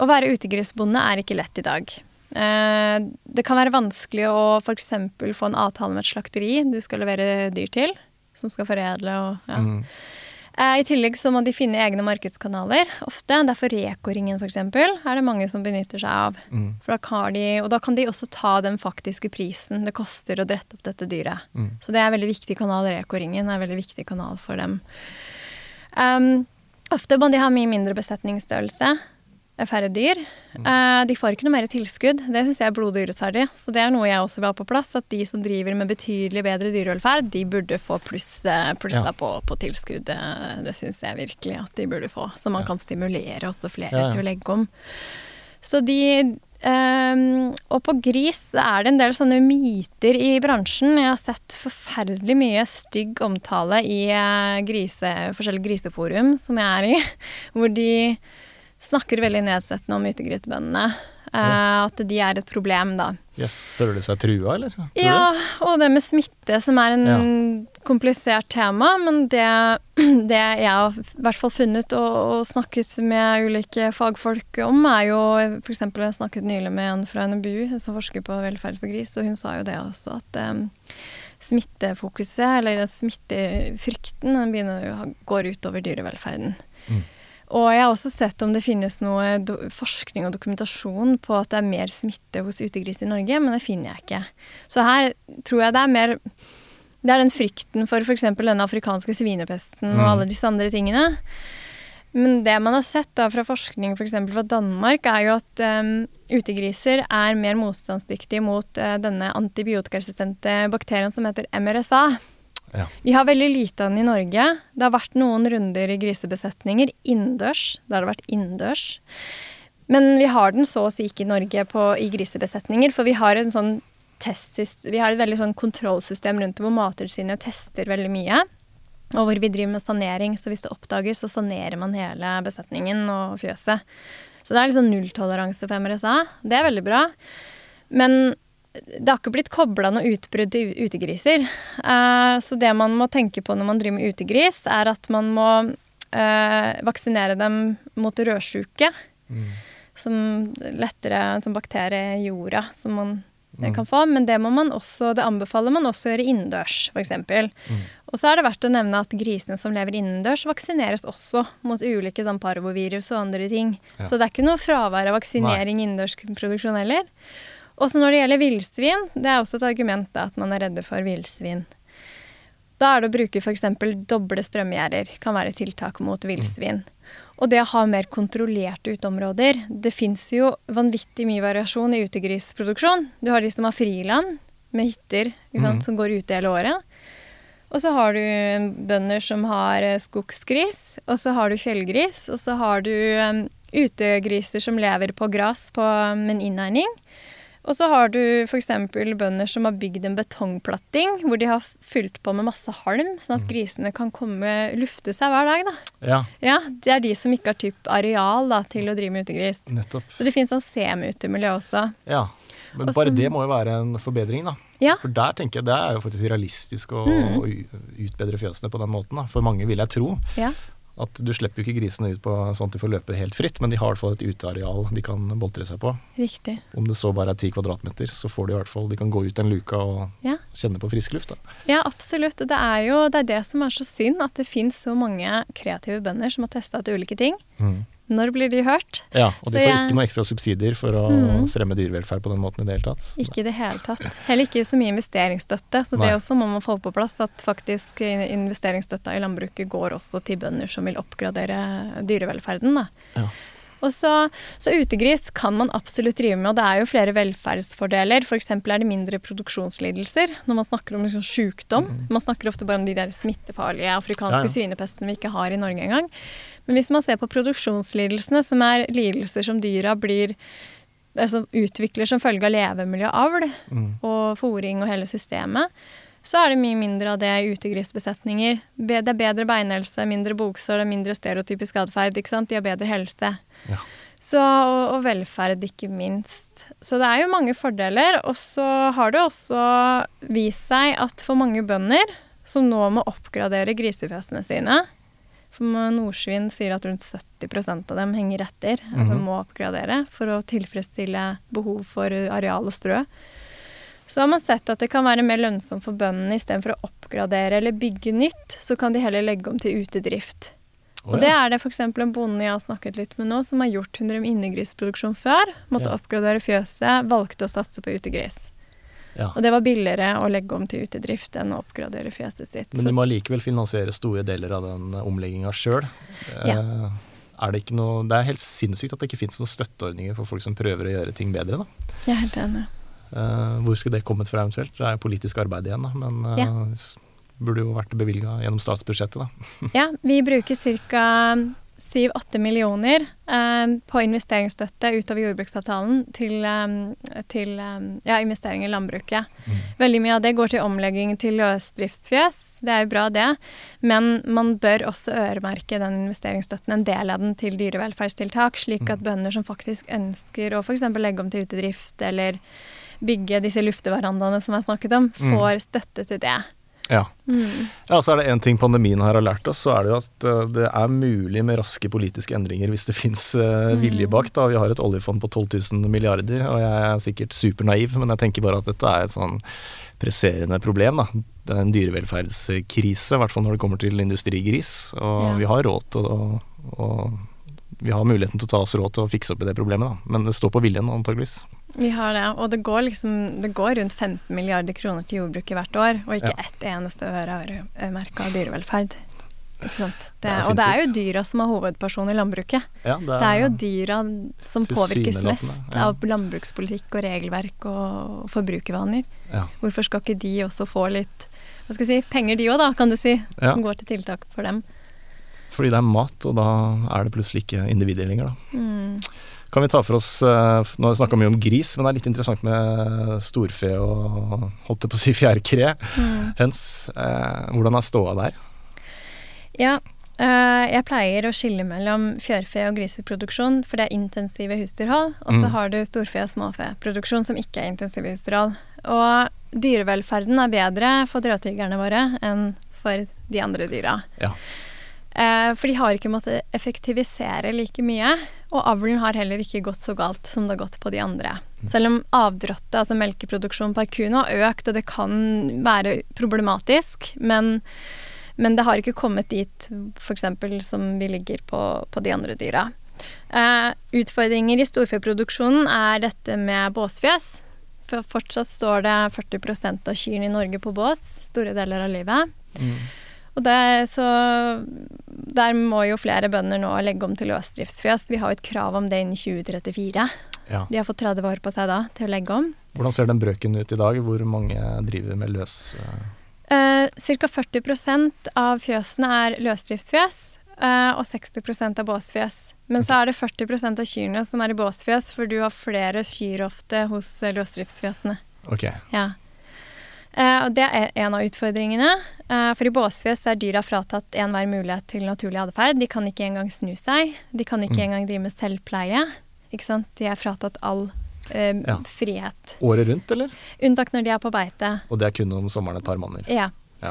Å være utegrisbonde er ikke lett i dag. Uh, det kan være vanskelig å f.eks. få en avtale med et slakteri du skal levere dyr til, som skal foredle og ja. Mm. Eh, I tillegg så må de finne egne markedskanaler ofte. Derfor Reko-ringen f.eks. er det mange som benytter seg av. Mm. Da de, og da kan de også ta den faktiske prisen det koster å drette opp dette dyret. Mm. Så det er en veldig viktig kanal. Reko-ringen er en veldig viktig kanal for dem. Um, ofte må de ha mye mindre besetningsstørrelse. Færre dyr. Eh, de får ikke noe mer tilskudd. Det syns jeg er blodig urettferdig. Så det er noe jeg også vil ha på plass. At de som driver med betydelig bedre dyrevelferd, de burde få pluss, eh, plussa Ja. på, på tilskudd. Det, det syns jeg virkelig at de burde få. Så man kan stimulere også flere Ja, ja. til å legge om. Så de ehm, Og på gris er det en del sånne myter i bransjen. Jeg har sett forferdelig mye stygg omtale i eh, grise, forskjellige griseforum som jeg er i, hvor de snakker veldig nedsettende om utegrytebøndene. Uh, at de er et problem, da. Yes, Føler de seg trua, eller? Tror? Ja, og det med smitte, som er en Ja. komplisert tema. Men det, det jeg har i hvert fall funnet og, og snakket med ulike fagfolk om, er jo f.eks. Jeg snakket nylig med en fra NBU som forsker på velferd for gris, og hun sa jo det også, at um, smittefokuset, eller smittefrykten, den begynner å gå utover dyrevelferden. Mm. Og jeg har også sett om det finnes noe forskning og dokumentasjon på at det er mer smitte hos utegris i Norge, men det finner jeg ikke. Så her tror jeg det er mer Det er den frykten for f.eks. denne afrikanske svinepesten og alle disse andre tingene. Men det man har sett da fra forskning f.eks. fra Danmark, er jo at um, utegriser er mer motstandsdyktige mot uh, denne antibiotikaresistente bakterien som heter MRSA. Ja. Vi har veldig lite av den i Norge. Det har vært noen runder i grisebesetninger innendørs. Da har det vært innendørs. Men vi har den så å si ikke i Norge på, i grisebesetninger, for vi har sånn vi har et veldig sånn kontrollsystem rundt det hvor Mattilsynet tester veldig mye. Og hvor vi driver med sanering, så hvis det oppdages, så sanerer man hele besetningen og fjøset. Så det er liksom nulltoleranse for MRSA. Det er veldig bra. Men det har ikke blitt kobla noe utbrudd til utegriser. Eh, så det man må tenke på når man driver med utegris, er at man må eh, vaksinere dem mot rødsjuke. Som lettere som bakterie i jorda, som man mm. kan få. Men det også, det anbefaler man også å gjøre innendørs, f.eks. Og så er det verdt å nevne at grisene som lever innendørs, vaksineres også mot ulike sånn parvovirus og andre ting. Så det er ikke noe fravær av vaksinering innendørs produksjon heller. Og så når det gjelder villsvin, det er også et argument da, at man er redde for villsvin. Da er det å bruke f.eks. doble strømgjerder kan være tiltak mot villsvin. Og det å ha mer kontrollerte uteområder. Det fins jo vanvittig mye variasjon i utegrisproduksjon. Du har de som har friland med hytter sant, som går ute hele året. Og så har du bønder som har eh, skogsgris, og så har du fjellgris, og så har du um, utegriser som lever på gress på, med en innhegning. Og så har du f.eks. bønder som har bygd en betongplatting hvor de har fylt på med masse halm, sånn at grisene kan komme lufte seg hver dag. da. Ja, Ja, Det er de som ikke har typ areal da, til å drive med utegris. nettopp. Så det finnes sånn semi-utemiljø også. Ja. Men også, bare det må jo være en forbedring, da. Ja. For der tenker jeg det er jo faktisk realistisk å, å utbedre fjøsene på den måten. Da. For mange vil jeg tro. Ja. At du slipper jo ikke grisene ut på sånn at de får løpe helt fritt, men de har i hvert fall et uteareal de kan boltre seg på. Riktig. Om det så bare er ti kvadratmeter, så får de i hvert fall De kan gå ut den luka og Ja. kjenne på frisk luft. Da. Ja, absolutt. Og det er jo det, er det som er så synd, at det finnes så mange kreative bønder som har testa ut ulike ting. Når blir de hørt? Ja, og de Så får jeg- ikke noe ekstra subsidier for å Mm. fremme dyrevelferd på den måten i det hele tatt. Ikke i det hele tatt. Heller ikke så mye investeringsstøtte. Så Nei. det også må man få på plass, at faktisk investeringsstøtta i landbruket går også til bønder som vil oppgradere dyrevelferden. Da. Ja. Og så, så utegris kan man absolutt drive med, og det er jo flere velferdsfordeler. F.eks. er det mindre produksjonslidelser når man snakker om liksom sykdom. Man snakker ofte bare om de der smittefarlige afrikanske Mm. Ja, ja. svinepesten vi ikke har i Norge engang. Men hvis man ser på produksjonslidelsene, som er lidelser som dyra blir altså utvikler som følge av levemiljø, avl og fòring og hele systemet, så er det mye mindre av det i utegrisbesetninger. Det er bedre beinhelse, mindre boksår, det er mindre stereotypisk atferd. De har bedre helse. Ja. Så, og, og velferd, ikke minst. Så det er jo mange fordeler. Og så har det også vist seg at for mange bønder som nå må oppgradere grisefjøsene sine For Nordsvin sier at rundt 70% av dem henger etter, altså må oppgradere for å tilfredsstille behov for areal og strø. Så har man sett at det kan være mer lønnsomt for bøndene istedenfor å oppgradere eller bygge nytt, så kan de heller legge om til utedrift. Å, Og det er det f.eks. en bonde jeg har snakket litt med nå, som har gjort 100 innegrisproduksjon før. Måtte Ja. oppgradere fjøset, valgte å satse på utegris. Ja. Og det var billigere å legge om til utedrift enn å oppgradere fjeset sitt. Men de må allikevel finansiere store deler av den omlegginga sjøl. Ja. Er det, noe, det er helt sinnssykt at det ikke finnes noen støtteordninger for folk som prøver å gjøre ting bedre. Da. Jeg er helt enig. Eh, hvor skulle det kommet fra eventuelt? Det er jo politisk arbeid igjen, da, men eh, Ja. burde jo vært bevilga gjennom statsbudsjettet. Da. Ja, vi bruker ca. 7-8 millioner eh, på investeringsstøtte utover jordbruksavtalen til, eh, til eh, ja, investeringer i landbruket. Veldig mye av det går til omlegging til løsdriftsfjøs. Det er jo bra, det. Men man bør også øremerke den investeringsstøtten, en del av den, til dyrevelferdstiltak, slik at bønder som faktisk ønsker å f.eks. legge om til utedrift eller bygge disse lufteverandaene som jeg snakket om, får støtte til det. Ja. ja, så er det én ting pandemien her har lært oss, så er det jo at eh, det er mulig med raske politiske endringer hvis det fins vilje bak. da. Vi har et oljefond på 12 000 milliarder, og jeg er sikkert supernaiv, men jeg tenker bare at dette er et sånn presserende problem. da. Det er en dyrevelferdskrise, i hvert fall når det kommer til industrigris. Og Ja. vi har råd til å vi har muligheten til å ta oss råd til å fikse opp i det problemet, da. Men det står på viljen, antageligvis. Vi har det, og det går liksom det går rundt 15 milliarder kroner til jordbruket hvert år, og ikke Ja. ett eneste øre er øremerka dyrevelferd. Det, Det er og det er jo dyra som er hovedperson i landbruket. Ja, Det er jo dyra som påvirkes mest ja. av landbrukspolitikk og regelverk og forbrukervaner. Ja. Hvorfor skal ikke de også få litt hva skal jeg si, penger de òg, da, kan du si, som går til tiltak for dem. Fordi det er mat, og da er det plutselig ikke individer lenger, da. Mm. Kan vi ta for oss eh, Nå har vi snakka mye om gris, men det er litt interessant med storfe og holdt jeg på å si fjærkre. Mm. Høns. Eh, hvordan er ståa der? Ja, eh, jeg pleier å skille mellom fjørfe- og griseproduksjon, for det er intensive husdyrhold. Og så Mm. har du storfe- og småfeproduksjon, som ikke er intensive husdyrhold. Og dyrevelferden er bedre for drøvtyggerne våre enn for de andre dyra. Ja. Eh, for de har ikke måttet effektivisere like mye, og avlen har heller ikke gått så galt som det har gått på de andre. Selv om avdråttet, altså melkeproduksjonen per ku har økt, og det kan være problematisk, men, men det har ikke kommet dit f.eks. som vi ligger på, på de andre dyra. Eh, utfordringer i storfeproduksjonen er dette med båsfjøs. For fortsatt står det 40% av kyrne i Norge på bås store deler av livet. Og det, så der må jo flere bønder nå legge om til løsdriftsfjøs. Vi har jo et krav om det innen 2034. Ja. De har fått 30 år på seg da til å legge om. Hvordan ser den brøken ut i dag? Hvor mange driver med løs Uh, Ca. 40% av fjøsene er løsdriftsfjøs, uh, og 60% er båsfjøs. Men så er det 40% av kyrne som er i båsfjøs, for du har flere kyr ofte hos eh, løsdriftsfjøsene. Ok. Ja. Eh, og det er en av utfordringene. Eh, for i båsfjøs er dyra fratatt enhver mulighet til naturlig atferd. De kan ikke engang snu seg. De kan ikke Mm. engang drive med selvpleie. Ikke sant? De er fratatt all eh, Ja. frihet. Året rundt, eller? Unntak når de er på beite. Og det er kun om sommeren et par måneder. Ja. Ja.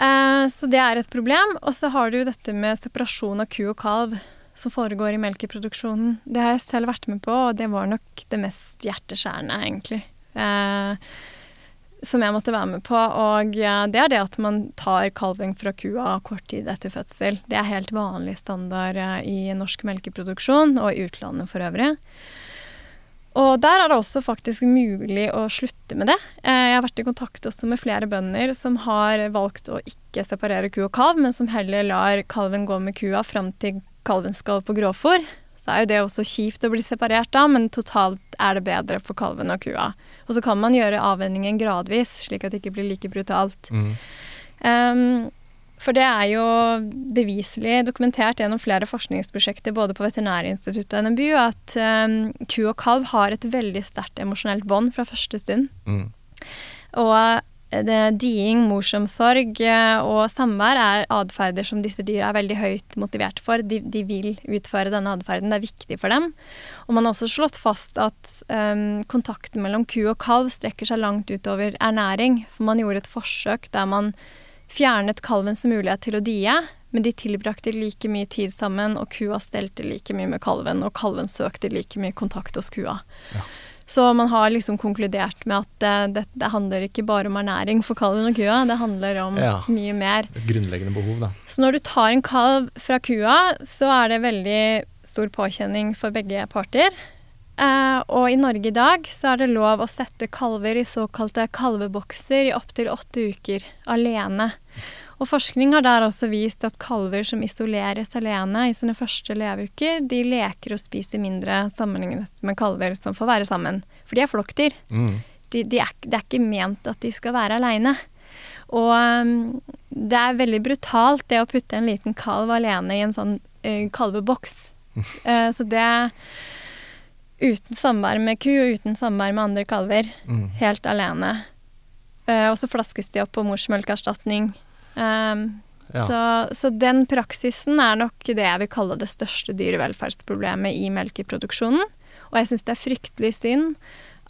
Eh, så det er et problem. Og så har du dette med separasjon av ku og kalv som foregår i melkeproduksjonen. Det har jeg selv vært med på, og det var nok det mest hjerteskjærende, egentlig. Eh, som jeg måtte være med på. Og det er det at man tar kalving fra kua kort tid etter fødsel. Det er helt vanlig standard eh, i norsk melkeproduksjon, og i utlandet for øvrig. Og der er det også faktisk mulig å slutte med det. Eh, Jeg har vært i kontakt også med flere bønder som har valgt å ikke separere ku og kalv, men som heller lar kalven gå med kua fram til kalven skal på grovfôr. Så er jo det også kjipt å bli separert da, men totalt er det bedre for kalven og kua. Og så kan man gjøre avvenningen gradvis, slik at det ikke blir like brutalt. Mm. Um, for det er jo beviselig dokumentert gjennom flere forskningsprosjekter både på Veterinærinstituttet og NMBU at um, ku og kalv har et veldig sterkt emosjonelt bånd fra første stund. Mm. Og det, diing, morsomsorg eh, og samvær er atferder som disse dyra er veldig høyt motivert for. De, de vil utføre denne atferden, det er viktig for dem. Og man har også slått fast at um, kontakten mellom ku og kalv strekker seg langt utover ernæring. For man gjorde et forsøk der man fjernet kalvens mulighet til å die, men de tilbrakte like mye tid sammen, og kua stelte like mye med kalven, og kalven søkte like mye kontakt hos kua. Så man har liksom konkludert med at eh, det, det handler ikke bare om ernæring for kalven og kua, det handler om Ja. mye mer. Et grunnleggende behov, da. Så når du tar en kalv fra kua, så er det veldig stor påkjenning for begge parter. Eh, og i Norge i dag så er det lov å sette kalver i såkalte kalvebokser i opptil åtte uker alene. Og forskning har der også vist at kalver som isoleres alene i sine første leveuker, de leker og spiser mindre sammenlignet med kalver som får være sammen. For de er flokkdyr. Mm. De, de er, det er ikke ment at de skal være aleine. Og um, det er veldig brutalt det å putte en liten kalv alene i en sånn uh, kalveboks. uh, så det Uten samvær med ku og uten samvær med andre kalver. Mm. Helt alene. Uh, og så flaskes de opp på morsmelkerstatning. Um, Ja. så, så den praksisen er nok det jeg vil kalle det største dyrevelferdsproblemet i melkeproduksjonen. Og jeg syns det er fryktelig synd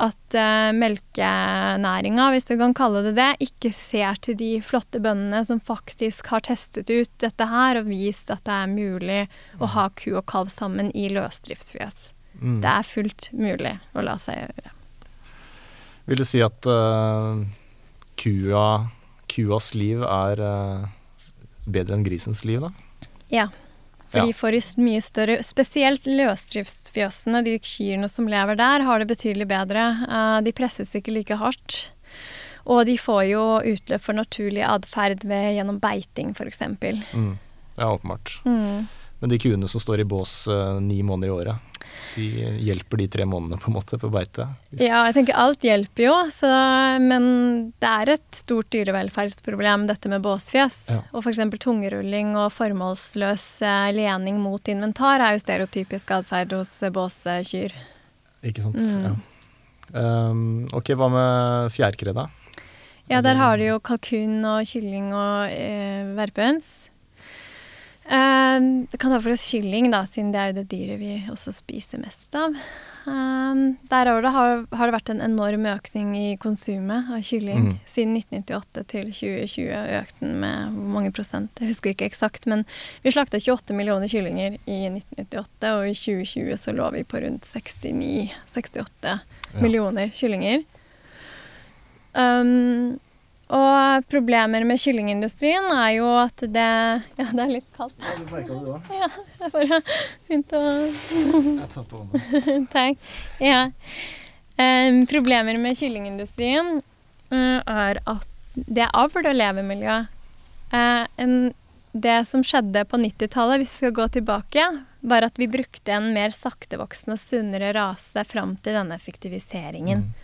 at uh, melkenæringa, hvis du kan kalle det det, ikke ser til de flotte bøndene som faktisk har testet ut dette her og vist at det er mulig å ha ku og kalv sammen i løsdriftsfjøs. Mm. Det er fullt mulig å la seg gjøre. Vil du si at uh, kua, kuas liv er eh, bedre enn grisens liv, da? Ja. For de får mye større Spesielt løsdriftsfjøsene, de kyrne som lever der, har det betydelig bedre. Eh, de presses ikke like hardt. Og de får jo utløp for naturlig atferd gjennom beiting, f.eks. Mm. Ja, åpenbart. Mm. Men de kuene som står i bås uh, ni måneder i året, de hjelper de tre månedene på en måte på beite? Ja, jeg tenker alt hjelper jo, så, men det er et stort dyrevelferdsproblem dette med båsfjøs. Ja. Og f.eks. tungerulling og formålsløs eh, lening mot inventar er jo stereotypisk atferd hos båskyr. Ikke sant. Mm. Ja. Um, ok, hva med fjærkre, da? Ja, der har du jo kalkun og kylling og eh, verpehøns. Det kan ta for oss kylling, da, siden det er jo det dyret vi også spiser mest av. Um, der har det, har, har det vært en enorm økning i konsumet av kylling. Mm. Siden 1998 til 2020 økte den med hvor mange prosent? Jeg husker ikke eksakt, men vi slakta 28 millioner kyllinger i 1998, og i 2020 så lå vi på rundt 69-68 millioner kyllinger. Um, og problemer med kyllingindustrien er jo at det Ja, det er litt kaldt. Ja, det er bare fint å Jeg tatt på hånda. Takk. Ja. Um, problemer med kyllingindustrien uh, er at det er avl og levemiljø. Uh, en, det som skjedde på 90-tallet, hvis vi skal gå tilbake, var at vi brukte en mer saktevoksende og sunnere rase fram til denne effektiviseringen. Og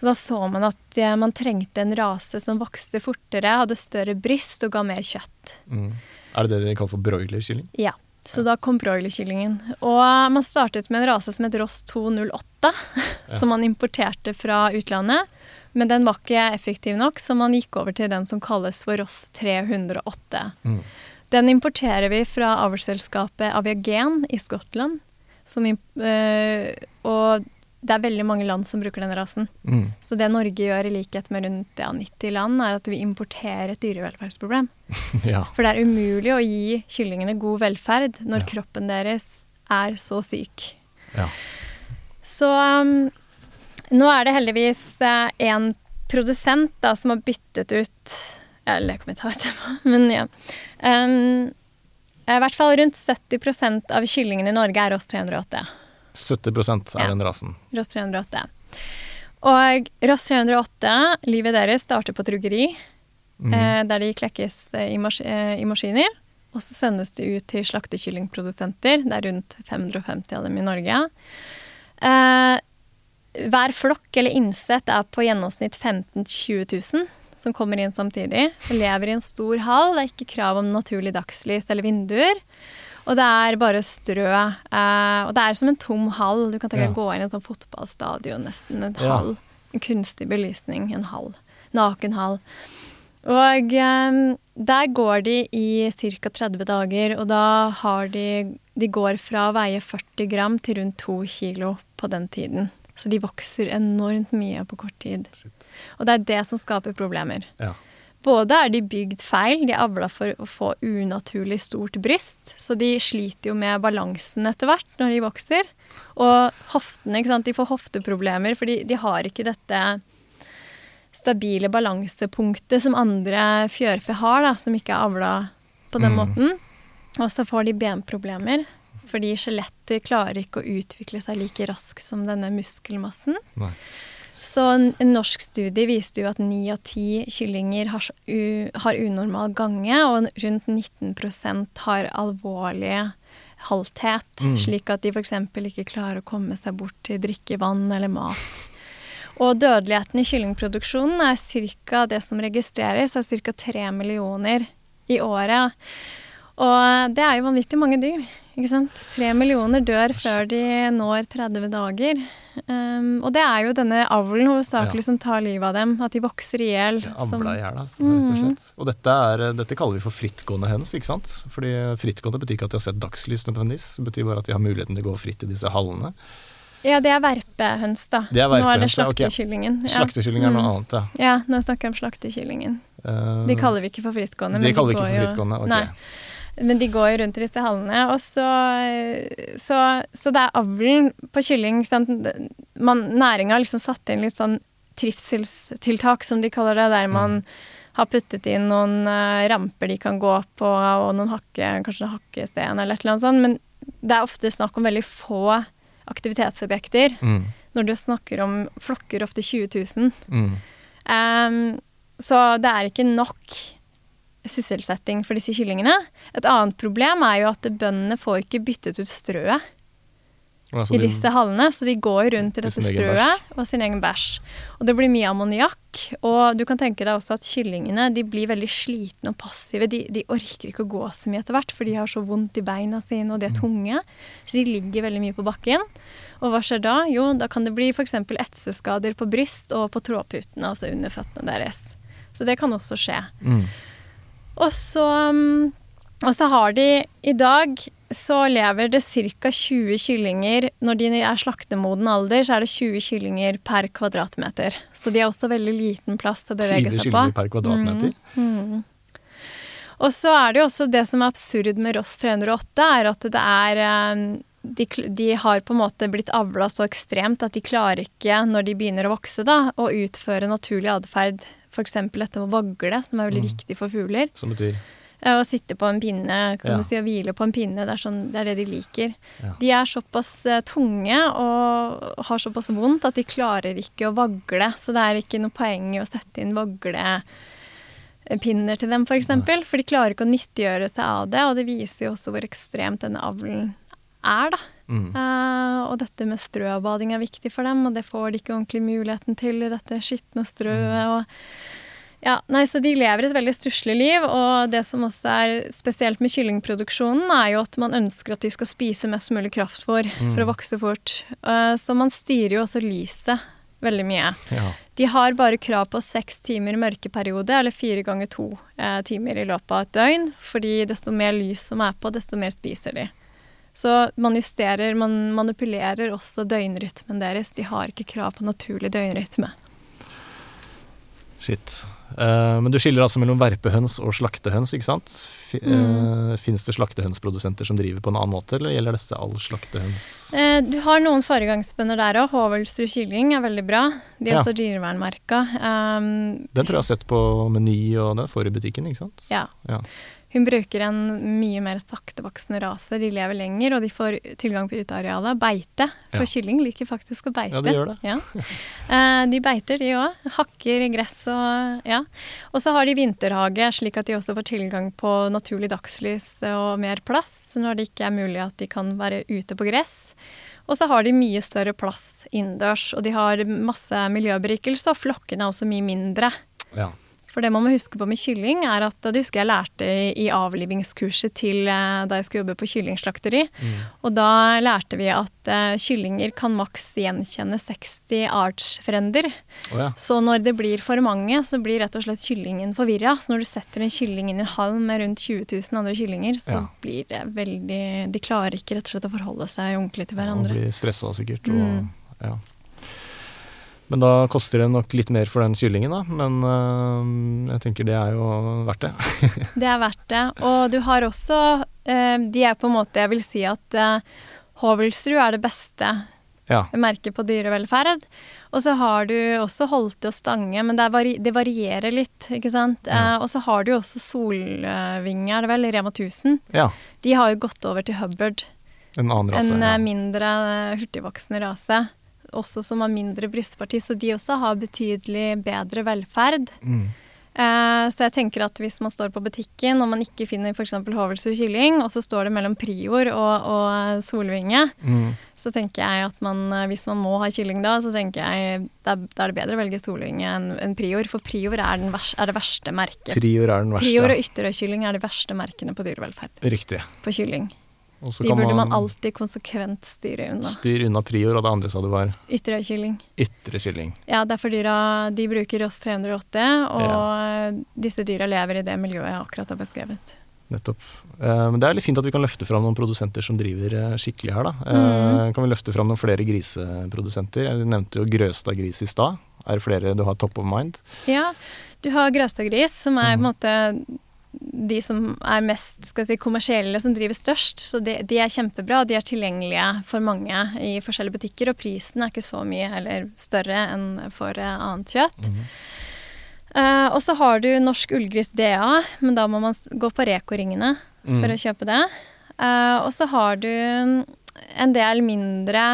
Da så man at eh, man trengte en rase som vokste fortere, hadde større bryst og ga mer kjøtt. Mm. Er det det de kaller for broilerkylling? Ja, så da kom broilerkyllingen. Og man startet med en rase som het Ross 208, som man importerte fra utlandet. Men den var ikke effektiv nok, så man gikk over til den som kalles for Ross 308. Mm. Den importerer vi fra avlsselskapet Aviagen i Skottland. Som, øh, og det er veldig mange land som bruker den rasen. Mm. Så det Norge gjør, i likhet med rundt ja, 90 land, er at vi importerer et dyrevelferdsproblem. ja. For det er umulig å gi kyllingene god velferd når Ja. kroppen deres er så syk. ja. Så um, nå er det heldigvis én produsent da, som har byttet ut Eller det til å ta det, men ja. Um, I hvert fall rundt 70% av kyllingene i Norge er oss 308. 70 er Ja. den rasen. Ross 308. Og Ross 308, livet deres starter på et rugeri, Mm. eh, der de klekkes eh, i, mas eh, i maskiner. Og så sendes de ut til slaktekyllingprodusenter. Det er rundt 550 av dem i Norge. Eh, hver flokk eller innsett er på gjennomsnitt 15 000-20 000 som kommer inn samtidig. De lever i en stor hall. Det er ikke krav om naturlig dagslys eller vinduer. Og det er bare strø. Uh, og det er som en tom hall. Du kan tenke deg å gå inn i en sånn fotballstadion, nesten. En hall. En kunstig belysning. En hall. Naken hall. Og um, der går de i ca. 30 dager, og da har de De går fra å veie 40 gram til rundt 2 kilo på den tiden. Så de vokser enormt mye på kort tid. Og det er det som skaper problemer. Ja. Både er de bygd feil, de avla for å få unaturlig stort bryst, så de sliter jo med balansen etter hvert når de vokser. Og hoftene, ikke sant, de får hofteproblemer, fordi de har ikke dette stabile balansepunktet som andre fjørfe har, da, som ikke er avla på den Mm. måten. Og så får de benproblemer, fordi skjelettet klarer ikke å utvikle seg like raskt som denne muskelmassen. Nei. Så en, en norsk studie viste jo at ni av ti kyllinger har, u, har unormal gange, og rundt 19% har alvorlig halthet, Mm. slik at de f.eks. ikke klarer å komme seg bort til drikkevann eller mat. Og dødeligheten i kyllingproduksjonen er ca. det som registreres, er ca. 3 millioner i året. Og det er jo vanvittig mange dyr. Ikke sant? Tre millioner dør før de når 30 dager. Um, og det er jo denne avlen hovedsakelig Ja. som tar livet av dem. At de vokser i hjel. som- Avla i hjel, altså, rett og Mhm. slett. Og dette, er, dette kaller vi for frittgående høns, ikke sant? Fordi frittgående betyr ikke at de har sett dagslys nødvendigvis. Det betyr bare at de har muligheten til å gå fritt i disse hallene. Ja, det er verpehøns, da. Det er Nå er det slaktekyllingen. ja. Ja. Slaktekylling er noe Mm. annet, ja. Ja, nå snakker jeg om slaktekyllingen. Uh, De kaller vi ikke for frittgående. de men kaller vi ikke for jo- frittgående, ok. Nei. Men de går jo rundt i disse hallene. Og så, så, så det er avlen på kylling. næringa har liksom satt inn litt sånn trivselstiltak, som de kaller det, der man har puttet inn noen eh, ramper de kan gå på, og noen hakke, kanskje en hakkesten eller et eller annet sånt. Men det er ofte snakk om veldig få aktivitetsobjekter. Mm. Når du snakker om flokker opptil 20 000. Mm. Um, så det er ikke nok sysselsetting for disse kyllingene. Et annet problem er jo at bøndene får ikke byttet ut strøet Altså, i disse hallene, så de går rundt i dette strøet og sin egen bæsj. Og det blir mye ammoniakk, og du kan tenke deg også at kyllingene de blir veldig slitne og passive. De, de orker ikke å gå så mye etter hvert, for de har så vondt i beina sine, og de er tunge. Så de ligger veldig mye på bakken. Og hva skjer da? Jo, da kan det bli f.eks. etseskader på bryst og på trådputene, altså under føttene deres. Så det kan også skje. Mm. Og så, mm, og så har de I dag så lever det ca. 20 kyllinger Når de er slaktemoden alder, så er det 20 kyllinger per kvadratmeter. Så de har også veldig liten plass å bevege seg på. kyllinger per kvadratmeter. Mm. Og så er det jo også det som er absurd med Ross 308, er at det er eh, de, de har på en måte blitt avla så ekstremt at de klarer ikke, når de begynner å vokse, da, å utføre naturlig atferd. F.eks. dette med å vagle, som er veldig Mm. viktig for fugler. Som betyr Å sitte på en pinne, kan Ja. du si, å hvile på en pinne. Det er, sånn, det er det de liker. Ja. De er såpass eh, tunge og har såpass vondt at de klarer ikke å vagle. Så det er ikke noe poeng i å sette inn vaglepinner til dem, f.eks. For, eksempel, for de klarer ikke å nyttiggjøre seg av det. Og det viser jo også hvor ekstremt denne avlen er, da. Mm. Eh, og dette med strøbading er viktig for dem, og det får de ikke ordentlig muligheten til i dette skitne strøet. Mm. og ja, nei, så De lever et veldig stusslig liv, og det som også er spesielt med kyllingproduksjonen, er jo at man ønsker at de skal spise mest mulig kraftfôr for å vokse fort. Eh, så man styrer jo også lyset veldig mye. Ja. De har bare krav på seks timer mørkeperiode, eller fire ganger to eh, timer i løpet av et døgn. Fordi desto mer lys som er på, desto mer spiser de. Så man justerer, man manipulerer også døgnrytmen deres. De har ikke krav på naturlig døgnrytme. Shit. Uh, men du skiller altså mellom verpehøns og slaktehøns, ikke sant? Fi, Mm. Uh, Fins det slaktehønsprodusenter som driver på en annen måte, eller gjelder dette all slaktehøns? Uh, du har noen foregangsbønder der òg. Håvelstrud kylling er veldig bra. De er Ja. også dyrevernmerka. Um, Den tror jeg har sett på Meny, og den får i butikken, ikke sant? ja. Ja. Hun bruker en mye mer saktevoksende rase. De lever lenger, og de får tilgang på utearealet. Beite. For Ja. kylling liker faktisk å beite. Ja, de gjør det. Ja. Eh, de beiter, de òg. Hakker gress og ja. Og så har de vinterhage, slik at de også får tilgang på naturlig dagslys og mer plass når det ikke er mulig at de kan være ute på gress. Og så har de mye større plass innendørs, og de har masse miljøberikelse, og flokkene er også mye mindre. Ja. For det man må huske på med kylling, er at det husker jeg lærte i avlivingskurset til eh, da jeg skulle jobbe på kyllingslakteri. Og da lærte vi at uh, kyllinger kan maks gjenkjenne 60 artsfrender. Oh, ja. Så når det blir for mange, så blir rett og slett kyllingen forvirra. Så når du setter en kylling inn i en halm med rundt 20 000 andre kyllinger, så Ja. blir det veldig De klarer ikke rett og slett å forholde seg ordentlig til hverandre. Ja, og blir stressa sikkert. Og, Mm. ja. Men da koster det nok litt mer for den kyllingen, da. Men øh, jeg tenker det er jo verdt det. Det er verdt det. Og du har også eh, De er på en måte Jeg vil si at eh, Hovelsrud er det beste Ja. merket på dyrevelferd. Og så har du også Holte og Stange, men det, vari det varierer litt, ikke sant. Ja. Eh, og så har du jo også Solvinge, er det vel, Rema 1000. ja. De har jo gått over til Hubbard, En annen rase. en ja. mindre hurtigvoksende rase. Også som har mindre brystparti, så de også har betydelig bedre velferd. Mm. Eh, så jeg tenker at hvis man står på butikken og man ikke finner f.eks. Hovelsrud kylling, og så står det mellom Prior og, og Solvinge, Mm. så tenker jeg at man, eh, hvis man må ha kylling da, så tenker jeg da, er det bedre å velge Solvinge enn en Prior, for Prior er, den vers, er det verste merket. Prior er den verste. Prior og Ytterøykylling er de verste merkene på dyrevelferd Riktig. på kylling. De burde man man alltid konsekvent styre unna. Styr unna prior, og det andre sa du var ytre kylling. Ja, det er for dyra de bruker Ross 308, og disse dyra lever i det miljøet jeg akkurat har beskrevet. Nettopp. Eh, men det er litt fint at vi kan løfte fram noen produsenter som driver eh, skikkelig her, da. Mm. Kan vi løfte fram noen flere griseprodusenter? Jeg nevnte jo Grøstad gris i stad. Er det flere du har top of mind? Ja, du har Grøstadgris, som er på en måte de som er mest si, kommersielle, som driver størst. Så de, de er kjempebra. De er tilgjengelige for mange i forskjellige butikker, og prisen er ikke så mye eller større enn for eh, annet kjøtt. Eh, og så har du Norsk Ullgris DA, men da må man gå på Reko-ringene Mm. for å kjøpe det. Uh, og så har du mm, en del mindre,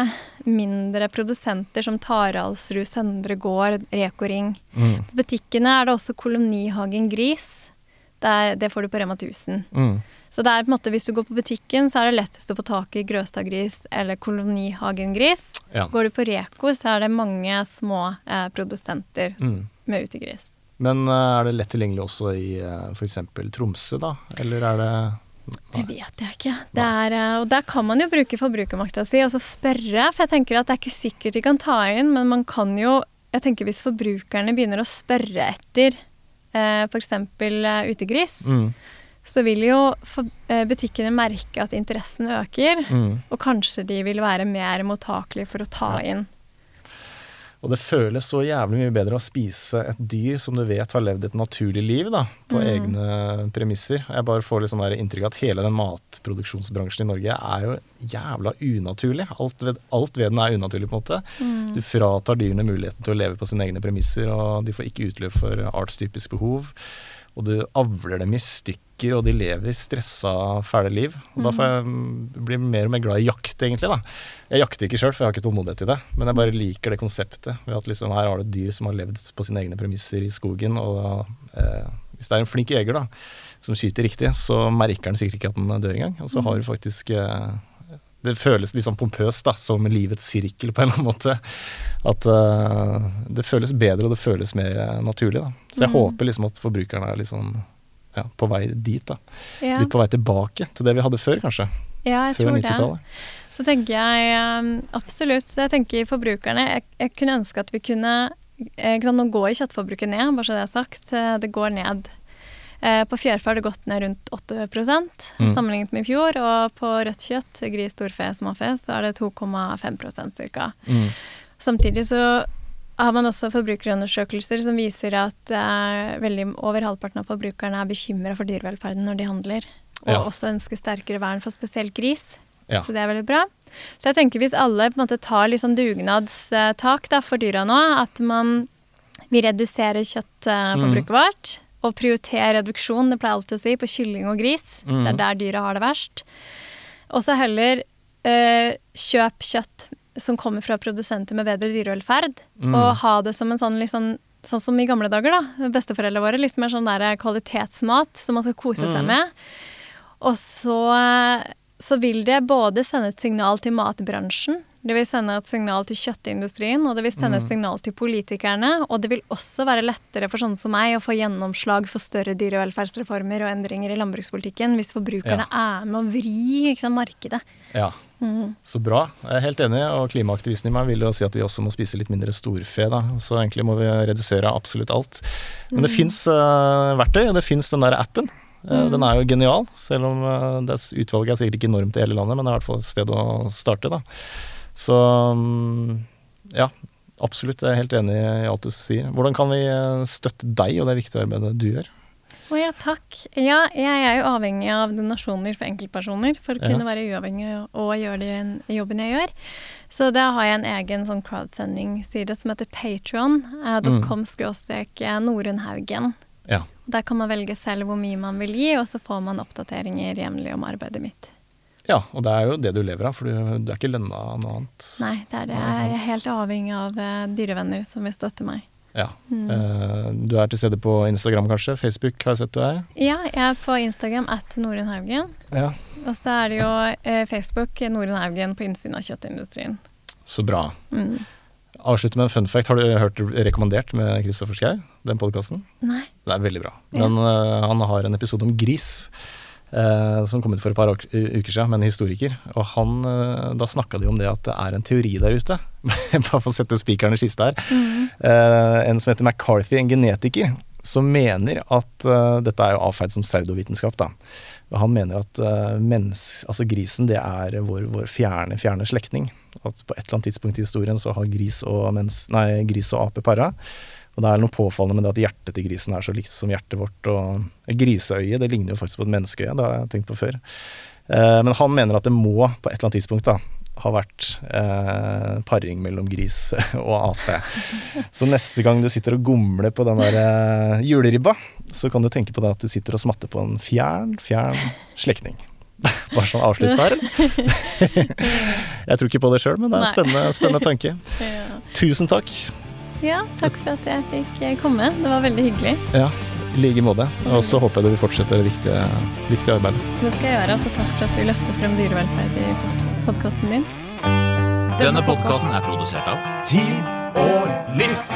mindre produsenter som Taraldsrud, Søndre Gård, Reko-ring. Mm. På butikkene er det også Kolonihagen Gris. Der, det får du på Rema 1000. Mm. Så det er på en måte, hvis du går på butikken, så er det lettest å få tak i Grøstadgris eller Kolonihagengris. Ja. Går du på Reko, så er det mange små eh, produsenter Mm. med utegris. Men eh, er det lett tilgjengelig også i uh, f.eks. Tromsø, da? Eller er det Det vet jeg ikke. Det er, eh, og der kan man jo bruke forbrukermakta si og så spørre. For jeg tenker at det er ikke sikkert de kan ta inn, men man kan jo jeg tenker Hvis forbrukerne begynner å spørre etter eh, f.eks. Uh, utegris, mm. så vil jo eh, butikkene merke at interessen øker. Mm. Og kanskje de vil være mer mottakelige for å ta inn. Og det føles så jævlig mye bedre å spise et dyr som du vet har levd et naturlig liv, da, på Mm. egne premisser. Jeg bare får liksom inntrykk av at hele den matproduksjonsbransjen i Norge er jo jævla unaturlig. Alt ved, alt ved den er unaturlig, på en måte. Mm. Du fratar dyrene muligheten til å leve på sine egne premisser, og de får ikke utløp for artstypisk behov. Og du avler dem i stykker, og de lever stressa, fæle liv. Og da får jeg mm, bli mer og mer glad i jakt, egentlig. da. Jeg jakter ikke sjøl, for jeg har ikke tålmodighet til det. Men jeg bare liker det konseptet. ved at liksom Her har du et dyr som har levd på sine egne premisser i skogen. Og eh, hvis det er en flink jeger da, som skyter riktig, så merker han sikkert ikke at den dør engang. Og så har du faktisk eh, Det føles litt sånn pompøst, da, som livets sirkel på en eller annen måte. At uh, det føles bedre, og det føles mer eh, naturlig. da. Så jeg Mm. håper liksom at forbrukerne er litt sånn ja, på vei dit. da. Ja, Litt på vei tilbake til det vi hadde før, kanskje. ja jeg Før tror det. Så tenker jeg um, absolutt. Jeg tenker forbrukerne Jeg, jeg kunne ønske at vi kunne eh, sant, Nå går kjøttforbruket ned, bare så det er sagt. Eh, Det går ned. Eh, På fjærfe har det gått ned rundt 8 Mm. sammenlignet med i fjor. Og på rødt kjøtt, gris, storfe, småfe, så er det 2,5 ca. Mm. Samtidig så har man også forbrukerundersøkelser som viser at eh, veldig over halvparten av forbrukerne er bekymra for dyrevelferden når de handler. Og Ja. også ønsker sterkere vern for spesielt gris. Ja. Så det er veldig bra. Så jeg tenker hvis alle på en måte tar litt sånn dugnadstak da, for dyra nå, at man vi reduserer kjøttforbruket Mm. vårt, og prioriterer reduksjon, det pleier jeg alltid å si, på kylling og gris. Mm. Det er der dyra har det verst. Og så heller eh, kjøp kjøtt som kommer fra produsenter med bedre dyrevelferd, Mm. og ha det som en sånn liksom sånn som i gamle dager, da. Besteforeldrene våre. Litt mer sånn der kvalitetsmat som man skal kose seg Mm. med. Og så, så vil det både sende et signal til matbransjen, det vil sende et signal til kjøttindustrien, og det vil sende et Mm. signal til politikerne. Og det vil også være lettere for sånne som meg å få gjennomslag for større dyrevelferdsreformer og endringer i landbrukspolitikken hvis forbrukerne er med å vri sant, markedet. Ja, Mm. så bra. Jeg er helt enig, og klimaaktivisten i meg vil jo si at vi også må spise litt mindre storfe, da. Så egentlig må vi redusere absolutt alt. Men det Mm. fins verktøy, og det fins den der appen. Eh, Mm. Den er jo genial, selv om eh, det er, utvalget er sikkert ikke enormt i hele landet, men det er i hvert fall et sted å starte, da. Så mm, ja, absolutt. Jeg er helt enig i alt du sier. Hvordan kan vi eh, støtte deg og det viktige arbeidet du gjør? Å ja, takk. Ja, jeg er jo avhengig av donasjoner for enkeltpersoner for å Ja. kunne være uavhengig og- gjøre den jobben jeg gjør. Så da har jeg en egen sånn crowdfunding-side som heter patron.com Norunn Haugen. Ja. Der kan man velge selv hvor mye man vil gi, og så får man oppdateringer jevnlig om arbeidet mitt. Ja, og det er jo det du lever av, for du, du er ikke lønna av noe annet. Nei, det er det. Jeg er helt avhengig av eh, dyrevenner som vil støtte meg. Ja. Mm. Du er til stede på Instagram, kanskje? Facebook har jeg sett du er? Ja, jeg er på Instagram at Norunn Haugen. Ja. Og så er det jo eh, Facebook Norunn Haugen på innsiden av kjøttindustrien. Så bra. Mm. Avslutte med en fun fact. Har du hørt rekommendert med Kristoffer Schau, den podkasten? Nei. Det er veldig bra. Ja. Men eh, han har en episode om gris. Eh, som kom ut for et par uker siden, med en historiker. Og han, eh, Da snakka de om det at det er en teori der ute. Bare for å sette spikeren i kista her. Mm. Eh, en som heter McCarthy, en genetiker, som mener at Dette er jo avfeid som pseudovitenskap, da. Han mener at mens, altså grisen det er vår, vår fjerne, fjerne slektning. At på et eller annet tidspunkt i historien så har gris og, mens, nei, gris og ape para. Og det er noe påfallende med det at hjertet til grisen er så likt som hjertet vårt. Og griseøyet det ligner jo faktisk på et menneskeøye, det har jeg tenkt på før. Eh, men han mener at det må på et eller annet tidspunkt da, har vært eh, paring mellom gris og ape. Så neste gang du sitter og gomler på den der eh, juleribba, så kan du tenke på det at du sitter og smatter på en fjern, fjern slektning. Bare sånn avsluttbar, eller? jeg tror ikke på det sjøl, men det er en spennende, spennende tanke. Tusen takk. Ja, takk for at jeg fikk eh, komme. Det var veldig hyggelig. Ja, i like måte. Og så håper jeg du vil fortsette det viktige, viktige arbeidet. Det skal jeg gjøre. Altså, takk for at du løftet frem dyrevelferd i podkasten din. Denne podkasten er produsert av Tid og list!